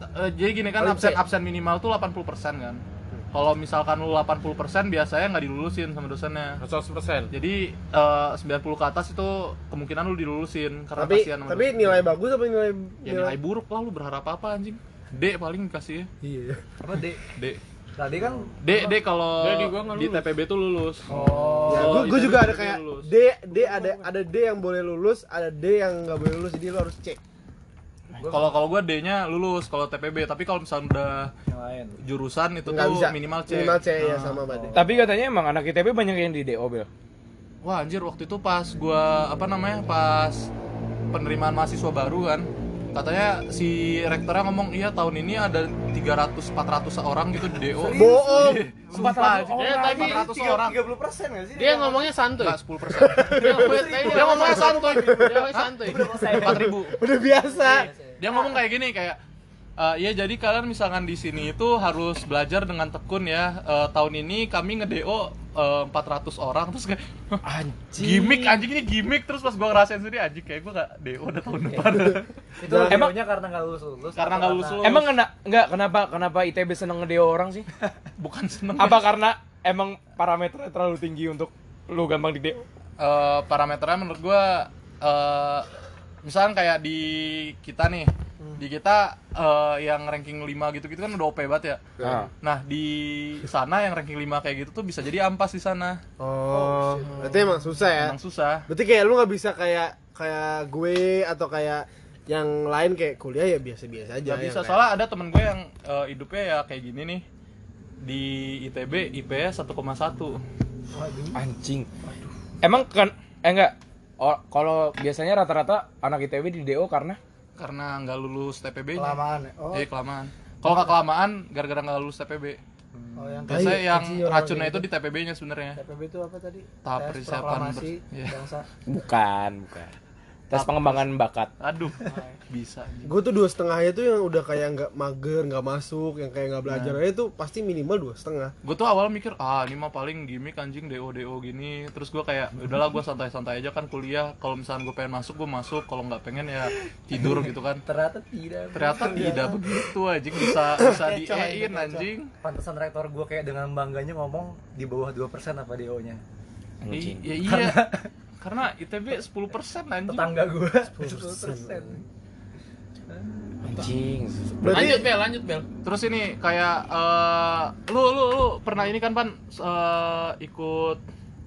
Eh, jadi gini kan absen absen minimal tuh 80% kan. Kalau misalkan lu 80% biasanya nggak dilulusin sama dosennya. 100%. jadi eh, 90 ke atas itu kemungkinan lu dilulusin karena tapi kasihan sama tapi dosen. nilai bagus apa nilai ya nilai buruk lah lu berharap apa anjing D paling kasih ya. Iya. Apa D. D. Tadi kan D D kalau D di. TPB tuh lulus. Oh. Ya, Oh, gue juga ada kayak lulus. D D ada ada D yang boleh lulus ada D yang nggak boleh lulus jadi lo harus cek. Kalau kalau gua D-nya lulus kalau TPB tapi kalau misalnya udah yang lain. jurusan itu nggak tuh bisa. minimal C minimal C ya sama Bade Tapi katanya emang anak ITB banyak yang di DO, Bel. Wah anjir waktu itu pas gua apa namanya pas penerimaan mahasiswa baru kan katanya si rektornya ngomong iya tahun ini ada 300 400 orang gitu di DO. bohong Sumpah. Eh, tapi 400 orang. 30 persen nggak sih? Dia ngomongnya santuy. Enggak 10 persen. Dia ngomongnya Dia ngomongnya santuy. Dia ngomongnya santuy. 4000 ribu. udah biasa Dia ngomong kayak gini kayak "Eh, ya jadi kalian misalkan di sini itu harus belajar dengan tekun ya. Eh, tahun ini kami nge-DO eh, 400 orang terus kayak Anjing. gimmick anjing ini gimmick terus pas gua ngerasain sendiri anjing kayak gua gak DO udah tahun depan itu Emang- emang karena nggak lulus lulus Karena nggak lulus lulus. Emang kena enggak kenapa kenapa ITB seneng nge-DO orang sih? bukan seneng Apa karena emang parameternya terlalu tinggi untuk lu gampang di DO? Eh, parameternya menurut gua eh misalkan kayak di kita nih di kita eh, yang ranking 5 gitu-gitu kan udah OP banget ya. Ah. nah di sana yang ranking 5 kayak gitu tuh bisa jadi ampas di sana. Oh berarti emang susah ya? Emang susah. Berarti kayak lu nggak bisa kayak kayak gue atau kayak yang lain kayak kuliah ya biasa-biasa aja Gak bisa kayak- soalnya ada temen gue yang eh, hidupnya ya kayak gini nih. Di ITB IPS 1,1 Anjing. Emang kan eh enggak Oh, kalau biasanya rata-rata anak ITB di DO karena karena nggak lulus TPB nya Kelamaan ya. Oh, eh kelamaan kalau nggak kelamaan gara-gara nggak lulus TPB oh yang biasanya Iya, yang racunnya kayak itu di TPB nya sebenarnya TPB itu apa tadi? Tahap persiapan bers- iya. bangsa. bukan, bukan. Tes pengembangan bakat. aduh bisa gue tuh dua setengahnya tuh yang udah kayak nggak mager nggak masuk yang kayak nggak belajar. Aja tuh pasti minimal dua setengah. Gue tuh awal mikir ah ini mah paling gimmick anjing do do gini. Terus gue kayak udahlah gue santai-santai aja kan kuliah. Kalau misalnya gue pengen masuk gue masuk. Kalau nggak pengen ya tidur gitu kan. Ternyata tidak. Ternyata tidak begitu anjing. Bisa bisa di Kecoh, in kecoh. anjing. Pantesan rektor gue kayak dengan bangganya ngomong di bawah 2% apa DO nya Anjing. I- ya iya. Karena ITB 10% anjing tetangga gue 10% Anjing. berarti Lanjut Bel, lanjut Bel. terus ini kayak eh, lu lu lu pernah ini kan pan eh, ikut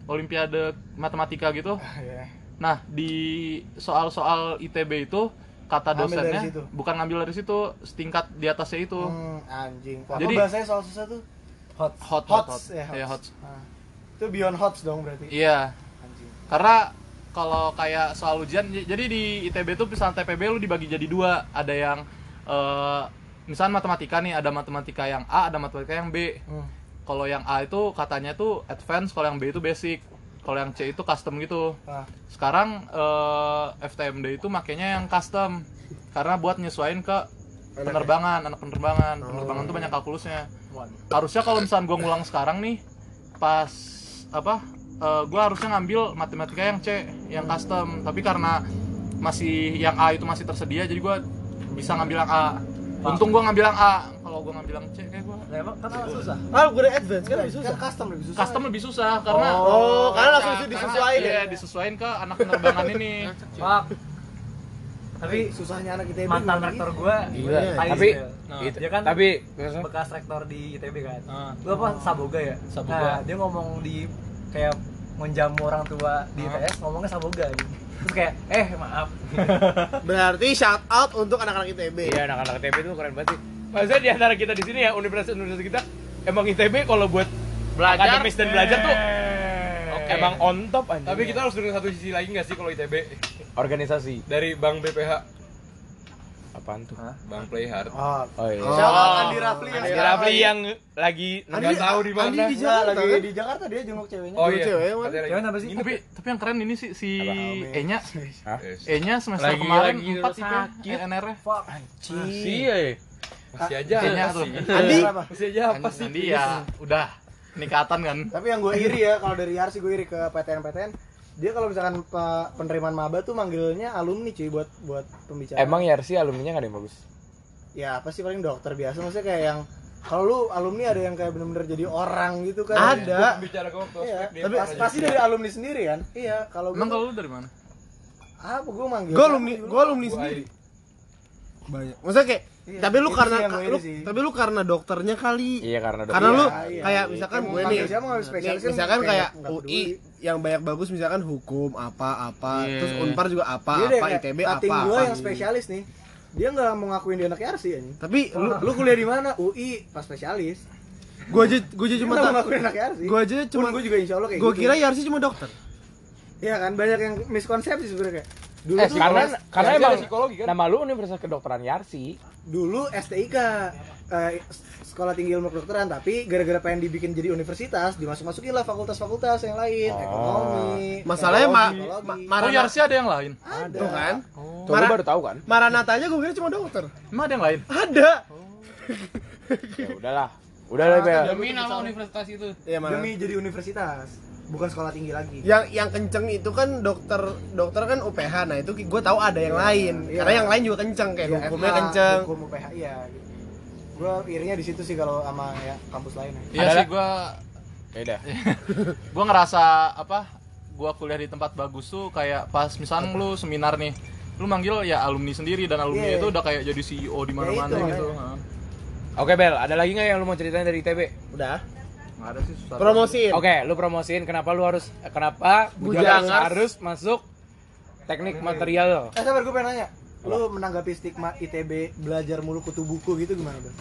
olimpiade matematika gitu ya. nah di soal-soal ITB itu kata dosennya bukan ngambil dari situ setingkat di atasnya itu Hmm, anjing. Apa Jadi- bahasanya soal susah tuh? hot hot hot hot ya, Iya, hots. hot Nah, itu beyond hots dong berarti. iya Anjing. Karena kalau kayak soal ujian jadi di ITB tuh misalnya TPB lu dibagi jadi dua. Ada yang eh misalnya matematika nih ada matematika yang A ada matematika yang B. Hmm. kalau yang A itu katanya tuh advance kalau yang B itu basic. Kalau yang C itu custom gitu. Ah, sekarang eh, FTMD itu makanya yang custom. Karena buat nyesuaiin ke penerbangan anak penerbangan. Penerbangan tuh banyak kalkulusnya. Harusnya kalau misalnya gue ngulang sekarang nih pas apa gue harusnya ngambil matematika yang C yang custom tapi karena masih yang A itu masih tersedia jadi gue bisa ngambil yang A untung gue ngambil yang A kalau gue ngambil yang C kayak gue Nah, emang kan susah. Ah, gue udah advance kan lebih susah. Kan custom lebih susah. custom lebih susah karena Oh, karena langsung Karena- disesuaiin iya, ya. disesuaiin ke anak penerbangan ini Fuck. Tapi susahnya anak ITB mantan rektor gua Gila. Tai Tapi Nah, itu- dia kan tapi bekas rektor di ITB kan. Lu apa Saboga ya? Saboga. Nah, dia ngomong di kayak menjamu orang tua di. ITS ngomongnya Saboga gitu. Terus kayak eh maaf. Berarti shout out untuk anak-anak ITB. Iya anak-anak ITB itu keren banget sih. Maksudnya di antara kita di sini ya universitas-universitas kita emang ITB kalau buat Belajar. akademis dan belajar tuh Oke. emang on top aja. Tapi kita harus dengar satu sisi lagi nggak sih kalau ITB organisasi dari Bang BPH, apaan tuh? Bang Playhard. Oh, Oh iya. Shout out Andi Rafli yang Andi Rafli lagi- yang lagi Nggak tahu di mana. Andi di Enggak, Jakarta lagi kan? di Jakarta dia jenguk ceweknya. Oh iya. cewek. Cewek apa sih? tapi tapi yang keren ini sih si Apa? E nya Yes. E nya semester Lagi- kemarin lagi 4 sakit. NR nya Iya ya. Masih aja E nya apa tuh sih? Andi? Masih aja apa sih? Andi ya udah nikatan kan Tapi yang gue iri ya kalau dari Yarsi gue iri ke PTN-PTN dia kalau misalkan pe- penerimaan maba tuh manggilnya alumni cuy buat buat pembicara. Emang Yarsi alumninya nggak ada yang bagus. ya apa sih paling dokter biasa maksudnya kayak yang kalau lu alumni ada yang kayak bener-bener jadi orang gitu kan. Ada. Bicara ke Iya, dia tapi pasti dari alumni sendiri kan? Iya, kalau emang kalau lu dari mana apa gue manggil gue alumni, gue alumni Gua sendiri. Banyak. Maksudnya kayak, Iya, tapi lu karena sih gue lu, sih. tapi lu karena dokternya kali. Iya karena Karena Iya, lu iya. kayak misalkan Kayak gue nih, siapa, kan misalkan kayak UI. Yang banyak bagus misalkan hukum apa apa, Iya. terus Unpar juga apa Dia deh ITB apa gue apa. yang spesialis nih. Dia nggak mau ngakuin dia anak Yarsi ya Tapi lu Lu, lu kuliah di mana? UI pas spesialis. gue aja gue aja cuma ngakuin anak Yarsi. gue aja cuma gue juga insya Allah kayak gue gitu. kira Yarsi cuma dokter. Iya kan banyak yang miskonsepsi sebenarnya kayak. Dulu Eh, tuh karena ada emang psikologi kan? nama lu Universitas Kedokteran Yarsi. dulu STIK eh, sekolah tinggi ilmu kedokteran tapi gara-gara pengen dibikin jadi universitas dimasuk-masukin lah fakultas-fakultas yang lain Oh. ekonomi Masalahnya ma, ma, oh Yarsi ada yang lain ada tuh kan? Tuh lu Mara- baru tahu kan? Maranatanya gue kira cuma dokter. emang ada yang lain Ada. Ya udahlah. Udah lah, Bel. Demi nama universitas itu. Mana? demi jadi universitas bukan sekolah tinggi lagi Yang yang kenceng itu kan dokter dokter kan UPH. Nah itu gue tahu ada yang lain. Iya. Karena yang lain juga kenceng kayak Iya, hukumnya FH, kenceng. hukum UPH iya gitu. gue irinya di situ sih kalau sama ya kampus lain ya. iya Ada sih Ya udah. gua ngerasa apa gua kuliah di tempat bagus tuh kayak pas misalnya lu seminar nih lu manggil ya alumni sendiri dan alumni Iya. itu udah kayak jadi CEO di mana-mana itu, gitu. Oke, Bel, ada lagi nggak yang lu mau ceritain dari ITB? Udah. Nggak ada sih susah Promosiin. Oke, lu promosiin. Kenapa lu harus kenapa Bujangers. Harus masuk teknik material. eh sabar gue pengen nanya. Lu menanggapi stigma ITB belajar mulu kutu buku gitu gimana bang?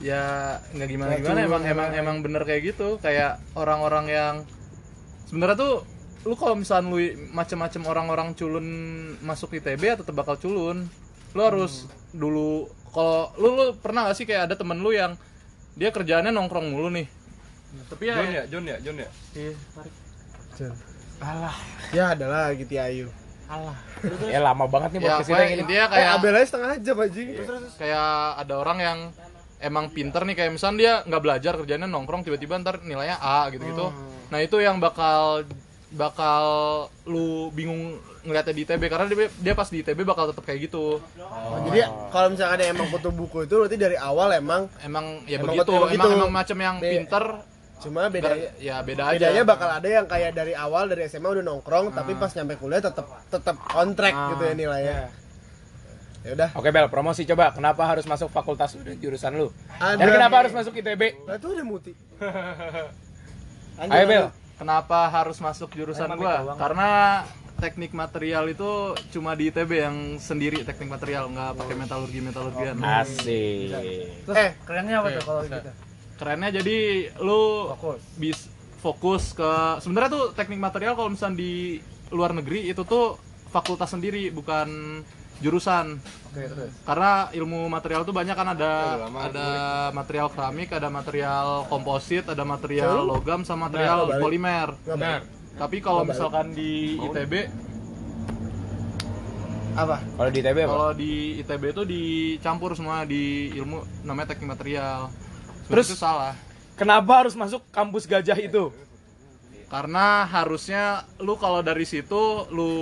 ya nggak gimana gimana emang emang emang bener kayak gitu. Kayak orang-orang yang sebenarnya tuh lu kalau misalnya lu macem-macem orang-orang culun masuk ITB ya tetap bakal culun. Lu harus dulu kalau lu, lu pernah gak sih kayak ada temen lu yang dia kerjaannya nongkrong mulu nih tapi ya, John ya, John ya, John ya. Iya, tarik. Ya adalah gitu Ayu. Ya lama banget nih ya podcast kita kayak ini. Eh, kayak Abel aja setengah jam anjing. kayak ada orang yang emang pinter nih kayak misalnya dia nggak belajar kerjanya nongkrong tiba-tiba ntar nilainya A gitu gitu nah itu yang bakal bakal lu bingung ngeliatnya di ITB karena dia, dia pas di ITB bakal tetap kayak gitu Oh, jadi kalau misalkan ada emang kutu buku itu berarti dari awal emang emang ya Emang begitu emang emang, gitu. emang macam yang pinter cuma bedanya ya beda aja bedanya bakal ada yang kayak dari awal dari SMA udah nongkrong tapi pas nyampe kuliah tetap tetap kontrak Ah, gitu ya nilainya. Ya udah. Oke, Bel, promosi coba. Kenapa harus masuk fakultas jurusan lu? Ada. Dan kenapa harus masuk ITB? Nah, itu ada muti. Ayo, Bel. kenapa harus masuk jurusan gua karena teknik material itu cuma di ITB yang sendiri teknik material nggak pakai metalurgi metalurgian Asik. Terus Eh, kerennya apa tuh kalau gitu? Kerennya jadi lu Fokus. bis fokus ke sebenarnya tuh teknik material kalau misalnya di luar negeri itu tuh fakultas sendiri bukan jurusan Oke, terus. karena ilmu material tuh banyak kan ada Ya, lama, ada material keramik ada material komposit ada material logam sama material balik. polimer Benar. tapi kalau misalkan di ITB Apa? Kalau di ITB apa? Kalau di ITB itu dicampur semua di ilmu namanya teknik material. Terus? Itu salah. Kenapa harus masuk kampus gajah itu? Karena harusnya lu kalau dari situ lu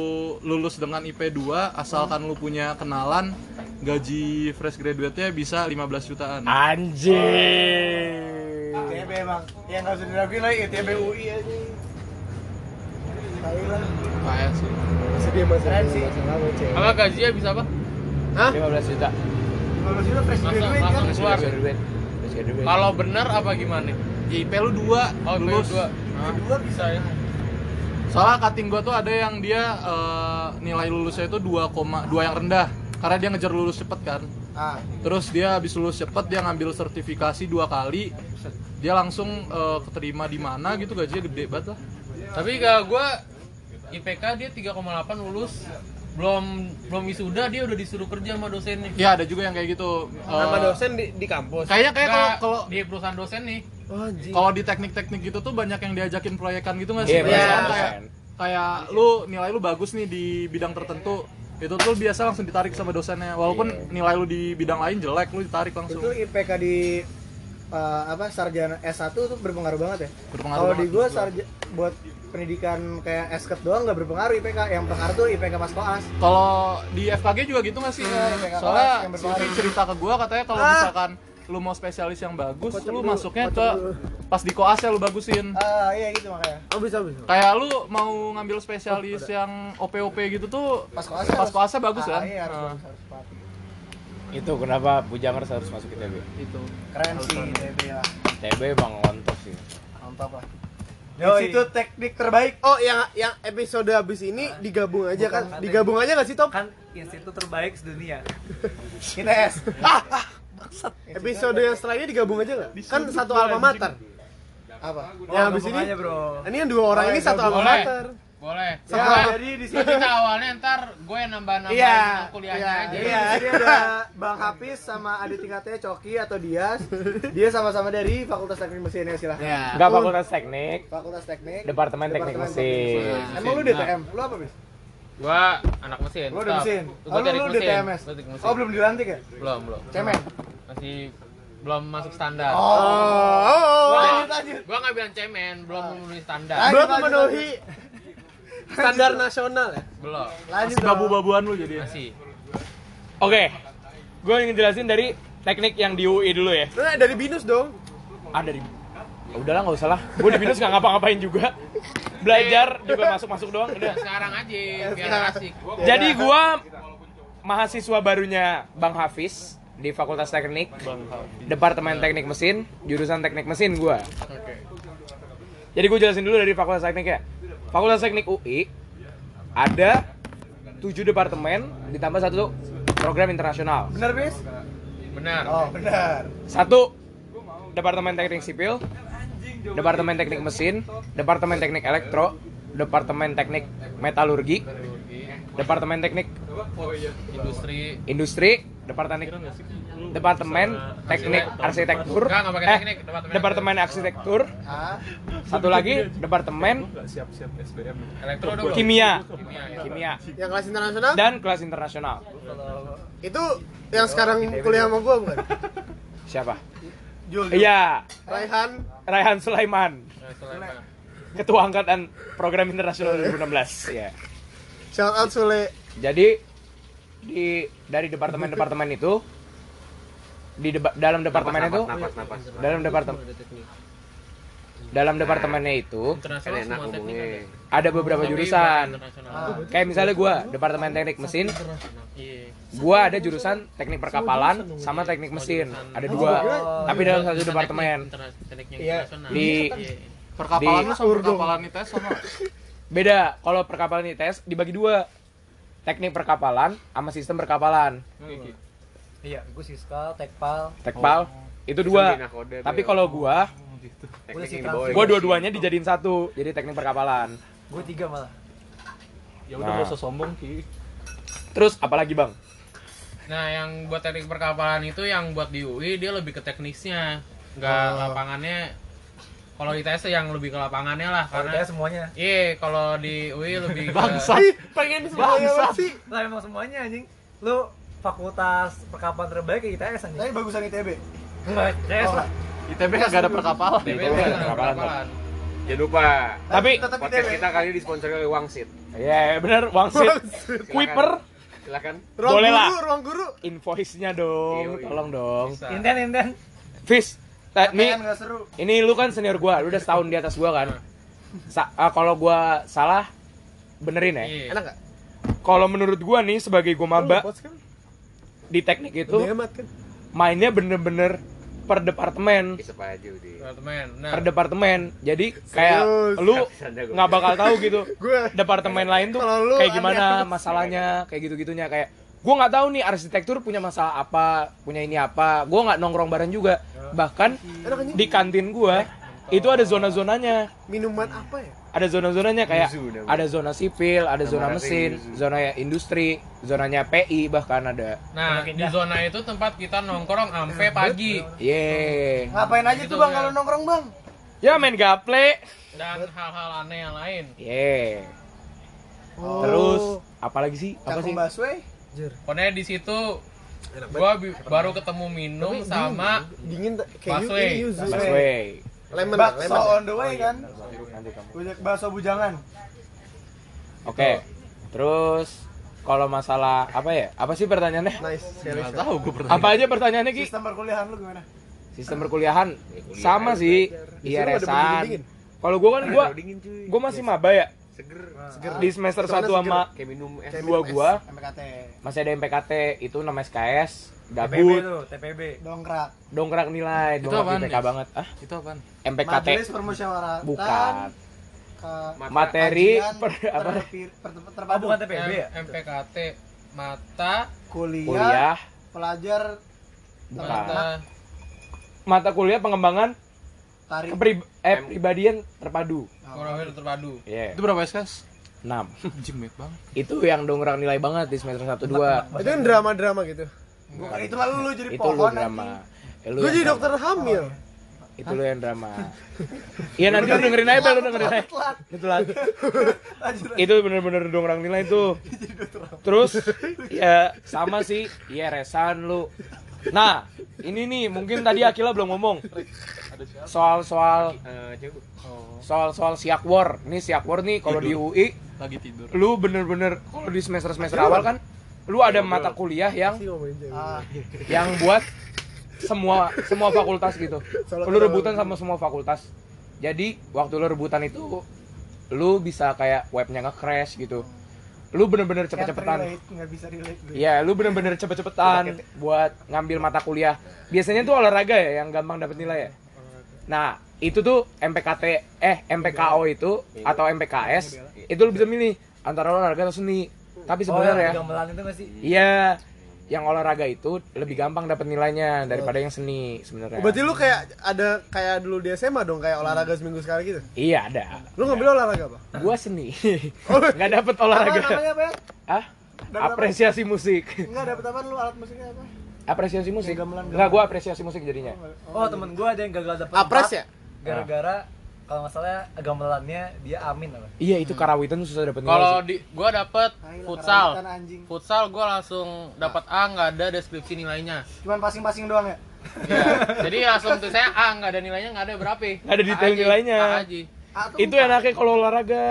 lulus dengan IP 2 asalkan lu punya kenalan gaji fresh graduate-nya bisa 15 jutaan. Anjing. ITB emang. Ya nggak usah diraguin lagi ITB UI aja. Kayak sih. Sedih sih. Apa gajinya bisa apa? Hah? 15 juta. 15 juta fresh graduate kan? keluar. Fresh graduate. Fresh graduate. Kalau benar apa gimana? IP lu 2 Oh, IP lulus. dua. Nah. Dua bisa ya. Soalnya cutting gua tuh ada yang dia eh, nilai lulusnya itu 2,2 yang rendah karena dia ngejar lulus cepet kan. Ah, Terus dia habis lulus cepet dia ngambil sertifikasi dua kali. Dia langsung eh, keterima di mana gitu gajinya gede banget lah. Tapi kalau gua IPK dia 3,8 lulus belum belum wisuda dia udah disuruh kerja sama dosennya. Ya ada juga yang kayak gitu. Eh, Sama dosen di, di kampus. Kayaknya kayak kalau kalau di perusahaan dosen nih. Oh, kalau di teknik-teknik gitu tuh banyak yang diajakin proyekan gitu nggak Iya, sih? Misalkan proyekan. kayak kayak lu nilai lu bagus nih di bidang tertentu itu tuh biasa langsung ditarik sama dosennya walaupun nilai lu di bidang lain jelek lu ditarik langsung itu IPK di eh, apa sarjana S1 tuh berpengaruh banget ya. Berpengaruh Kalau di gua sarja buat pendidikan kayak SKET doang nggak berpengaruh IPK. Yang berpengaruh tuh IPK pas koas. Kalau di FKG juga gitu nggak sih? IPK kelas Soalnya. Siti cerita ke gua katanya kalau Ah. misalkan lu mau spesialis yang bagus, Kocok lu dulu, masuknya kocok ke dulu. pas di koasnya lu bagusin. Ah, iya gitu makanya. Oh bisa bisa. Kayak lu mau ngambil spesialis yang OP-OP gitu tuh Pas koasnya pas harus- koasnya bagus ah, kan? Iya, harus Nah, bagus, harus pati. Itu kenapa Bujangers harus masuk ITB? itu. Keren sih ITB lah. ITB bang ngontos sih. Mantap lah. Yo, itu teknik terbaik. Oh yang yang episode habis ini digabung aja kan? Digabung aja nggak sih Top? kan institut terbaik sedunia ITS. Episode yang setelahnya digabung aja nggak? Kan satu alma mater. Apa? Yang habis ini aja, bro ini yang dua orang Oh, ini ya, satu alma boleh. mater. Boleh. Ya, Sama- jadi di sini kita awalnya ntar gue yang nambah-nambahin Iya, kuliahnya iya, aja. Iya, di sini ada Bang Hafiz sama adik tingkatnya Coki atau Dias. Dia sama-sama dari Fakultas Teknik Mesin ya silahkan. Ya. Enggak fakultas teknik, Fakultas Teknik. Departemen Teknik Mesin. Emang lu DTM? Lu apa, Bis? Gua anak mesin. Lu udah mesin. Gua Oh, lu, teknik lu mesin. DTMS. Gua. Oh, belum dilantik ya? belum, belum. Cemen. Masih belum masuk standar. Oh, oh, oh. Gua, Lanjut, lanjut. gua nggak bilang cemen, belum memenuhi standar. Belum memenuhi standar nasional ya. Belum. Lanjut. Masih babu-babuan lu jadi. Masih. Oke, gue ingin jelasin dari teknik yang di UI dulu ya. Nah, dari binus dong. Ah dari Ya udahlah nggak usah lah. Gue di binus nggak ngapa-ngapain juga. Belajar juga masuk-masuk doang. Udah. Sekarang aja biar asik. Jadi gue mahasiswa barunya Bang Hafiz di Fakultas Teknik, Departemen Teknik Mesin, jurusan Teknik Mesin gue. Jadi gue jelasin dulu dari Fakultas Teknik ya. Fakultas Teknik UI ada 7 departemen ditambah satu program internasional. Benar, Bis? Benar. Oh, benar. Satu Departemen Teknik Sipil, Departemen Teknik Mesin, Departemen Teknik Elektro, Departemen Teknik Metalurgi, Departemen Teknik Industri. Industri, Departemen Departemen Teknik Arsitektur, Enggak, enggak pakai eh, teknik, Departemen Departemen Arsitektur, Ah, satu lagi Departemen? Kimia, Kimia. ya. Kimia Yang kelas internasional dan kelas internasional. itu yang sekarang kuliah sama gua bukan? Siapa? Jul. Iya, Raihan. Raihan Sulaiman, Sulaiman. Ketua Angkatan Program Internasional 2016. Ya. Shout out Sule. Jadi di dari departemen-departemen itu di deba- dalam departemen itu dalam departemen dalam departemennya itu teknik ada. ada beberapa Tapi jurusan. internasional. kayak misalnya gua departemen teknik mesin. Iya. gua ada jurusan teknik perkapalan sama teknik mesin. ada dua. tapi dalam satu departemen. Iya. internasional. di Iya. Perkapalan Di- sama perkapalan ITS sama. beda. Kalau perkapalan ITS dibagi dua. Teknik perkapalan sama sistem perkapalan iya gue siskal tekpal. Tekpal itu dua. Tapi kalau gua gue sih trans gua dua-duanya dijadiin satu jadi teknik perkapalan. Gue tiga malah. Ya udah Nah. gak usah sombong ki. terus apalagi bang? Nah, yang buat teknik perkapalan itu yang buat di UI dia lebih ke teknisnya, nggak lapangannya Kalau ITS yang lebih ke lapangannya lah Kalau karena semuanya. Iya, kalau di UI lebih ke Ih, pengen semuanya banget sih. Lah emang semuanya anjing. Lu fakultas perkapalan terbaik ya ITS anjing. Tapi bagusan ITB. Enggak, ITS lah. ITB kagak ada perkapalan. ITB kan kan kerapalan. kerapalan. Jangan lupa tapi tetap podcast kita kali ini disponsori oleh Wangsit. ya bener wangsit Silakan. Kuiper Silakan. ruang Boleh guru lah. ruang guru invoice-nya dong Iya, iya. tolong dong Bisa. Inten inten. Fis Ini nih nggak seru. ini lu kan senior gua lu udah setahun di atas gua kan Sa- ah, kalau gua salah benerin ya Iya. enak gak? kalau menurut gua nih sebagai gua maba kan? Di teknik itu hemat kan? mainnya bener-bener per departemen. Departemen. Nah, per departemen jadi kayak Serius. lu nggak bakal tahu gitu Gua departemen lain tuh kayak aneh gimana banget. masalahnya kayak gitu gitunya kayak gua nggak tahu nih arsitektur punya masalah apa punya ini apa gua nggak nongkrong bareng juga bahkan di kantin gua itu ada zona zonanya minuman apa ya? ada zona zonanya kayak Yuzu ada zona sipil ada zona mesin Yuzu. zona industri zonanya PI bahkan ada nah di zona itu tempat kita nongkrong sampai pagi ye Ngapain aja Gitu, tuh bang ya. kalau nongkrong bang? ya main gaple dan hal-hal aneh yang lain. ye Oh. terus apalagi sih apa sih busway. Pokoknya di situ gua baru ketemu minum sama Dingin tak- kayak yuzu. busway Lemon, Bakso lemon. on the way kan? nanti kamu Banyak bakso bujangan. Oke. Terus kalau masalah apa ya? Apa sih pertanyaannya? Nice. Enggak tahu gue pernah. Apa aja pertanyaannya Ki? Sistem perkuliahan lu gimana? Sistem perkuliahan sama sih. Iya resan. dingin. Kalau gua kan cuy. gua masih maba ya. seger. Seger. Di semester Soalnya 1 seger. sama kayak minum es. dua gua MPKT. masih ada MPKT itu 6 SKS, TPB gabut, tuh, TPB. Dongkrak. dongkrak nilai, Itu dongkrak apaan, IPK banget. Ah, Itu apaan? MPKT Majelis permusyawaratan. bukan. Ke- Materi per, apa? terpi- per- Oh, terpadu. bukan TPB ya? MPKT mata Kuliah, Kuliah pelajar bukan. mata Mata kuliah pengembangan tarik. keprib eh pribadian terpadu. lebih terpadu. Iya. Itu berapa SKS? 6. Anjing banyak banget. itu yang dongkrak nilai banget di semester 1 2 Itu kan drama-drama gitu. Bukan itu lalu lu jadi itu lu pohon drama. Eh, lu Gue jadi drama. dokter hamil. itu lu yang drama. Iya nanti lu dengerin aja lu dengerin aja. itu lah itu bener-bener dongkrak nilai itu. Terus ya sama sih. Iya resan lu. Nah ini nih mungkin tadi Akila belum ngomong. Soal-soal Eh, coba. soal-soal siakwar nih siakwar nih kalau di UI Lagi tidur. lu bener-bener kalau di semester semester awal kan lu ada mata kuliah yang. Ah, yang buat semua semua fakultas gitu. Lu rebutan sama semua fakultas. Jadi waktu lu rebutan itu lu bisa kayak webnya nge-crash gitu. Lu bener-bener cepet-cepetan. Iya, lu bener-bener cepet-cepetan buat ngambil mata kuliah. Biasanya tuh olahraga ya yang gampang dapet nilai ya. Nah, itu tuh MPKT eh MPKO itu atau MPKS itu lu bisa milih antara olahraga atau seni. Tapi Oh, sebenarnya gamelan itu nggak sih? Iya, yang olahraga itu lebih gampang dapat nilainya daripada yang seni sebenarnya. Oh, Berarti lu kayak ada kayak dulu di SMA dong kayak olahraga seminggu sekali gitu. Iya ada. Lu ngambil olahraga apa? Gua seni. Nggak dapet Apa olahraga. namanya apa ya? Ah? Dapat apa? Apresiasi musik. Enggak dapat apa lu alat musiknya apa? Apresiasi musik. Enggak, gua apresiasi musik jadinya. Oh, temen gua ada yang gagal dapet Apres ya? Gara-gara kalau nggak salah gamelannya dia amin apa? Iya, itu karawitan susah dapet nilai. Kalau di gua dapet futsal. Futsal gua langsung dapat A nggak ada deskripsi nilainya. Cuman passing-passing doang ya? Iya. Jadi langsung tuh saya A nggak ada nilainya nggak ada berapa? Nggak ada detail A nilainya. A tuh Itu enaknya kalau olahraga.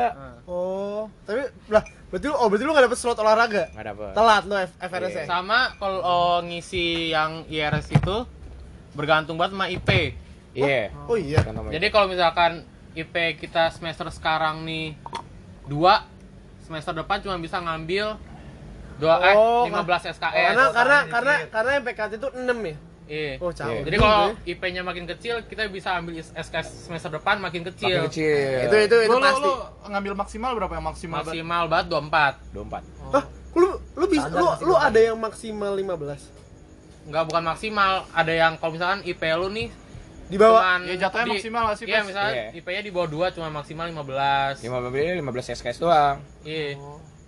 Oh, tapi lah berarti lu oh berarti lu gak dapet slot olahraga. Nggak dapet. Telat lu F- FRS ya. Sama kalau ngisi yang IRS itu bergantung banget sama IP. Iya. Oh iya. Jadi kalau misalkan IP kita semester sekarang nih 2 semester depan cuma bisa ngambil 2 eh Oh, 15 SKS. Karena karena karena karena MPKT itu 6 ya. Iya. Oh, caur. Jadi kalau IP-nya makin kecil, kita bisa ambil SKS semester depan makin kecil. Makin kecil. Itu itu itu Lu, pasti. lu ngambil maksimal berapa yang maksimal? Maksimal banget 24. 24. Hah? Lu lu bisa lu lu dua. ada yang maksimal 15. Enggak bukan maksimal, ada yang kalau misalkan IP lu nih Di bawah cuman Ya, jatuhnya di- maksimal nggak sih, Iya, Pas? misalnya Iya. IP-nya di bawah 2 cuma maksimal 15. 15 15 SKS doang. Iya.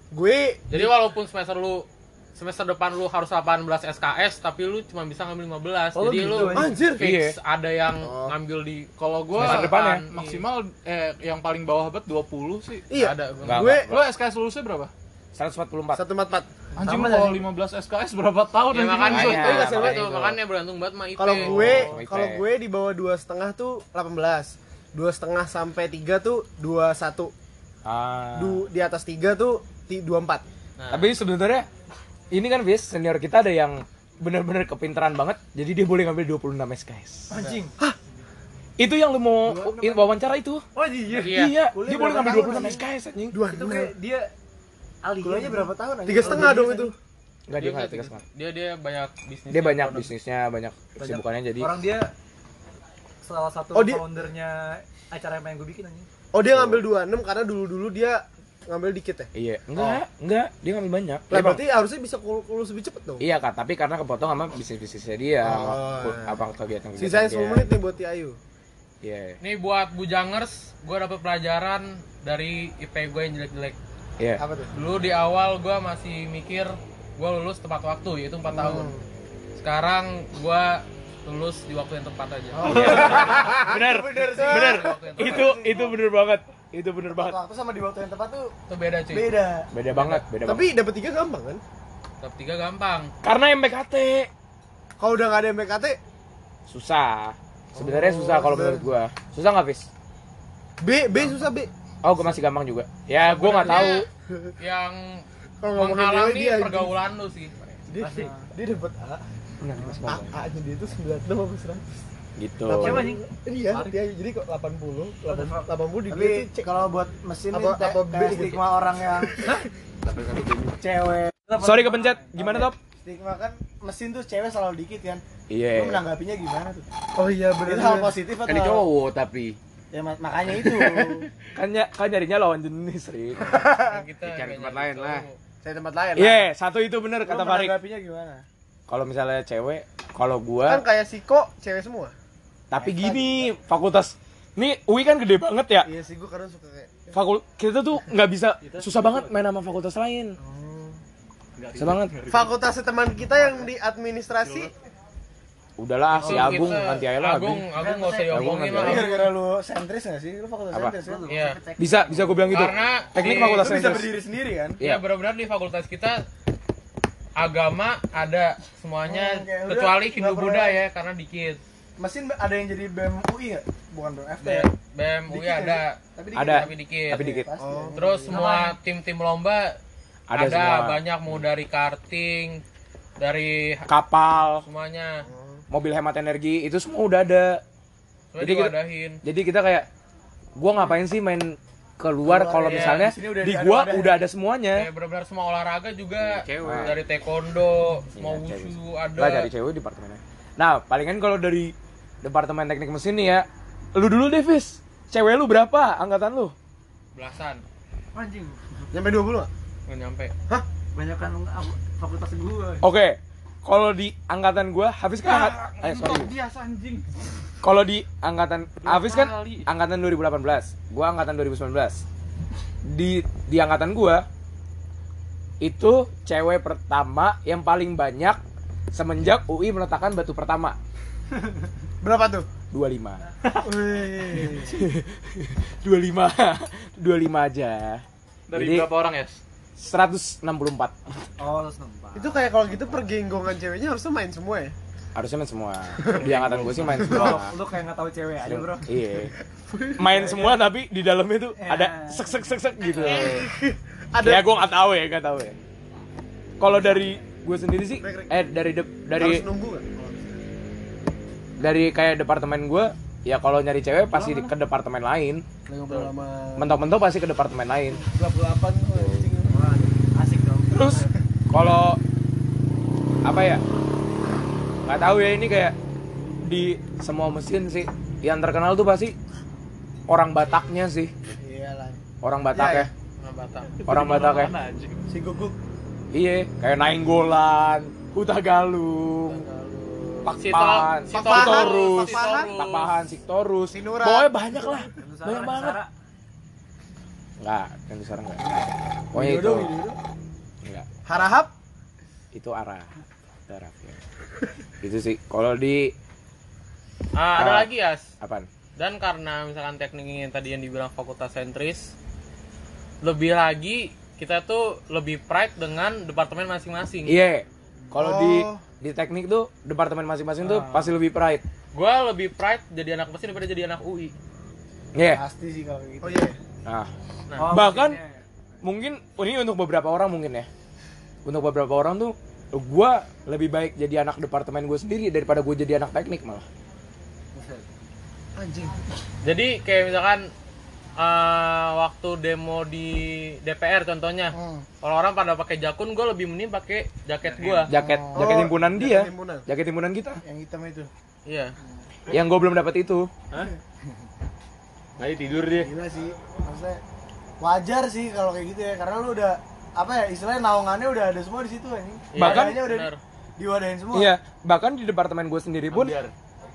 gue Jadi walaupun semester lu semester depan lu harus 18 SKS tapi lu cuma bisa ngambil 15 Oh, jadi gitu, lu anjir. fix ada yang Oh. ngambil di Kalau gua Semester depan ya? maksimal eh yang paling bawah bet 20 sih. Iya. ada Gue Lo SKS lulusnya berapa? 144 satu empat empat. Anjing kalau tadi. 15 SKS berapa tahun ya anjing? makanya Makanya, itu, itu, makanya itu, itu. makanya bergantung banget sama IP Kalau gue, Oh, kalau gue di bawah dua setengah tuh 18 dua setengah sampai tiga tuh 21 ah. du, di atas tiga tuh ti- 24 Nah, Tapi sebenarnya ini kan Vis, senior kita ada yang bener-bener kepintaran banget, jadi dia boleh ngambil 26 SKS. Anjing. Itu yang lu mau wawancara itu? Oh iya. Iya. Iya, dia boleh ngambil tahun, 26 anjing? SKS anjing. dua Itu kayak dia alih. Kuliahnya berapa tahun aja? tiga setengah dong itu. Enggak dia enggak tiga setengah. dia dia banyak bisnis Dia banyak bisnisnya, banyak kesibukannya jadi Orang dia salah satu Oh, dia- foundernya acara yang pengen gue bikin anjing. oh dia ngambil 26 karena dulu dulu dia ngambil dikit ya? Iya, enggak, enggak, dia ngambil banyak. lah berarti harusnya bisa kul- lulus lebih cepet dong? Iya kak, tapi karena kepotong sama bisnis-bisnisnya dia, sama Oh, iya. apa kegiatan kegiatan sisanya 10 menit nih buat Ti Ayu Iya, Nih buat bujangers, gue dapet pelajaran dari IP gue yang jelek-jelek. Iya. apa tuh Dulu di awal gue masih mikir gue lulus tepat waktu, yaitu 4 tahun. Hmm. Sekarang gue lulus di waktu yang tepat aja. Bener, bener, bener. Itu itu bener banget, itu bener banget. Waktu sama di waktu yang tepat tuh Itu beda cuy. beda. Beda banget, beda tapi banget. dapat tiga gampang kan Top 3 gampang. Karena MPKT kalau udah nggak ada MPKT susah. Sebenarnya susah kalau menurut gua. Susah nggak, Fis? B B susah B Oh, gua masih gampang juga. Ya, gua nggak tahu. Yang kalau ngomongin dewe menghalangi dia pergaulan lu sih. dia dia dapat A Bener, Mas A. A nya dia tuh 96 apa 100 Gitu. Siapa anjing? Iya, dia jadi kok 80, 80, 80 di Tapi gue cek kalau buat mesin Apa- ini te- apa kayak gitu? stigma orang yang cewek Sorry kepencet. Gimana, Top? stigma kan mesin tuh cewek selalu dikit kan lu Iya. menanggapinya gimana tuh Oh iya benar. itu hal positif atau Kan dia cowok tapi ya ma- makanya itu Kan ny- kan nyarinya lawan jenis, Rik. Kita Cari tempat lain lah. Saya tempat lain lah. Iya, satu itu bener lu kata Farik. menanggapinya gimana Kalau misalnya cewek, kalau Kan gua kayak Siko cewek semua. tapi gini, fakultas Nih UI kan gede banget ya. Iya sih gue kadang suka kayak Fakul kita tuh nggak bisa susah banget main sama fakultas lain. Susah banget. fakultas teman kita yang di administrasi Udahlah si Oh, Agung nanti aja lah. Agung, Agung. Nggak usah diomongin nanti lah. Gara-gara lu sentris gak sih? Lu fakultas Apa? sentris kan? Iya. Bisa bisa gue bilang gitu. Karena Teknik di- fakultas Lu bisa sentris. berdiri sendiri kan? Iya, benar-benar di fakultas kita agama ada semuanya Oh. Udah, kecuali nggak Hindu Buddha ya. ya karena dikit. Mesin ada yang jadi BEM UI gak? Bukan BEM FT BEM, BEM UI Dikit ya, ada, Tapi dikit Ada. tapi dikit. Tapi dikit. Oh. Terus semua tim-tim lomba Ada ada, semua. banyak mau dari karting, dari Kapal, semuanya. Mobil hemat energi itu semua udah ada. Jadi Jadi kita-. Jadi kita kayak gua ngapain sih main keluar kalau iya. misalnya Di udah di ada- gua ada- udah ada semuanya. Kayak benar-benar semua olahraga juga Cewek. dari taekwondo, semua Iya, wushu ada. Lah cari cewek di departemennya. Nah, palingan kalau dari departemen teknik mesin nih ya, lu dulu Davis. Cewek lu berapa angkatan lu? belasan, Anjing. nyampe 20 gak? nggak nyampe. Banyak kan fakultas gua. Oke. Kalau di angkatan gua Hafiz kan angkat eh sorry. biasa anjing. Kalau di angkatan Hafiz kan angkatan 2018, gua angkatan 2019. Di di angkatan gua itu cewek pertama yang paling banyak semenjak UI meletakkan batu pertama Berapa tuh? 25. Wih. 25. 25 aja. Dari Jadi- berapa orang ya? 164. Oh, terus nempat. Itu kayak kalau gitu pergenggongan ceweknya harusnya main semua ya? Harusnya main semua. Di angkatan gue sih main Bro, semua. lu kayak nggak tahu cewek aja, Bro. Iya. Main semua tapi di dalamnya tuh Ya. ada sek sek sek sek gitu. Ada Ya gue nggak tahu ya, nggak tahu ya. Kalau dari gue sendiri sih, eh dari de- dari harus nunggu gak? dari kayak departemen gue, ya kalau nyari cewek pasti di- ke departemen lain. Mentok-mentok pasti ke departemen lain. 28 oh, anjing. Wah, asik dong. Terus kalau apa ya? Nggak tahu ya ini kayak di semua mesin sih yang terkenal tuh pasti orang Bataknya sih. Iyalah. Orang Batak Iya, ya. Batal. Orang Batak ya. Mana anjing? Si Guguk. Iya, kayak Nainggolan, Huta Galung, Sitol- Siktorus, Pakpahan. Siktorus. Sinura. Pokoknya banyak lah. Banyak banget. Enggak, yang di sana enggak. Pokoknya itu. Harahap. itu arah itu arah ya. itu sih kalau di Ah, ada Ah. lagi Yas. apaan Dan karena misalkan teknik ini tadi yang dibilang fakultas sentris, lebih lagi kita tuh lebih pride dengan departemen masing-masing. iya kalau di Oh. di teknik tuh departemen masing-masing tuh pasti lebih pride Gua lebih pride jadi anak mesin daripada jadi anak UI. iya Pasti sih kalau gitu. oh iya nah Nah, bahkan mungkin ini untuk beberapa orang mungkin ya untuk beberapa orang tuh gua lebih baik jadi anak departemen gue sendiri daripada gue jadi anak teknik malah anjing Jadi kayak misalkan eh, waktu demo di DPR contohnya, Hmm. orang-orang pada pakai jakun, gue lebih mending pakai jaket gue. jaket Oh, jaket himpunan dia jaket himpunan. jaket himpunan kita Yang hitam itu. Iya. yang gue belum dapat itu Tadi tidur dia. Gila sih. Maksudnya wajar sih kalau kayak gitu ya karena lu udah apa ya istilahnya naungannya udah ada semua di situ anjing. Iya, Bahkan- Dadanya udah benar. diwadahin semua. iya bahkan di departemen gue sendiri pun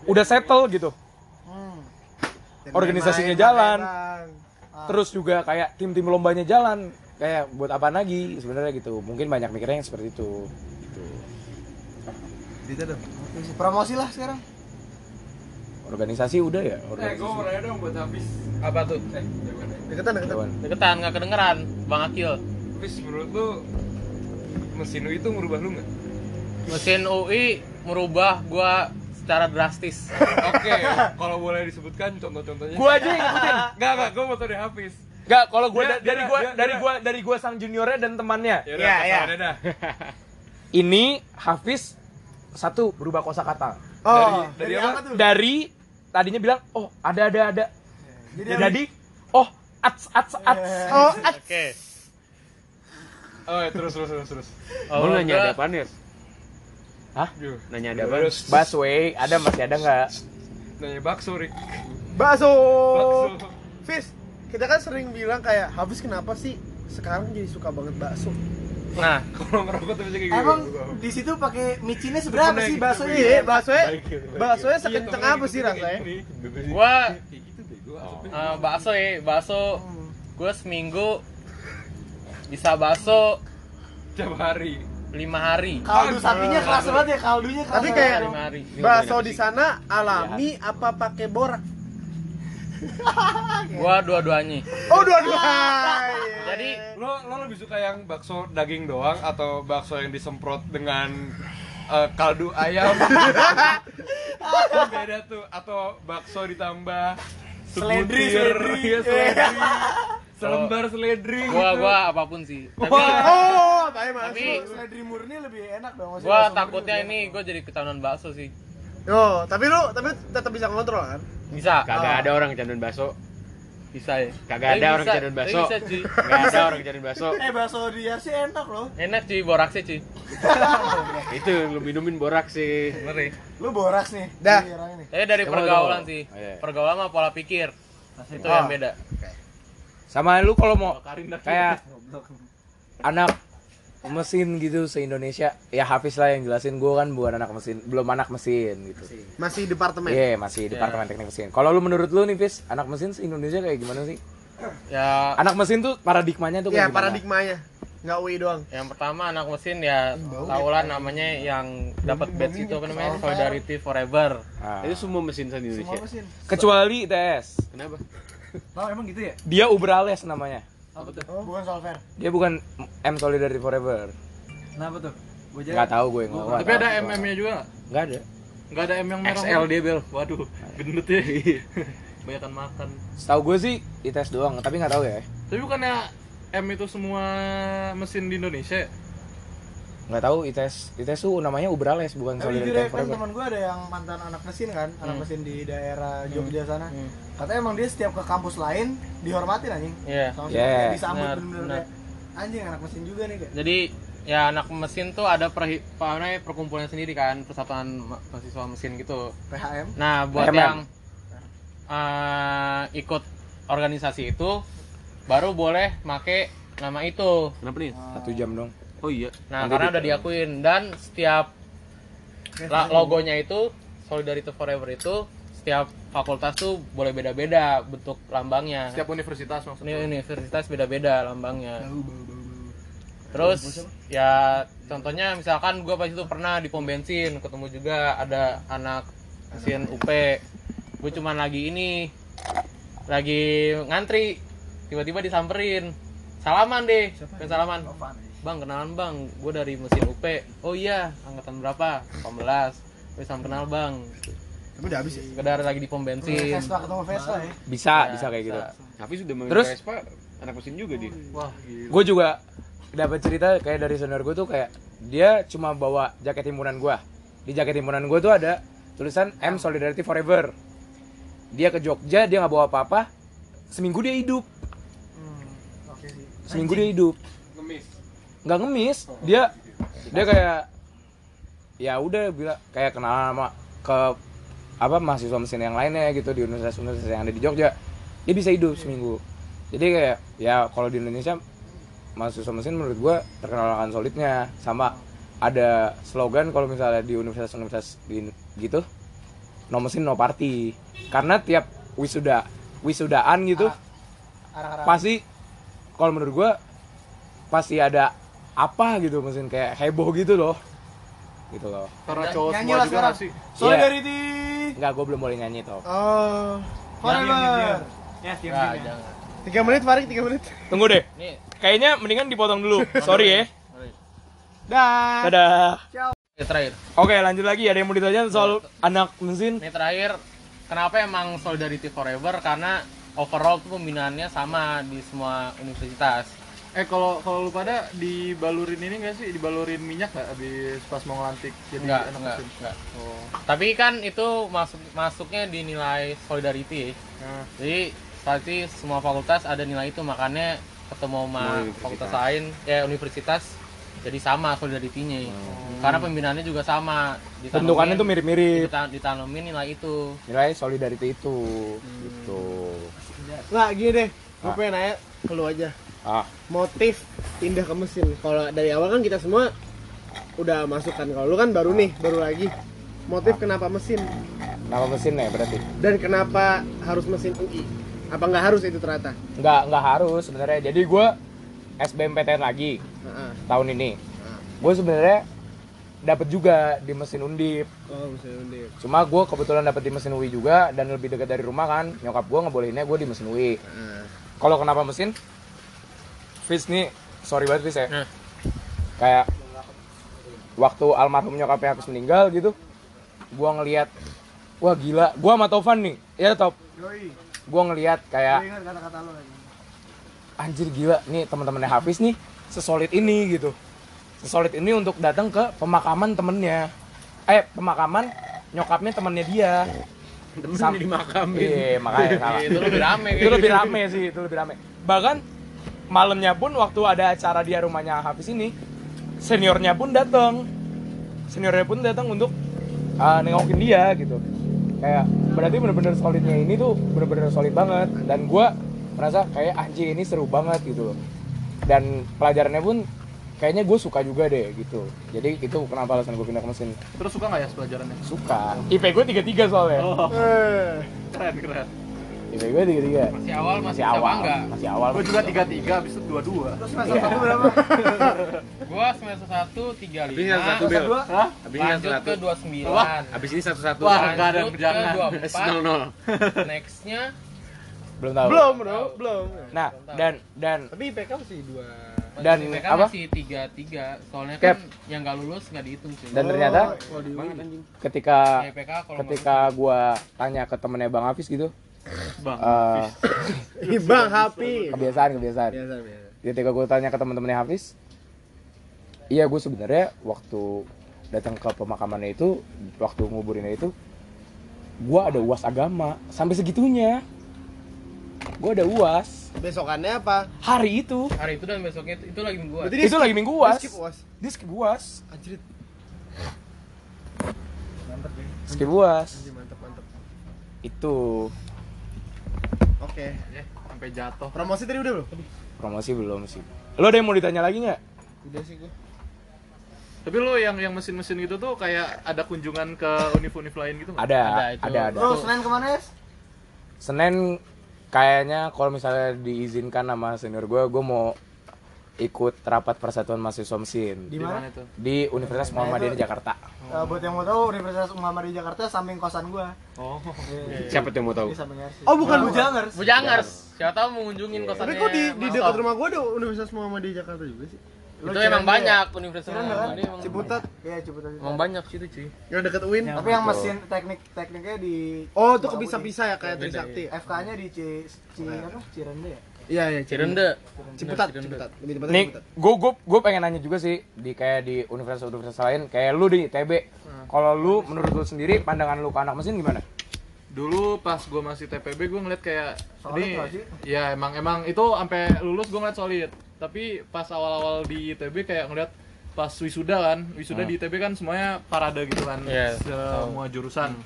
udah settle gitu Hmm. Dan Organisasinya main-main, jalan. main-main. terus juga kayak tim-tim lombanya jalan kayak buat apa lagi sebenarnya gitu mungkin banyak mikirnya yang seperti itu Gitu dong. Promosi lah sekarang. organisasi udah ya Eh, organisasi gue mau nanya dong buat habis. Apa tuh? Deketan, deketan. Dewan. Deketan, nggak kedengeran, Bang Akil. Habis menurut lu mesin UI itu merubah lu nggak? Mesin UI merubah gua secara drastis. Oke, kalau boleh disebutkan contoh-contohnya. gue aja yang ngikutin Enggak, enggak, gue mau dari Hafiz. Gak, kalau gue Dia- dari dia- gue dia- dari dia- gue dari gue sang juniornya dan temannya. Ya Iya, iya. dah. Ini Hafiz satu berubah kosakata. Oh, Dari apa? tuh? Dari tadinya bilang oh ada ada ada. Jadi, Jadi oh ats ats ats. oh, at- Oke. Oh, ya, terus terus terus terus. Oh, Lu nanya gua- ada apaan ya? Hah? Nanya ada? Terus Busway ada masih ada nggak? nanya bakso, Rik. bakso. Bakso. Fis, kita kan sering bilang kayak habis kenapa sih sekarang jadi suka banget bakso? Nah, Kalau ngerokok tuh bisa kayak gitu. Emang di situ pakai micinnya seberapa sih bakso ini? Iya, baksonya, gitu. baksonya sekenceng apa sih rasanya? gua gitu eh, bakso ya, bakso gua seminggu bisa bakso Tiap hari. lima hari. Kaldu sapinya keras banget ya, kaldunya keras Tapi banget. kayak lima hari. bakso di sana alami apa pakai borak? Gua dua-duanya. Oh, dua-dua. Jadi Lo lo lebih suka yang bakso daging doang atau bakso yang disemprot dengan eh, kaldu ayam? Beda tuh atau bakso ditambah Seledri, seledri. iya, seledri. Selembar seledri. gua gitu. gua apa pun sih. Tapi Oh, apa Tapi- masuk? seledri murni lebih enak dong. gua takutnya ini gua jadi ketahuan bakso sih. Oh, tapi lu tapi tetap bisa ngontrol kan? Bisa. Kagak ada orang kecanduan bakso. Bisa ya. Kagak Tapi ada orang bisa- kecanduan tapi bakso. Bisa cuy. Ada orang kecanduan bakso. Eh bakso di sih enak loh. Enak cuy, boraksnya cuy. Itu lu minumin borak sih. Ngeri. Lu boras nih. Dah. Tapi dari pergaulan sih. Oh, iya. Pergaulan sama pola pikir. Itu Oh. yang beda. Sama lu kalau mau kayak anak mesin gitu se Indonesia ya Hafiz lah yang jelasin gue kan bukan anak mesin belum anak mesin gitu Masih departemen. iya masih departemen teknik mesin kalau lu menurut lu nih Fis anak mesin se Indonesia kayak gimana sih Ya anak mesin tuh paradigmanya tuh Ya, kayak gimana paradigmanya. Enggak UI doang. yang pertama anak mesin ya tau lah namanya yang dapat badge itu apa namanya Solidarity Forever. Ah. Itu semua mesin Semua Indonesia. mesin. kecuali ITS Kenapa? Oh emang gitu ya? dia Uberales namanya Apa tuh? Bukan solver. dia bukan M Solidarity Forever Kenapa tuh? Gua nggak tahu gue nggak Tapi ada MM-nya juga nggak? nggak ada Nggak ada M yang merah. XL dia bel. Waduh, gendut ya. Banyakan makan. setahu gue sih ITS doang tapi nggak tahu ya Tapi bukannya M itu semua mesin di Indonesia? Nggak tahu ITS ITS tuh namanya Uberales bukan Tapi Solidarity jujur ya kan teman gue ada yang mantan anak mesin kan, anak mesin di daerah Jogja sana. Hmm. Katanya emang dia setiap ke kampus lain dihormatin anjing. Iya. Sama Yeah. yeah. disambut Benar, bener-bener anjing anak mesin juga nih kayak. Jadi ya anak mesin tuh ada namanya perkumpulan sendiri kan, persatuan ma- mahasiswa mesin gitu. PHM. Nah, buat PMM. yang eh, ikut organisasi itu baru boleh make nama itu. Kenapa nih? satu jam dong Oh iya. Nah, Nanti karena di- udah diakuin. Dan setiap la- logonya itu Solidarity Forever itu setiap fakultas tuh boleh beda-beda bentuk lambangnya. Setiap universitas maksudnya. Ini universitas beda-beda lambangnya. terus ya contohnya misalkan gue pas itu pernah di pom bensin ketemu juga ada anak mesin UP gue cuman lagi ini lagi ngantri tiba-tiba disamperin. Salaman deh Pengen salaman bang kenalan bang. Gue dari mesin UP oh iya angkatan berapa? 18 gue sama kenal bang. Tapi udah habis ya. sekedar lagi di pom bensin. Vespa ketemu Vespa ya. bisa Ya, bisa kayak gitu. Tapi sudah main Terus? Vespa, anak mesin juga dia. wah gila. gue juga dapat cerita kayak dari senior gue tuh kayak dia cuma bawa jaket himpunan gue di jaket himpunan gue tuh ada tulisan M Solidarity Forever. Dia ke Jogja dia nggak bawa apa-apa. Seminggu dia hidup. Oke. Sih. seminggu dia hidup nggak ngemis. Dia dia kayak ya udah bila kayak kenal sama ke apa mahasiswa mesin yang lainnya gitu di universitas-universitas yang ada di Jogja. Dia bisa hidup seminggu. Jadi kayak ya kalau di Indonesia mahasiswa mesin menurut gua terkenal akan solidnya. Sama ada slogan kalau misalnya di universitas-universitas di gitu no mesin no party. Karena tiap wisuda wisudaan gitu Arah-arah. pasti kalau menurut gua pasti ada apa gitu mesin kayak heboh gitu loh gitu loh Karena cowok Nyanyi semua lah juga sekarang. sih? Solidarity. nggak gue belum boleh nyanyi toh Oh. Forever. Ya, diam diam ya. jangan. Tiga menit Farid, tiga menit. tunggu deh Nih, kayaknya mendingan dipotong dulu sorry ya Dah. dadah ini terakhir. oke lanjut lagi ada yang mau ditanya soal anak mesin Ini terakhir, kenapa emang Solidarity Forever? Karena overall tuh pembinaannya sama di semua universitas. Eh kalau kalau lu pada dibalurin ini nggak sih? Dibalurin minyak nggak habis pas mau ngelantik jadi Enggak, anak enggak, mesin? enggak. Tapi kan itu masuk masuknya di nilai Solidarity. Nah, Jadi pasti semua fakultas ada nilai itu makanya ketemu sama fakultas lain ya universitas jadi sama solidarity-nya. Karena pembinaannya juga sama. Bentukannya tuh mirip-mirip dita- ditanamin nilai itu. nilai solidarity itu gitu Nggak, gini deh. Gue pengen nanya ke lu aja. Ah Motif pindah ke mesin. Kalau dari awal kan kita semua udah masuk kan. Kalau lu kan baru nih, baru lagi. Motif kenapa mesin? nama mesin ya berarti Dan kenapa harus mesin UI? Apa nggak harus itu ternyata? nggak nggak harus sebenarnya jadi gue SBMPTN lagi Heeh. tahun ini gue sebenarnya dapat juga di mesin undip Oh, mesin undip. cuma gue kebetulan dapat di mesin UI juga dan lebih dekat dari rumah kan nyokap gue ngebolehinnya gue di mesin UI Heeh. kalau kenapa mesin Fis nih sorry banget Fis ya. Nah. kayak waktu almarhum nyokapnya habis meninggal gitu gue ngelihat wah gila gue sama Tovan nih ya Top gue ngelihat kayak anjir gila nih teman-temannya Hafiz nih sesolid ini gitu. Sesolid ini untuk datang ke pemakaman temennya. Eh pemakaman nyokapnya temennya dia. Sam- dimakamin. iya makanya salah. Itu lebih rame itu lebih rame sih itu lebih rame. Bahkan malamnya pun waktu ada acara di rumahnya Hafiz ini seniornya pun datang seniornya pun datang untuk uh, nengokin dia gitu. Kayak berarti bener-bener solidnya ini tuh bener-bener solid banget. Dan gua merasa kayak anjing ini seru banget gitu loh. Dan pelajarannya pun kayaknya gue suka juga deh gitu. Jadi itu kenapa alasan gue pindah ke mesin. Terus suka nggak ya pelajarannya? suka. IP gue tiga tiga soalnya. Eh. Keren keren. IP gue tiga tiga Masih awal masih, masih awal bangga. masih awal Gue juga tiga tiga, habis itu dua dua. Terus semester Iya. satu berapa? Gua semester 1 35. Habis ini satu Semester bel. dua? Habis ini satu ke satu. 29. Habis ini satu satu. Wah, nggak ada jangan. ke 24. Nol nol. Nextnya belum tahu Belum, bro, belum. nah dan dan Tapi IPK masih dua. Dan IPK apa? masih 33. Soalnya Cap. kan yang nggak lulus nggak dihitung sih. dan ternyata anjing. ketika Ya, IPK kalau ketika gua tanya ke temennya bang Hafiz gitu Bang. Ih, Bang Hafiz. kebiasaan kebiasaan Biasa, biasa. ketika gue tanya ke teman-temannya Hafiz iya gue sebenarnya waktu datang ke pemakamannya itu waktu nguburinnya itu gue ada uas agama sampai segitunya gue ada uas Besokannya apa? hari itu hari itu dan besoknya itu, itu lagi minggu Berarti itu lagi minggu uas skip uas. dia skip uas Anjir, skip uas anjir, mantep, mantep. itu Oke. Sampai jatuh. Promosi tadi udah belum? promosi belum sih lo ada yang mau ditanya lagi nggak Udah sih gua. Tapi lo yang yang mesin-mesin gitu tuh kayak ada kunjungan ke univ-univ lain gitu nggak? ada Ada, ada itu. ada, Bro, Senin ke mana ya? Senin kayaknya kalau misalnya diizinkan sama senior gue, gue mau ikut rapat persatuan mahasiswa mesin Di mana? itu? di Universitas Muhammadiyah Jakarta. Eh, buat yang mau tahu Universitas Muhammadiyah Jakarta samping kosan gua. Oh. Siapa tuh yang mau tahu? Oh, bukan. Bujangers. Bujangers. Siapa tahu mau ngunjungin kosannya. Tapi kok di di dekat rumah gua ada Universitas Muhammadiyah Jakarta juga sih. Lu Itu emang Cirende banyak universitas Cirende kan? Muhammadiyah emang- Ciputat. Iya, Ciputat. Emang banyak situ cuy. Yang dekat UIN. Tapi yang mesin teknik tekniknya di Oh, itu kepisah-pisah ya kayak Trisakti. ya? FK-nya di C, C apa? Cirende ya? Iya, iya, Cirende. Ciputat, Cirende. Ciputat. Lebih tepatnya Nih, Ciputat. gue gue gue pengen nanya juga sih di kayak di universitas-universitas lain, kayak lu di ITB. Kalau lu menurut lu sendiri pandangan lu ke anak mesin gimana? dulu pas gue masih TPB gue ngeliat kayak Solid ini ya emang emang itu sampai lulus gue ngeliat solid tapi pas awal-awal di ITB kayak ngeliat pas wisuda kan wisuda di ITB kan semuanya parade gitu kan Iya, semua jurusan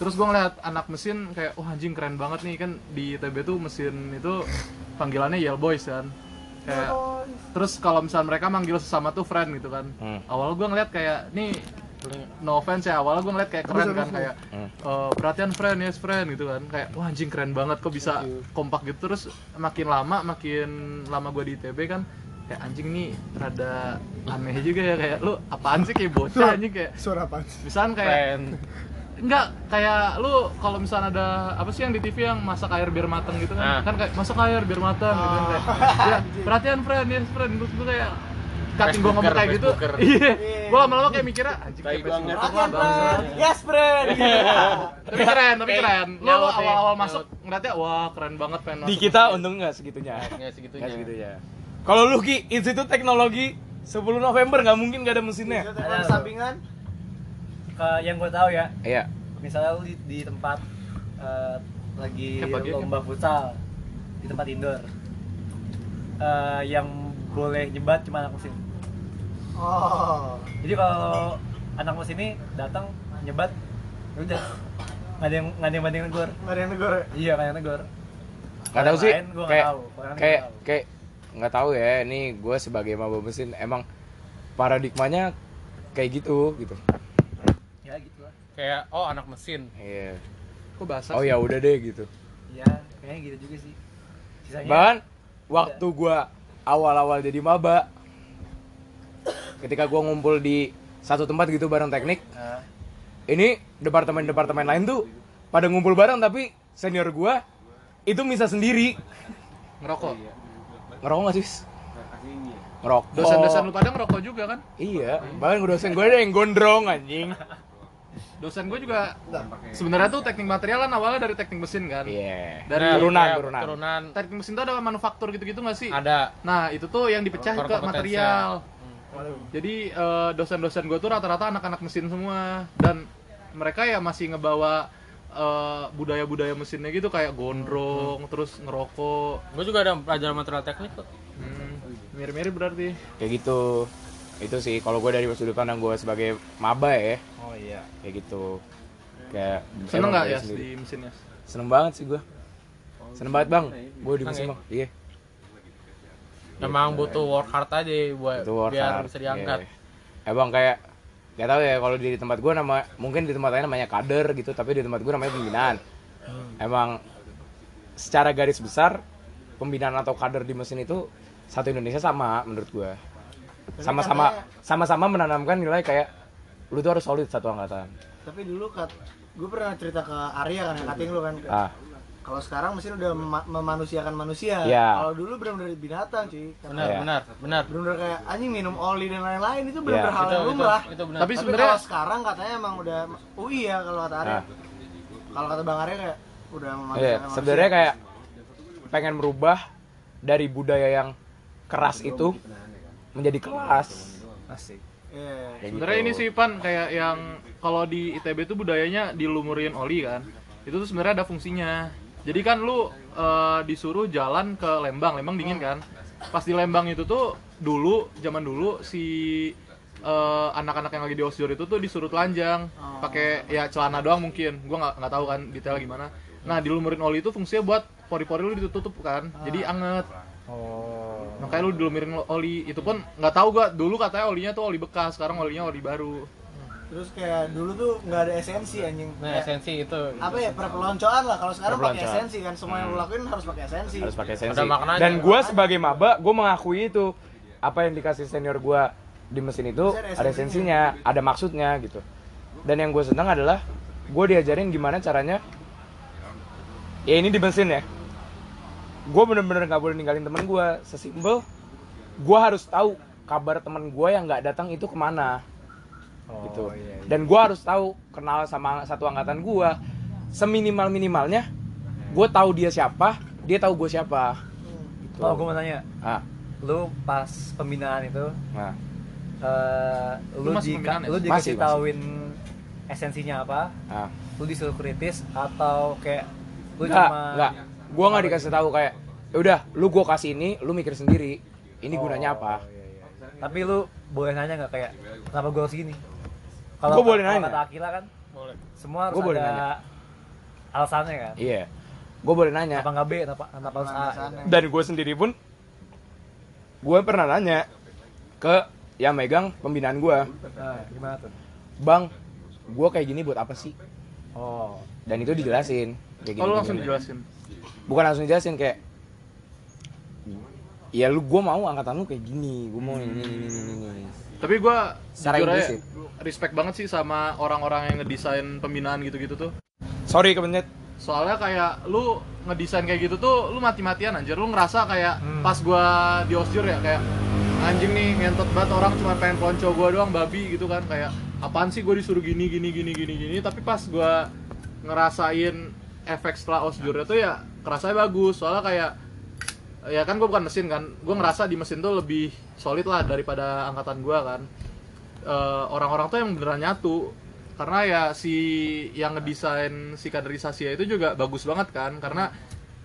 terus gue ngeliat anak mesin kayak wah anjing keren banget nih. Kan di ITB tuh mesin itu panggilannya Yell Boys kan. Kayak terus kalau misalnya mereka manggil sesama tuh friend gitu kan. Hmm. awal gue ngeliat kayak nih no offense ya awalnya gue ngeliat kayak keren kan kayak eh, perhatian friend yes friend gitu kan. Kayak wah anjing keren banget kok bisa kompak gitu. Terus makin lama makin lama gue di ITB kan kayak anjing nih rada aneh juga ya kayak lu apaan sih kayak bocah anjing kayak Suara apa? misalnya kayak. Enggak kayak lu kalau misalnya ada apa sih yang di TV yang masak air biar mateng gitu kan Ah. kan kayak masak air biar mateng gitu kan kayak ya perhatian friend yes friend gue kayak cutting gue ngomong kayak gitu iya gue lama-lama kayak mikirnya anjing kayak banget. friend. Yes, friend. Gitu. tapi keren tapi keren nih, awal-awal masuk ngeliatnya wah keren banget pengen Di kita untung nggak segitunya. Nggak segitunya. Nggak segitunya. Kalau lu Ki, Institut Teknologi 10 November nggak mungkin nggak ada mesinnya. Teknologi sampingan. Ke yang gue tahu ya, Iya. misalnya lu di, di tempat eh, lagi pagi, lomba futsal di tempat indoor Eh, yang boleh nyebat cuma anak mesin Oh. jadi kalau anak mesin ini datang nyebat ya udah nggak ada yang nggak ada yang banding negor Nggak ada yang negor ya? iya nggak ada yang negor Nggak tahu sih. Kayak kayak kayak nggak tahu ya. Ini gue sebagai maba mesin emang paradigmanya kayak gitu gitu. Kayak oh anak mesin. Iya. kok bahasa Oh ya udah deh gitu. ya kayaknya gitu juga sih sisanya Bahkan waktu gua awal-awal jadi maba ketika gua ngumpul di satu tempat gitu bareng teknik, Nah, ini departemen-departemen lain tuh pada ngumpul bareng tapi senior gua itu bisa sendiri. ngerokok Ngerokok gak sih? Ngerokok. dosen-dosen lu pada ngerokok juga kan Iya, bahkan dosen gue ada yang gondrong anjing. dosen gue juga sebenarnya tuh teknik material kan awalnya dari teknik mesin kan Iya. Dari turunan, Kayak turunan. Turunan. teknik mesin tuh ada manufaktur gitu-gitu nggak sih Ada. Nah itu tuh yang dipecah ke material. Jadi eh, dosen-dosen gue tuh rata-rata anak-anak mesin semua dan mereka ya masih ngebawa eh, budaya-budaya mesinnya gitu kayak gondrong, terus ngerokok. Gue juga ada pelajaran material teknik kok. Hmm, mirip-mirip berarti. Kayak gitu. Itu sih kalau gue dari sudut pandang gue sebagai maba ya, oh iya kayak gitu. Kayak Seneng emang nggak ya sendiri. di mesinnya? Seneng banget sih gue. Seneng banget bang, gue di mesin ya? bang. Iya. Emang butuh work hard aja buat Itu work biar hard. bisa diangkat. Iya. Emang kayak gak tahu ya kalau di tempat gue nama mungkin di tempat lain namanya kader gitu tapi di tempat gue namanya pembinaan Hmm. emang secara garis besar pembinaan atau kader di mesin itu satu Indonesia sama menurut gue sama-sama sama-sama menanamkan nilai kayak lu tuh harus solid satu angkatan Tapi dulu kat, gue pernah cerita ke Arya kan, yang kating lu kan. ah Kalau sekarang mesin udah mema- memanusiakan manusia. Iya. Kalau dulu benar-benar binatang cuy. Benar, Iya. benar, benar. Benar-benar kayak anjing minum oli dan lain-lain itu benar-benar Iya. hal Itu, yang itu, lumrah. itu benar. Tapi Tapi sebenarnya kalau sekarang katanya emang udah UI ya kalau kata Arya. Ah. Kalau kata Bang Arya kayak udah iya memanusiakan sebenarnya kayak pengen merubah dari budaya yang keras itu menjadi kelas asik. Kayak sebenarnya gitu. ini sih Pan kayak yang kalau di ITB tuh budayanya dilumurin oli kan. Itu tuh sebenarnya ada fungsinya. Jadi kan lu eh, disuruh jalan ke Lembang, Lembang dingin kan. Pas di Lembang itu tuh dulu zaman dulu si eh, anak-anak yang lagi di Osjur itu tuh disuruh telanjang pakai ya celana doang mungkin. Gua nggak nggak tahu kan detail gimana. Nah, dilumurin oli itu fungsinya buat pori-pori lu ditutup kan. Jadi anget. Oh Makanya lu dilumurin oli. Itu pun nggak tahu gua dulu katanya olinya tuh oli bekas, sekarang olinya oli baru. Terus kayak dulu tuh nggak ada esensi anjing. Nah, Kayak- esensi itu. apa ya perpeloncoan lah kalau sekarang pakai esensi kan semua yang lo lakuin harus pakai esensi harus pakai sensi Ada maknanya. dan gue sebagai maba gue mengakui itu apa yang dikasih senior gue di mesin itu ada esensinya ada maksudnya gitu dan yang gue senang adalah gue diajarin gimana caranya ya ini di mesin ya gue bener-bener nggak boleh ninggalin temen gue sesimpel gue harus tahu kabar temen gue yang nggak datang itu ke mana gitu dan gue harus tahu kenal sama satu angkatan gue seminimal minimalnya gue tahu dia siapa dia tahu gue siapa gitu. Oh, gue mau nanya, ah lu pas pembinaan itu nah eh lu, Lu masih ya? lu Masih, dikasih masih. tauin esensinya apa? ah Lu disuruh kritis atau kayak lu Enggak, cuma enggak. Gua nggak dikasih tahu kayak "Ya udah, lu gua kasih ini, lu mikir sendiri. Ini gunanya apa? Tapi lu boleh nanya nggak kayak kenapa gue harus gini? Gua boleh kalau nanya. Kata Akila kan, semua harus Gua boleh ada nanya. alasannya kan. Iya. Gue boleh nanya. Kenapa nggak B? Kenapa, kenapa harus A? Dan gue sendiri pun gue pernah nanya ke yang megang pembinaan gue, Nah, gimana tuh? bang, gue kayak gini buat apa sih? Oh, Dan itu dijelasin. Kayak gini, Oh, lu langsung gini. dijelasin. Bukan langsung dijelasin kayak, ya lu gue mau angkatan lu kayak gini, gue mau ini ini ini ini. ini." Tapi gua Secara implisit. respect banget sih sama orang-orang yang ngedesain pembinaan gitu-gitu tuh. Sorry kebenet. Soalnya kayak lu ngedesain kayak gitu tuh lu mati-matian anjir. Lu ngerasa kayak Hmm. pas gua di osjur ya kayak anjing nih ngentot banget orang cuma pengen ponco gua doang babi gitu kan kayak apaan sih gue disuruh gini gini gini gini gini tapi pas gua ngerasain efek setelah osjur itu ya kerasanya bagus. Soalnya kayak ya kan gue bukan mesin kan. Gue ngerasa di mesin tuh lebih solid lah daripada angkatan gue kan. Eh, orang-orang tuh yang beneran nyatu. Karena ya si yang ngedesain si kaderisasi itu juga bagus banget kan. Karena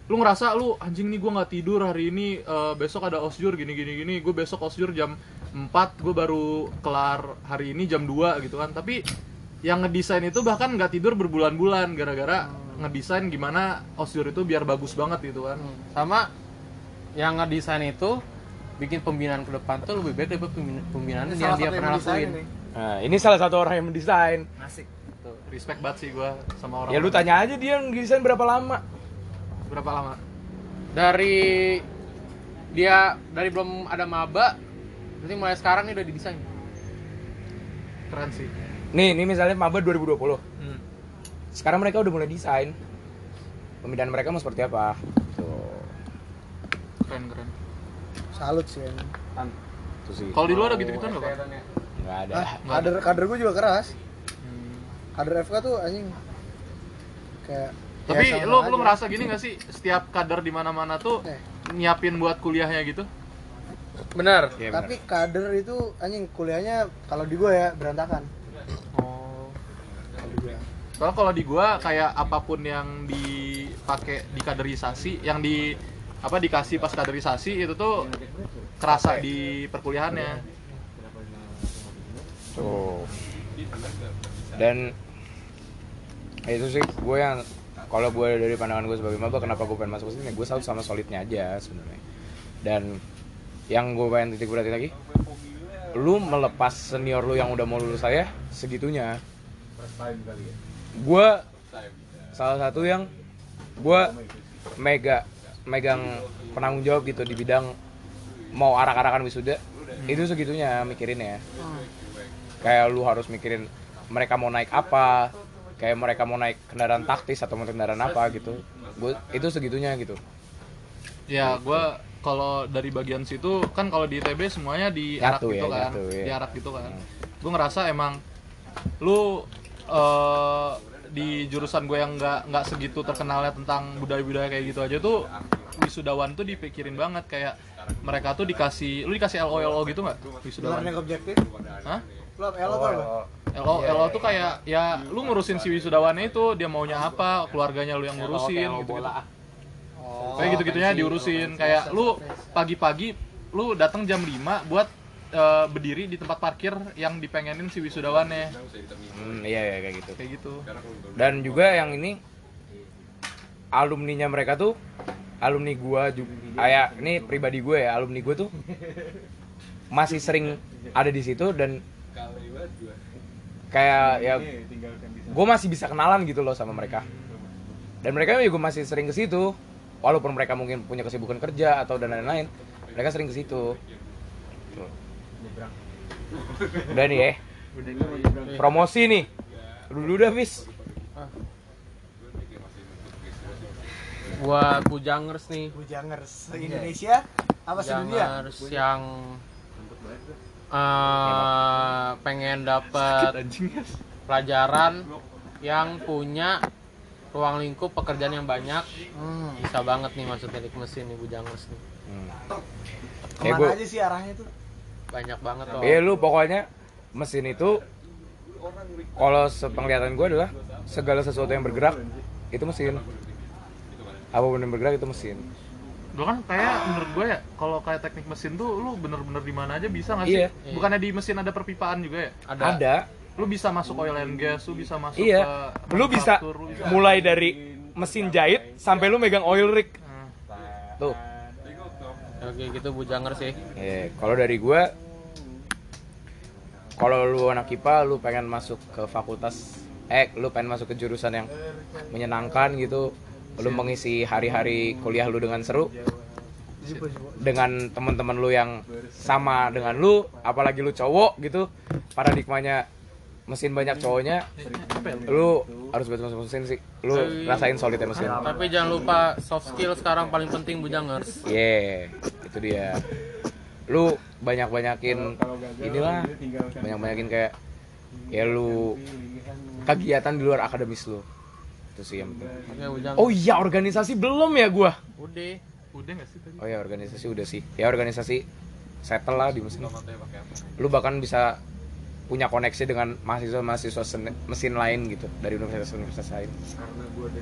lu ngerasa lu anjing nih gue nggak tidur hari ini. Eh, besok ada osjur gini gini gini. Gue besok osjur jam 4 gue baru kelar hari ini jam 2 gitu kan. Tapi yang ngedesain itu bahkan nggak tidur berbulan-bulan gara-gara ngedesain gimana osjur itu biar bagus banget gitu kan sama yang ngedesain itu bikin pembinaan ke depan tuh lebih baik daripada pembina- pembinaan Ini yang salah dia pernah yang lakuin nih. Nah, ini salah satu orang yang mendesain. asik. Tuh, respect banget sih gue sama orang Ya lu tanya aja dia desain berapa lama? berapa lama dari dia dari belum ada maba berarti mulai sekarang nih udah didesain keren sih Nih, ini misalnya maba 2020. Sekarang mereka udah mulai desain. Pembinaan mereka mau seperti apa? Tuh. keren keren Salut sih. emang. Itu sih. kalau di luar ada gitu-gitu nggak Pak? Enggak ada. Ah, kader kader gue juga keras. Hmm. Kader FK tuh anjing kayak Tapi ya sama lu aja. lu ngerasa gini gak sih setiap kader di mana-mana tuh Eh. nyiapin buat kuliahnya gitu? benar benar. tapi kader itu anjing kuliahnya kalau di gue ya berantakan. Oh. Soalnya kalau di gua kayak apa pun yang dipakai di kaderisasi, yang di apa dikasih pas kaderisasi itu tuh kerasa di perkuliahannya. Tuh. Dan ya itu sih gue yang kalau gue dari pandangan gue sebagai maba kenapa gue pengen masuk ke sini gue selalu sama solidnya aja sebenarnya dan yang gue pengen titik berarti lagi lu melepas senior lu yang udah mau lulus saya segitunya gue salah satu yang gue mega megang penanggung jawab gitu di bidang mau arak-arakan wisuda itu segitunya mikirinnya kayak lu harus mikirin mereka mau naik apa kayak mereka mau naik kendaraan taktis atau mau kendaraan apa gitu gue itu segitunya gitu Ya, gua kalau dari bagian situ kan kalau di ITB semuanya diarak Nyatu gitu ya, kan. nyatu, ya. Diarak gitu kan. Gue ngerasa emang lu eh, di jurusan gue yang nggak nggak segitu terkenalnya tentang budaya-budaya kayak gitu aja tuh wisudawan tuh dipikirin banget kayak mereka tuh dikasih lu dikasih LO LO gitu nggak wisudawan? Learning objektif. Hah? Lu elo tuh apa? LO LO tuh kayak ya lu ngurusin si wisudawannya itu dia maunya apa, keluarganya lu yang ngurusin gitu. Kayak gitu-gitunya diurusin kayak lu pagi-pagi lu datang jam 5 buat eh, berdiri di tempat parkir yang dipengenin si wisudawannya. hmm, iya iya kayak gitu Kayak gitu. dan juga yang ini alumninya mereka tuh alumni gua juga kayak ini pribadi gue ya alumni gue tuh masih sering ada di situ dan kayak ya gue masih bisa kenalan gitu loh sama mereka dan mereka juga masih sering ke situ walaupun mereka mungkin punya kesibukan kerja atau dan lain-lain mereka sering ke situ Udah nih ya. Promosi nih. Lu dulu dah, Fis. Buat Bujangers nih. Bujangers Indonesia apa sedunia? Bujangers yang eh pengen dapat pelajaran yang punya ruang lingkup pekerjaan yang banyak bisa banget nih masuk teknik mesin nih Bujangers nih Ya, Ke mana gua- aja sih arahnya tuh? Banyak banget loh Iya lu pokoknya mesin itu kalau sepenglihatan gue adalah segala sesuatu yang bergerak itu mesin. Apa pun yang bergerak itu mesin. Gue kan kayak menurut gue ya, kalau kayak teknik mesin tuh lu bener-bener di mana aja bisa nggak sih? Iya. Bukannya di mesin ada perpipaan juga ya? ada, Ada. Lu bisa masuk oil and gas, lu bisa masuk Iya. ke Lu bisa lu bisa mulai dari mesin jahit sampai lu megang oil rig. Tuh. Oke gitu Bujangers sih. Ya, kalau dari gue kalau lu anak IPA lu pengen masuk ke fakultas eh lu pengen masuk ke jurusan yang menyenangkan gitu lu mengisi hari-hari kuliah lu dengan seru dengan teman-teman lu yang sama dengan lu apalagi lu cowok gitu paradigmanya mesin banyak cowoknya lu harus masuk mesin sih lu rasain solidnya mesin tapi jangan lupa soft skill sekarang paling penting Bujangers Yeah, itu dia. Lu banyak-banyakin inilah, banyak-banyakin kayak ya lu kegiatan di luar akademis lu. Itu sih yang penting. Oh iya, organisasi belum ya gua. udah Udah nggak sih tadi? Oh ya, organisasi udah sih. Ya organisasi settle lah di mesin. Lu bahkan bisa punya koneksi dengan mahasiswa-mahasiswa mesin lain gitu dari universitas-universitas lain.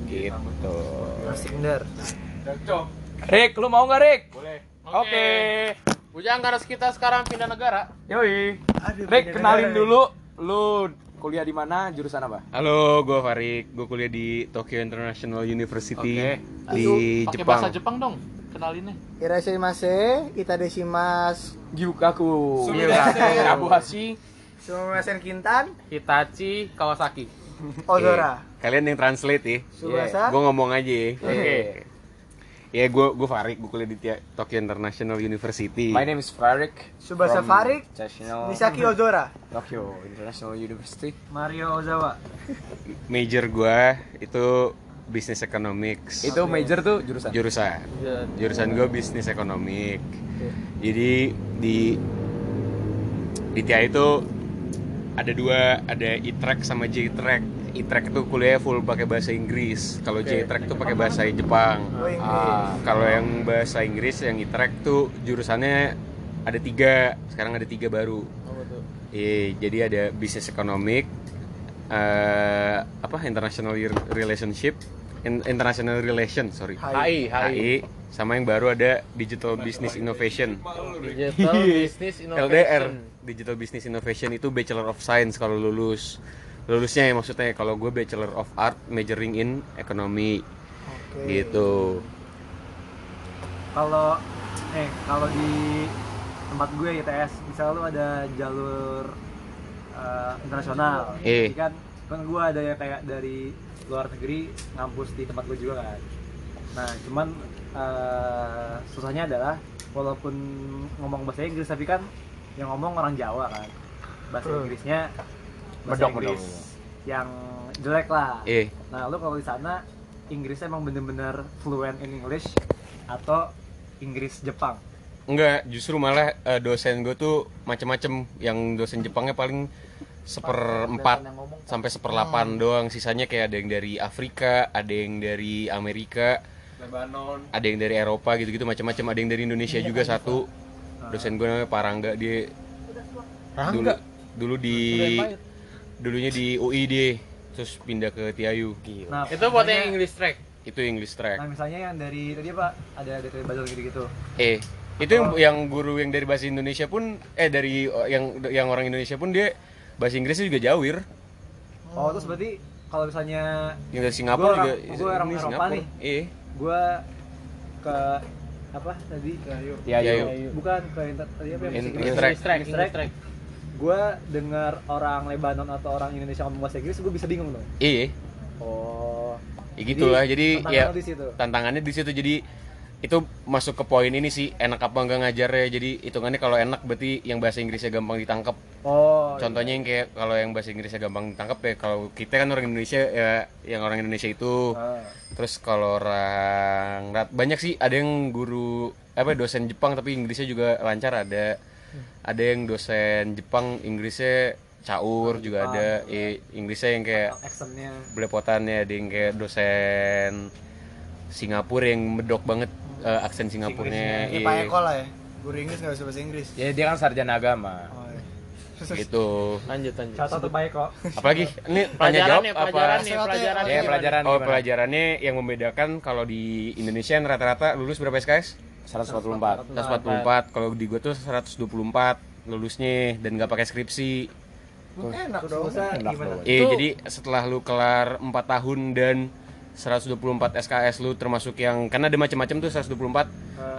Gitu. Asik bener. Rick, lu mau nggak Rick? Boleh. Oke. Bujangers kita sekarang pindah negara Yoi. Aduh, Rick, kenalin negara. dulu lu kuliah di mana, jurusan apa? Halo, gue Farik. Gue kuliah di Tokyo International University Oke. di Pakai Jepang. bahasa Jepang dong, kenalinnya. Irashaimase, itadeshimasu. Gyukaku. Sumimasen. Abuhashi. Sumimasen Kintan, Hitachi Kawasaki Ozora. Kalian yang translate ya. Subasa. Gue ngomong aja ya. Oke. Ya, gue gue Farik. Gue kuliah di Tokyo International University. My name is Farik. Subasa Farik, International Misaki Ozora. Tokyo International University. Mario Ozawa. Major gue itu Business Economics. Itu major tuh jurusan. jurusan. Jurusan gue Business Economic. Jadi di di TIA itu ada dua, ada E-Track sama J-Track. E-Track itu kuliah full pakai bahasa Inggris. Kalau J-Track itu pakai bahasa Jepang. Oh. Ah, Kalau yang bahasa Inggris yang E-Track tuh jurusannya ada tiga. Sekarang ada tiga baru. Iya, jadi ada Business Economic, eh apa International Relationship, In- International Relation, sorry. HI HI sama yang baru ada Digital Business Innovation Digital Business Innovation LDR Digital Business Innovation itu Bachelor of Science kalau lulus. Lulusnya ya maksudnya kalau gue Bachelor of Art majoring in Economy gitu. Kalau eh kalau di tempat gue ITS misalnya lu ada jalur eh, internasional. Eh. Jadi kan kan gue ada yang kayak dari luar negeri ngampus di tempat gue juga kan. Nah cuman eh, susahnya adalah walaupun ngomong bahasa Inggris tapi kan yang ngomong orang Jawa kan. Bahasa Inggrisnya bahasa Medok, Inggris medok. yang jelek lah. Eh Nah, lu kalau di sana Inggrisnya emang bener-bener fluent in English atau Inggris Jepang? enggak justru malah eh, dosen gue tuh macem-macem. Yang dosen Jepangnya paling seperempat sampai seperlapan doang. Sisanya kayak ada yang dari Afrika ada yang dari Amerika ada yang dari Eropa gitu-gitu macam-macam ada yang dari Indonesia juga satu dosen gue namanya Parangga dia dulu dulu di dulunya di UI dia terus pindah ke TIU Nah, itu buat yang English track? Itu English track. Nah, misalnya yang dari tadi apa? Ada dari Basel gitu-gitu. eh itu yang yang guru yang dari bahasa Indonesia pun eh dari yang yang orang Indonesia pun dia bahasa Inggrisnya juga jawir. Oh, terus berarti kalau misalnya yang dari Singapura Gua juga gua orang Eropa Singapura. nih. eh gua ke apa tadi? Ya, Ya, yuk. yuk. Bukan ke inter, tadi apa yang In- Inggris? Track Gua dengar orang Lebanon atau orang Indonesia ngomong bahasa Inggris, gua bisa bingung dong. iya Oh. ya gitulah jadi, ya tantangannya di situ. tantangannya di situ jadi itu masuk ke poin ini sih enak apa enggak ngajarnya. Jadi hitungannya kalau enak berarti yang bahasa Inggrisnya gampang ditangkap Oh. contohnya yang kayak kalau yang bahasa Inggrisnya gampang ditangkap ya kalau kita kan orang Indonesia ya yang orang Indonesia itu. Ah. terus kalau orang banyak sih ada yang guru apa dosen Jepang tapi Inggrisnya juga lancar ada. Ada yang dosen Jepang Inggrisnya caur juga ada. eh, Inggrisnya yang kayak belepotannya ada yang kayak dosen Singapura yang medok banget eh, aksen Singapurnya Ini iya. Pak Eko lah ya. Guru Inggris nggak bisa bahasa Inggris. Ya dia kan sarjana agama. Oh, iya. gitu Lanjut lanjut. Contoh terbaik kok apalagi ini tanya jawab apa pelajarannya, SWOT, pelajaran. Ya pelajaran Oh gimana? pelajarannya yang membedakan kalau di Indonesia yang rata-rata lulus berapa SKS? 144. 144. Kalau di gua tuh 124 lulusnya dan nggak pakai skripsi. Enak dong. Enak Iya, jadi setelah lu kelar 4 tahun dan 124 SKS lu termasuk yang karena ada macam-macam tuh 124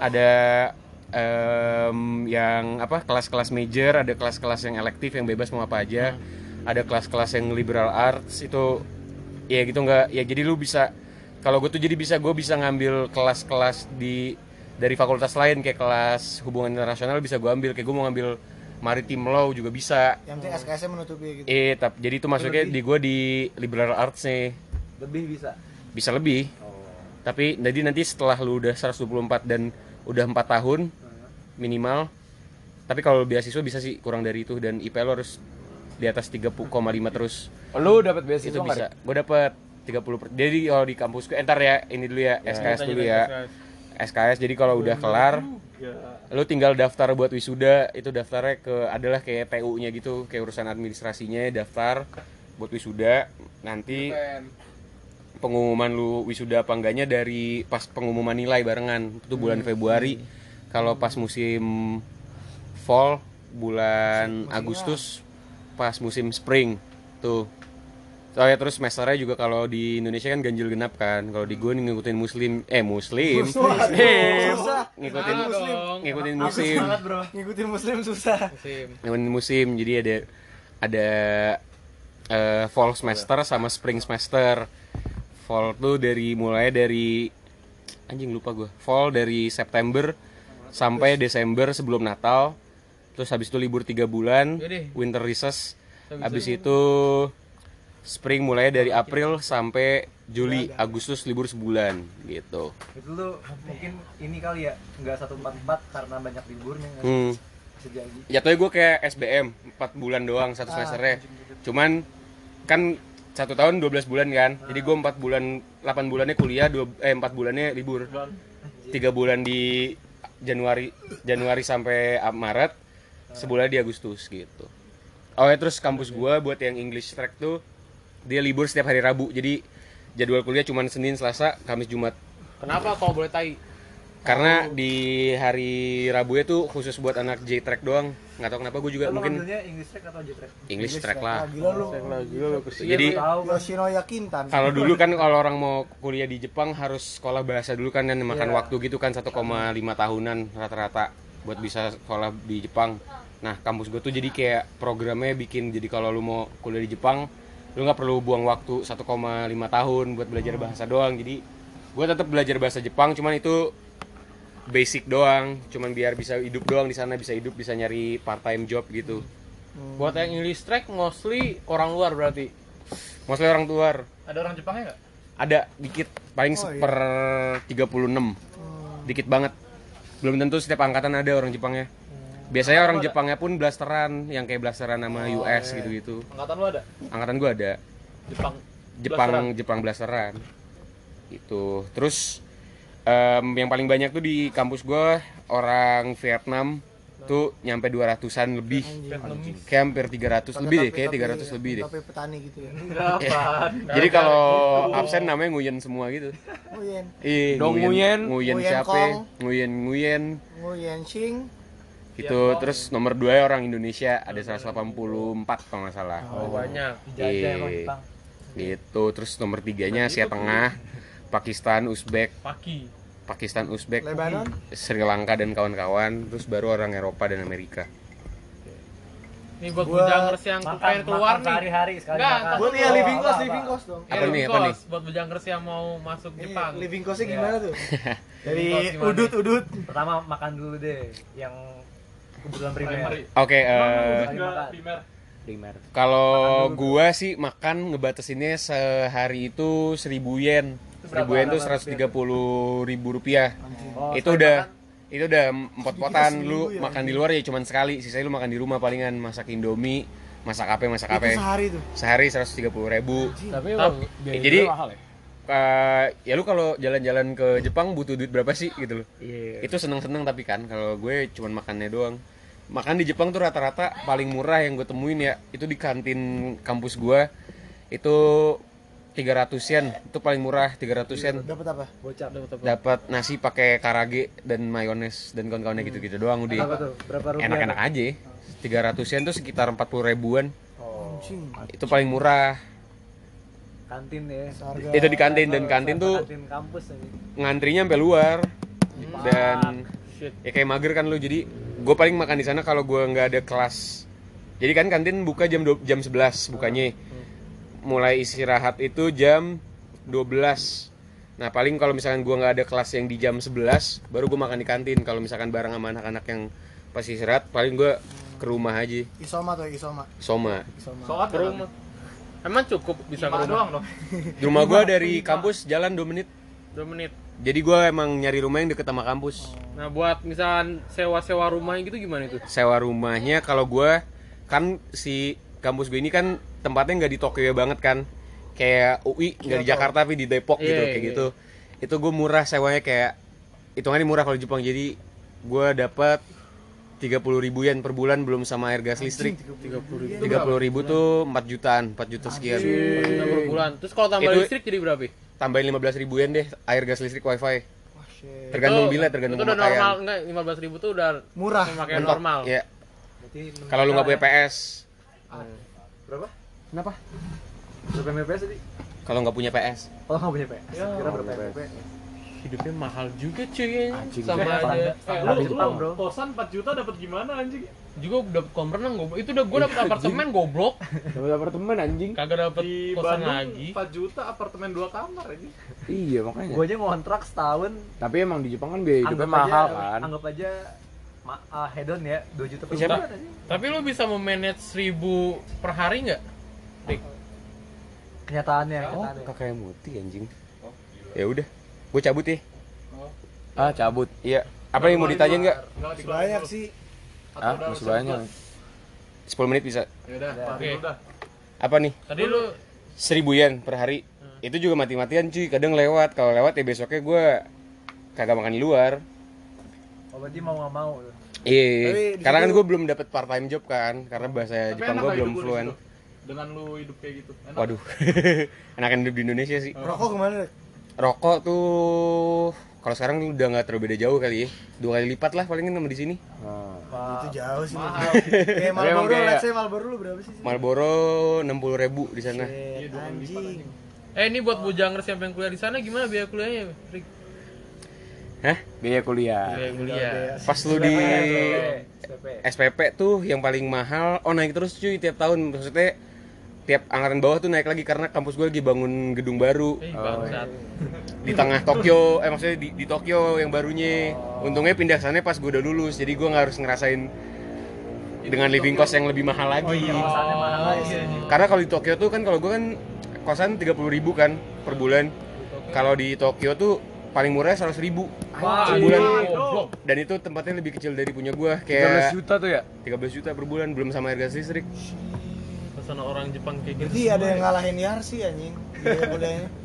ada em, yang apa kelas-kelas major, ada kelas-kelas yang elektif yang bebas mau apa aja. Ada kelas-kelas yang liberal arts itu ya gitu nggak ya jadi lu bisa kalau gue tuh jadi bisa gue bisa ngambil kelas-kelas di dari fakultas lain kayak kelas hubungan internasional bisa gue ambil kayak gue mau ngambil maritim law juga bisa. Yang penting SKS-nya menutupi gitu. Eh, tapi jadi itu masuknya di gue di liberal arts nih. Lebih bisa bisa lebih. Tapi jadi nanti setelah lu udah 124 dan udah 4 tahun minimal. Tapi kalau beasiswa bisa sih kurang dari itu dan IP lu harus di atas 3,5 terus. Lu dapat beasiswa itu bisa. Gue dapat 30 per- Jadi kalau di kampus gue entar ya ini dulu ya SKS dulu ya. SKS jadi kalau udah kelar lu tinggal daftar buat wisuda itu daftarnya ke adalah kayak TU-nya gitu kayak urusan administrasinya daftar buat wisuda nanti pengumuman lu wisuda apa enggaknya dari pas pengumuman nilai barengan itu bulan Februari kalau pas musim fall bulan Agustus pas musim spring tuh Soalnya terus semesternya juga kalau di Indonesia kan ganjil genap kan. Kalau di gue nih ngikutin muslim eh muslim. Eh, Susah. ngikutin Ah, dong. ngikutin musim. Ngikutin muslim susah. Musim. Ngikutin musim. Jadi ada ada eh, fall semester sama spring semester. Fall tuh dari mulai dari anjing lupa gue. Fall dari September sampai Desember sebelum Natal. Terus habis itu libur tiga bulan, Yaudah. winter recess. Habis itu spring mulai dari April sampai Juli, Agustus libur sebulan gitu. itu lu mungkin ini kali ya nggak satu empat empat karena banyak liburnya Hmm. Jatuhnya gue kayak SBM 4 bulan doang satu semesternya. Cuman kan satu tahun 12 bulan kan. Jadi gue 4 bulan 8 bulannya kuliah, dua, eh 4 bulannya libur. 3 bulan di Januari Januari sampai Maret, sebulan di Agustus gitu. Oh ya terus kampus gua buat yang English track tuh dia libur setiap hari Rabu. Jadi jadwal kuliah cuma Senin, Selasa, Kamis, Jumat. Kenapa kalau boleh tai? Karena di hari Rabu itu khusus buat anak J track doang. Nggak tahu kenapa gue juga Lu mungkin English track atau J track English track lah. Gila lu. Jadi kalau dulu kan kalau orang mau kuliah di Jepang harus sekolah bahasa dulu kan dan makan Iya. waktu gitu kan 1,5 tahunan rata-rata buat bisa sekolah di Jepang. Nah, kampus gue tuh jadi kayak programnya bikin jadi kalau lu mau kuliah di Jepang, lu nggak perlu buang waktu 1,5 tahun buat belajar bahasa doang. Jadi gue tetap belajar bahasa Jepang, cuman itu basic doang, cuman biar bisa hidup doang di sana, bisa hidup, bisa nyari part time job gitu. Buat yang English track mostly orang luar berarti. Mostly orang luar. Ada orang Jepangnya nggak? Ada dikit, paling Oh, iya. seper 36. Dikit banget. Belum tentu setiap angkatan ada orang Jepangnya. Biasanya orang Jepangnya pun blasteran, yang kayak blasteran sama Oh, US iya. gitu-gitu. Angkatan lu ada? Angkatan gua ada Jepang. Jepang Jepang blasteran. Itu. Terus em, yang paling banyak tuh di kampus gua orang Vietnam tuh nyampe 200-an lebih. Kayak hampir 300 lebih deh, kayak 300 lebih deh. Tapi petani gitu ya. Jadi kalau absen namanya nguyen semua gitu. Nguyen. Iya, Dong Nguyen. Nguyen Nguyen siapa? Nguyen Nguyen Nguyen Shing. gitu. Terus nomor 2 orang Indonesia ada 184 kalau nggak salah. Oh, banyak. Iya. Jepang Gitu. Terus nomor tiganya Asia Tengah, Pakistan, Uzbek, Paki. Pakistan, Uzbek, Lebanon. Sri Lanka dan kawan-kawan. Terus baru orang Eropa dan Amerika. Nih buat bujangers yang makan pengen keluar makan nih. sehari-hari sekali Nggak, makan Buat iya living cost, living cost dong. Apa nih, living apa nih? buat bujangers yang mau masuk Iya, Jepang. living costnya gimana tuh? Dari udut udut. Pertama makan dulu deh yang kebutuhan primer. Oke, eh, primer Primer. kalau gua sih makan ngebatasinnya sehari itu 1000 yen. 1000 yen itu 130 ribu rupiah. Oh, itu udah itu udah empat potan lu makan di luar ya cuman sekali. Sisanya lu makan di rumah palingan. Masak indomie masak apa masak apa. Itu sehari tuh. sehari 130 ribu. Tapi Ya, jadi eh, ya lu kalau jalan-jalan ke Jepang butuh duit berapa sih gitu loh? Iya. itu seneng-seneng tapi kan kalau gue cuman makannya doang. Makan di Jepang tuh rata-rata paling murah yang gue temuin ya itu di kantin kampus gue. Itu 300 yen itu paling murah 300 yen Dapat apa? Bocap dapat apa? dapat nasi pakai karage dan mayones dan kawan-kawannya gitu-gitu doang udah Berapa tuh? Berapa rupiah? enak-enak aja. 300 yen tuh sekitar 40 ribuan. Oh, itu paling murah. Kantin ya. Seharga itu di kantin dan kantin tuh kantin kampus aja. ngantrinya sampai luar. Dan ya kayak mager kan lu. Jadi gue paling makan di sana kalau gue nggak ada kelas. Jadi kan kantin buka jam du- jam 11 bukanya mulai istirahat itu jam 12 nah paling kalau misalkan gue nggak ada kelas yang di jam 11 baru gue makan di kantin kalau misalkan bareng sama anak-anak yang pas istirahat paling gue ke rumah aja Isoma tuh isoma. soma Isoma. soal Ke rumah. Emang cukup bisa ke rumah? doang dong di rumah gue dari kampus jalan 2 menit Dua menit. jadi gue emang nyari rumah yang deket sama kampus Nah buat misalkan sewa-sewa rumah gitu gimana itu? sewa rumahnya kalau gue kan si kampus gue ini kan tempatnya nggak di Tokyo banget kan kayak UI nggak di Jakarta tapi di Depok gitu Iya, kayak iya. gitu itu gue murah sewanya kayak hitungannya murah kalau di Jepang jadi gue dapat 30 ribu yen per bulan belum sama air gas listrik 30 ribu tuh 4 jutaan 4 juta sekian per bulan. Terus kalau tambah Itu- listrik jadi berapa? tambahin 15 ribu yen deh air gas listrik wifi Wah, shit. tergantung bila tergantung Itu udah normal enggak? 15 ribu tuh udah Murah. normal. ya Berarti kalau lu nggak punya PS berapa? kenapa Berapa MPS tadi? kalau nggak punya PS Oh, nggak punya PS. Kira berapa MPS? Hidupnya mahal juga cuy. Anjing, Sama aja. eh, lu, Jepang, bro. kosan 4 juta dapat gimana anjing Juga dapat kolam renang goblok. Itu udah gua dapat apartemen goblok. Dapat apartemen anjing. Kagak dapat di kosan Bandung lagi. 4 juta apartemen 2 kamar anjing Iya makanya. Gua aja ngontrak setahun. Tapi emang di Jepang kan biaya hidupnya mahal kan. Anggap aja ma ah, hedon ya, 2 juta per bulan aja. Tapi lu bisa memanage 1000 per hari nggak? Kenyataannya, Oh, kenyataannya. kakaknya Muti anjing. Ya udah, gue cabut ya. Ah cabut. Iya. Apa yang mau ditanyain nggak? Masih banyak sih. Ah masih banyak. 10 menit bisa. ya udah Oke. udah Apa nih? Tadi lu 1000 yen per hari. Itu juga mati-matian cuy. Kadang lewat. Kalau lewat ya besoknya gue kagak makan di luar. Oh, berarti mau nggak mau. Iya. Tapi di Karena kan gue belum dapat part time job kan. Karena bahasa Tapi Jepang gue belum fluent. dengan lu hidup kayak gitu enak Waduh. Enakan hidup di Indonesia sih. Rokok ke mana? Rokok tuh kalau sekarang udah nggak terlalu beda jauh kali ya. Dua kali lipat lah palingan sama di sini. Itu jauh sih. Kayak emang Marlboro, kayak- let's say Marlboro lu berapa sih? Marlboro 60 ribu di sana. Shit, anjing. Eh ini buat bujangers yang pengen kuliah di sana gimana biaya kuliahnya? Rick? Hah? Biaya kuliah. Biaya kuliah. Pas lu di SPP. SPP tuh yang paling mahal. Oh naik terus cuy tiap tahun. Maksudnya tiap angkatan bawah tuh naik lagi karena kampus gue lagi bangun gedung baru Eh bangsat. di tengah Tokyo. Eh maksudnya di, di Tokyo yang barunya. Untungnya pindah sana pas gue udah lulus. Jadi gue nggak harus ngerasain dengan living cost yang lebih mahal lagi. Kosannya mahal aja. Karena kalau di Tokyo tuh kan kalau gue kan kosan 30.000 ribu kan per bulan. Kalau di Tokyo tuh paling murah 100.000 ribu Wah, per bulan. Dan itu tempatnya lebih kecil dari punya gue 13 kayak juta tuh ya? 13 juta per bulan belum sama air gas listrik. Ke sana orang Jepang kayak gitu. Berarti ada yang ngalahin Yarsi anjing. Biaya kuliahnya.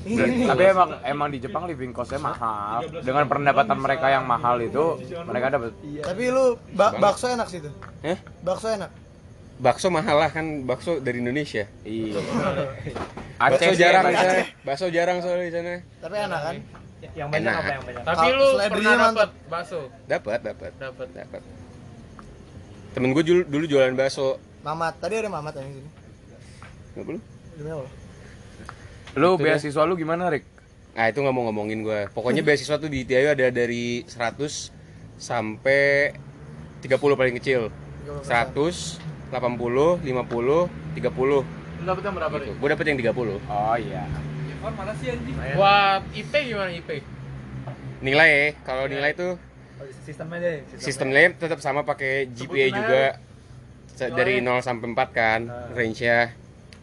Ini. Tapi emang emang di Jepang living costnya mahal. Dengan pendapatan mereka yang mahal itu, mereka dapat. Tapi lu ba- bakso enak sih tuh. Eh? Bakso enak. Bakso mahal lah kan bakso dari Indonesia. Iya. Bakso Aceh jarang sih, di sana. Bakso jarang soalnya di sana. Tapi enak kan? Yang banyak Enak. apa yang banyak? Tapi lu pernah dapat bakso? Dapat, dapat, Dapat. dapat. Temen gue dulu, dulu jualan bakso. Mamat. Tadi ada Mamat yang sini. Nggak perlu. Demi Allah. Lu beasiswa lu gimana, Rick? Nah itu nggak mau ngomongin gue. Pokoknya beasiswa tuh di ITIAyu ada dari 100 sampai 30 paling kecil. 100, 80, 50, 30 lu dapet yang berapa gitu. nih? Gue dapet yang 30. Oh iya. Buat IP gimana IP? nilai ya kalau nilai tuh Oh, sistemnya deh sistem nilai tetap sama pakai GPA juga. Se- dari 0 sampai 4 kan range-nya.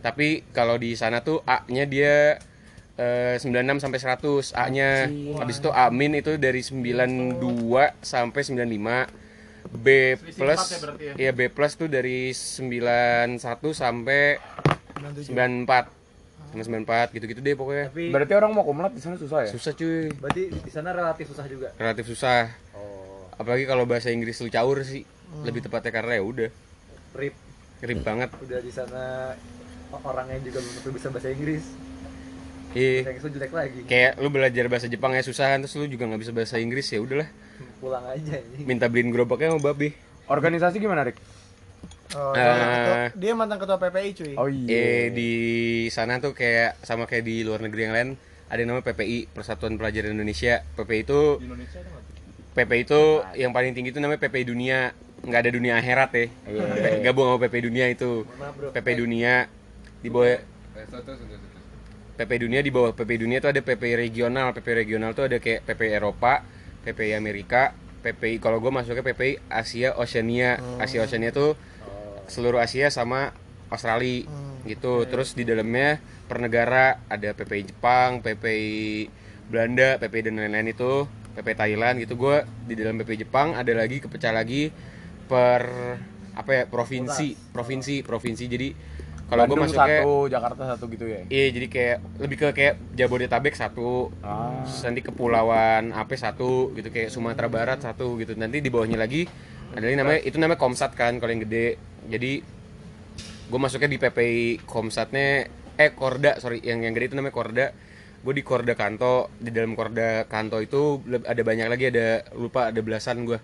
Tapi kalau di sana tuh A-nya dia eh, 96 sampai 100 A-nya. Habis itu A min itu dari 92 sampai 95 B plus ya ya? ya B plus tuh dari 91 sampai 94 sama 94 gitu-gitu deh pokoknya. Tapi Berarti orang mau kumlat di sana susah ya? susah cuy. Berarti di sana relatif susah juga? Relatif susah. Oh. Apalagi kalau bahasa Inggris lu caur sih. Lebih tepatnya karena ya udah. Rip. Rib banget. Udah di sana orangnya juga belum tentu bisa bahasa Inggris. Bahasa iya. Inggris lu jelek lagi. Kayak lu belajar bahasa Jepang ya susah terus lu juga nggak bisa bahasa Inggris ya udahlah pulang aja ini minta beliin gerobaknya sama babi Organisasi gimana, Rik? Oh, Eh. dia, dia mantan ketua PPI cuy. Oh eh di sana tuh kayak sama kayak di luar negeri yang lain ada yang namanya PPI Persatuan Pelajar Indonesia PPI itu PPI itu yang paling tinggi itu namanya PPI dunia nggak ada dunia akhirat ya gabung sama PPI dunia itu PPI dunia di bawah Eh. PPI dunia di bawah PPI dunia itu ada PPI regional PPI regional tuh ada kayak PPI Eropa PPI Amerika PPI kalau gue masuknya PPI Asia Oceania. Asia Oceania tuh seluruh Asia sama Australia gitu. Terus di dalamnya per negara ada PPI Jepang PPI Belanda PPI dan lain-lain itu PPI Thailand gitu. Gue di dalam PPI Jepang ada lagi kepecah lagi per apa ya provinsi. Provinsi provinsi. Jadi kalau gue masuknya satu, Jakarta satu gitu ya? Iya jadi kayak lebih ke kayak Jabodetabek satu, Ah. nanti kepulauan AP satu gitu kayak Sumatera Barat satu gitu. Nanti di bawahnya lagi ada lagi namanya itu namanya Komsat kan kalau yang gede. Jadi gue masuknya di PPI Komsatnya eh Korda sorry yang yang gede itu namanya Korda. Gue di Korda Kanto di dalam Korda Kanto itu ada banyak lagi ada lupa ada belasan gue.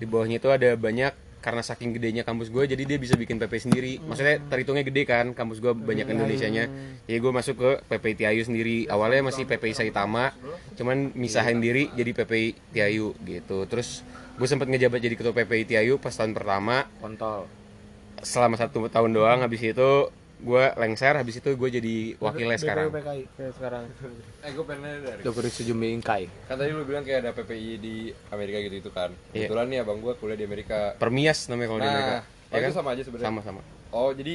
Di bawahnya itu ada banyak karena saking gedenya kampus gue jadi dia bisa bikin PP sendiri. Maksudnya terhitungnya gede kan kampus gue banyak Indonesianya. Jadi gue masuk ke PPI Tiayu sendiri. Awalnya masih PPI Saitama cuman misahin diri jadi PPI Tiayu gitu. Terus gue sempet ngejabat jadi ketua PPI Tiayu pas tahun pertama. Kontol. selama satu tahun doang habis itu gue lengser habis itu gue jadi wakilnya sekarang. BPUPKI. sekarang. Eh, gue pengen nanya dari Dokter Sejumbi Ingkai. kan tadi lu bilang kayak ada PPI di Amerika gitu itu kan. Iya. kebetulan nih abang gue kuliah di Amerika. Permias namanya kalau di Amerika. Nah ya oh, kan? itu sama aja sebenarnya? Sama sama. Oh jadi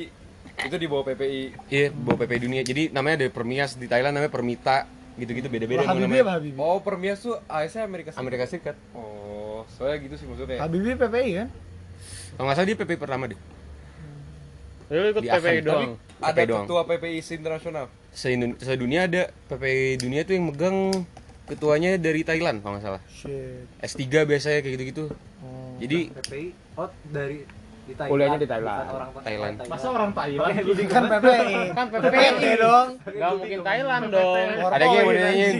itu di bawah PPI iya bawa PPI dunia. Jadi namanya ada Permias di Thailand namanya Permita gitu-gitu beda-beda Habibie apa Habibie? oh Permias tuh ASnya Amerika Serikat? Amerika Serikat. Oh soalnya gitu sih maksudnya. Habibie PPI kan? kalau nggak salah dia PPI pertama deh Lu ikut Di PPI doang. ada PPI doang. ketua PPI internasional se dunia ada PPI dunia tuh yang megang ketuanya dari Thailand kalau nggak salah Shit. S3 biasanya kayak gitu-gitu jadi PPI oh dari di Thailand Kuliahnya di Thailand. orang Thailand. Masa orang Thailand? Kan PPI. Kan PPI PPI dong. Gak mungkin Thailand dong. ada yang mau nanyain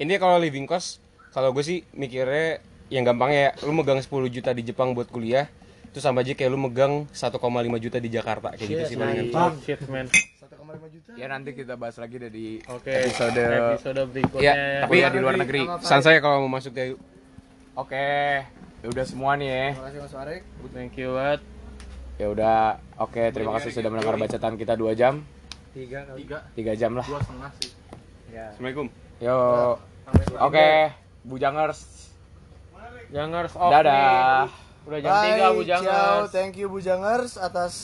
ini kalau living cost kalau gue sih mikirnya yang gampang ya lu megang 10 juta di Jepang buat kuliah itu sama aja kayak lu megang 1,5 juta di Jakarta kayak gitu sih palingan Oh, shit man. 1,5 juta. Ya nanti kita bahas lagi deh di Oke. episode Episode berikutnya. ya tapi kuliah di luar negeri. pesan saya kalau mau masuk kayak Oke, ya udah semua nih ya. Terima kasih Mas Farik. Thank you banget. Ya udah, oke terima kasih sudah mendengar bacaan kita 2 jam, tiga kali 3 jam lah. Dua setengah sih. Assalamualaikum Yo. Oke, Bujangers. Jangers off Dadah. nih. Udah jam 3 Bu Bye, ciao. Thank you Bujangers atas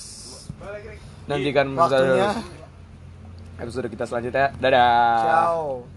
Nantikan waktunya. episode kita selanjutnya. Dadah. Ciao.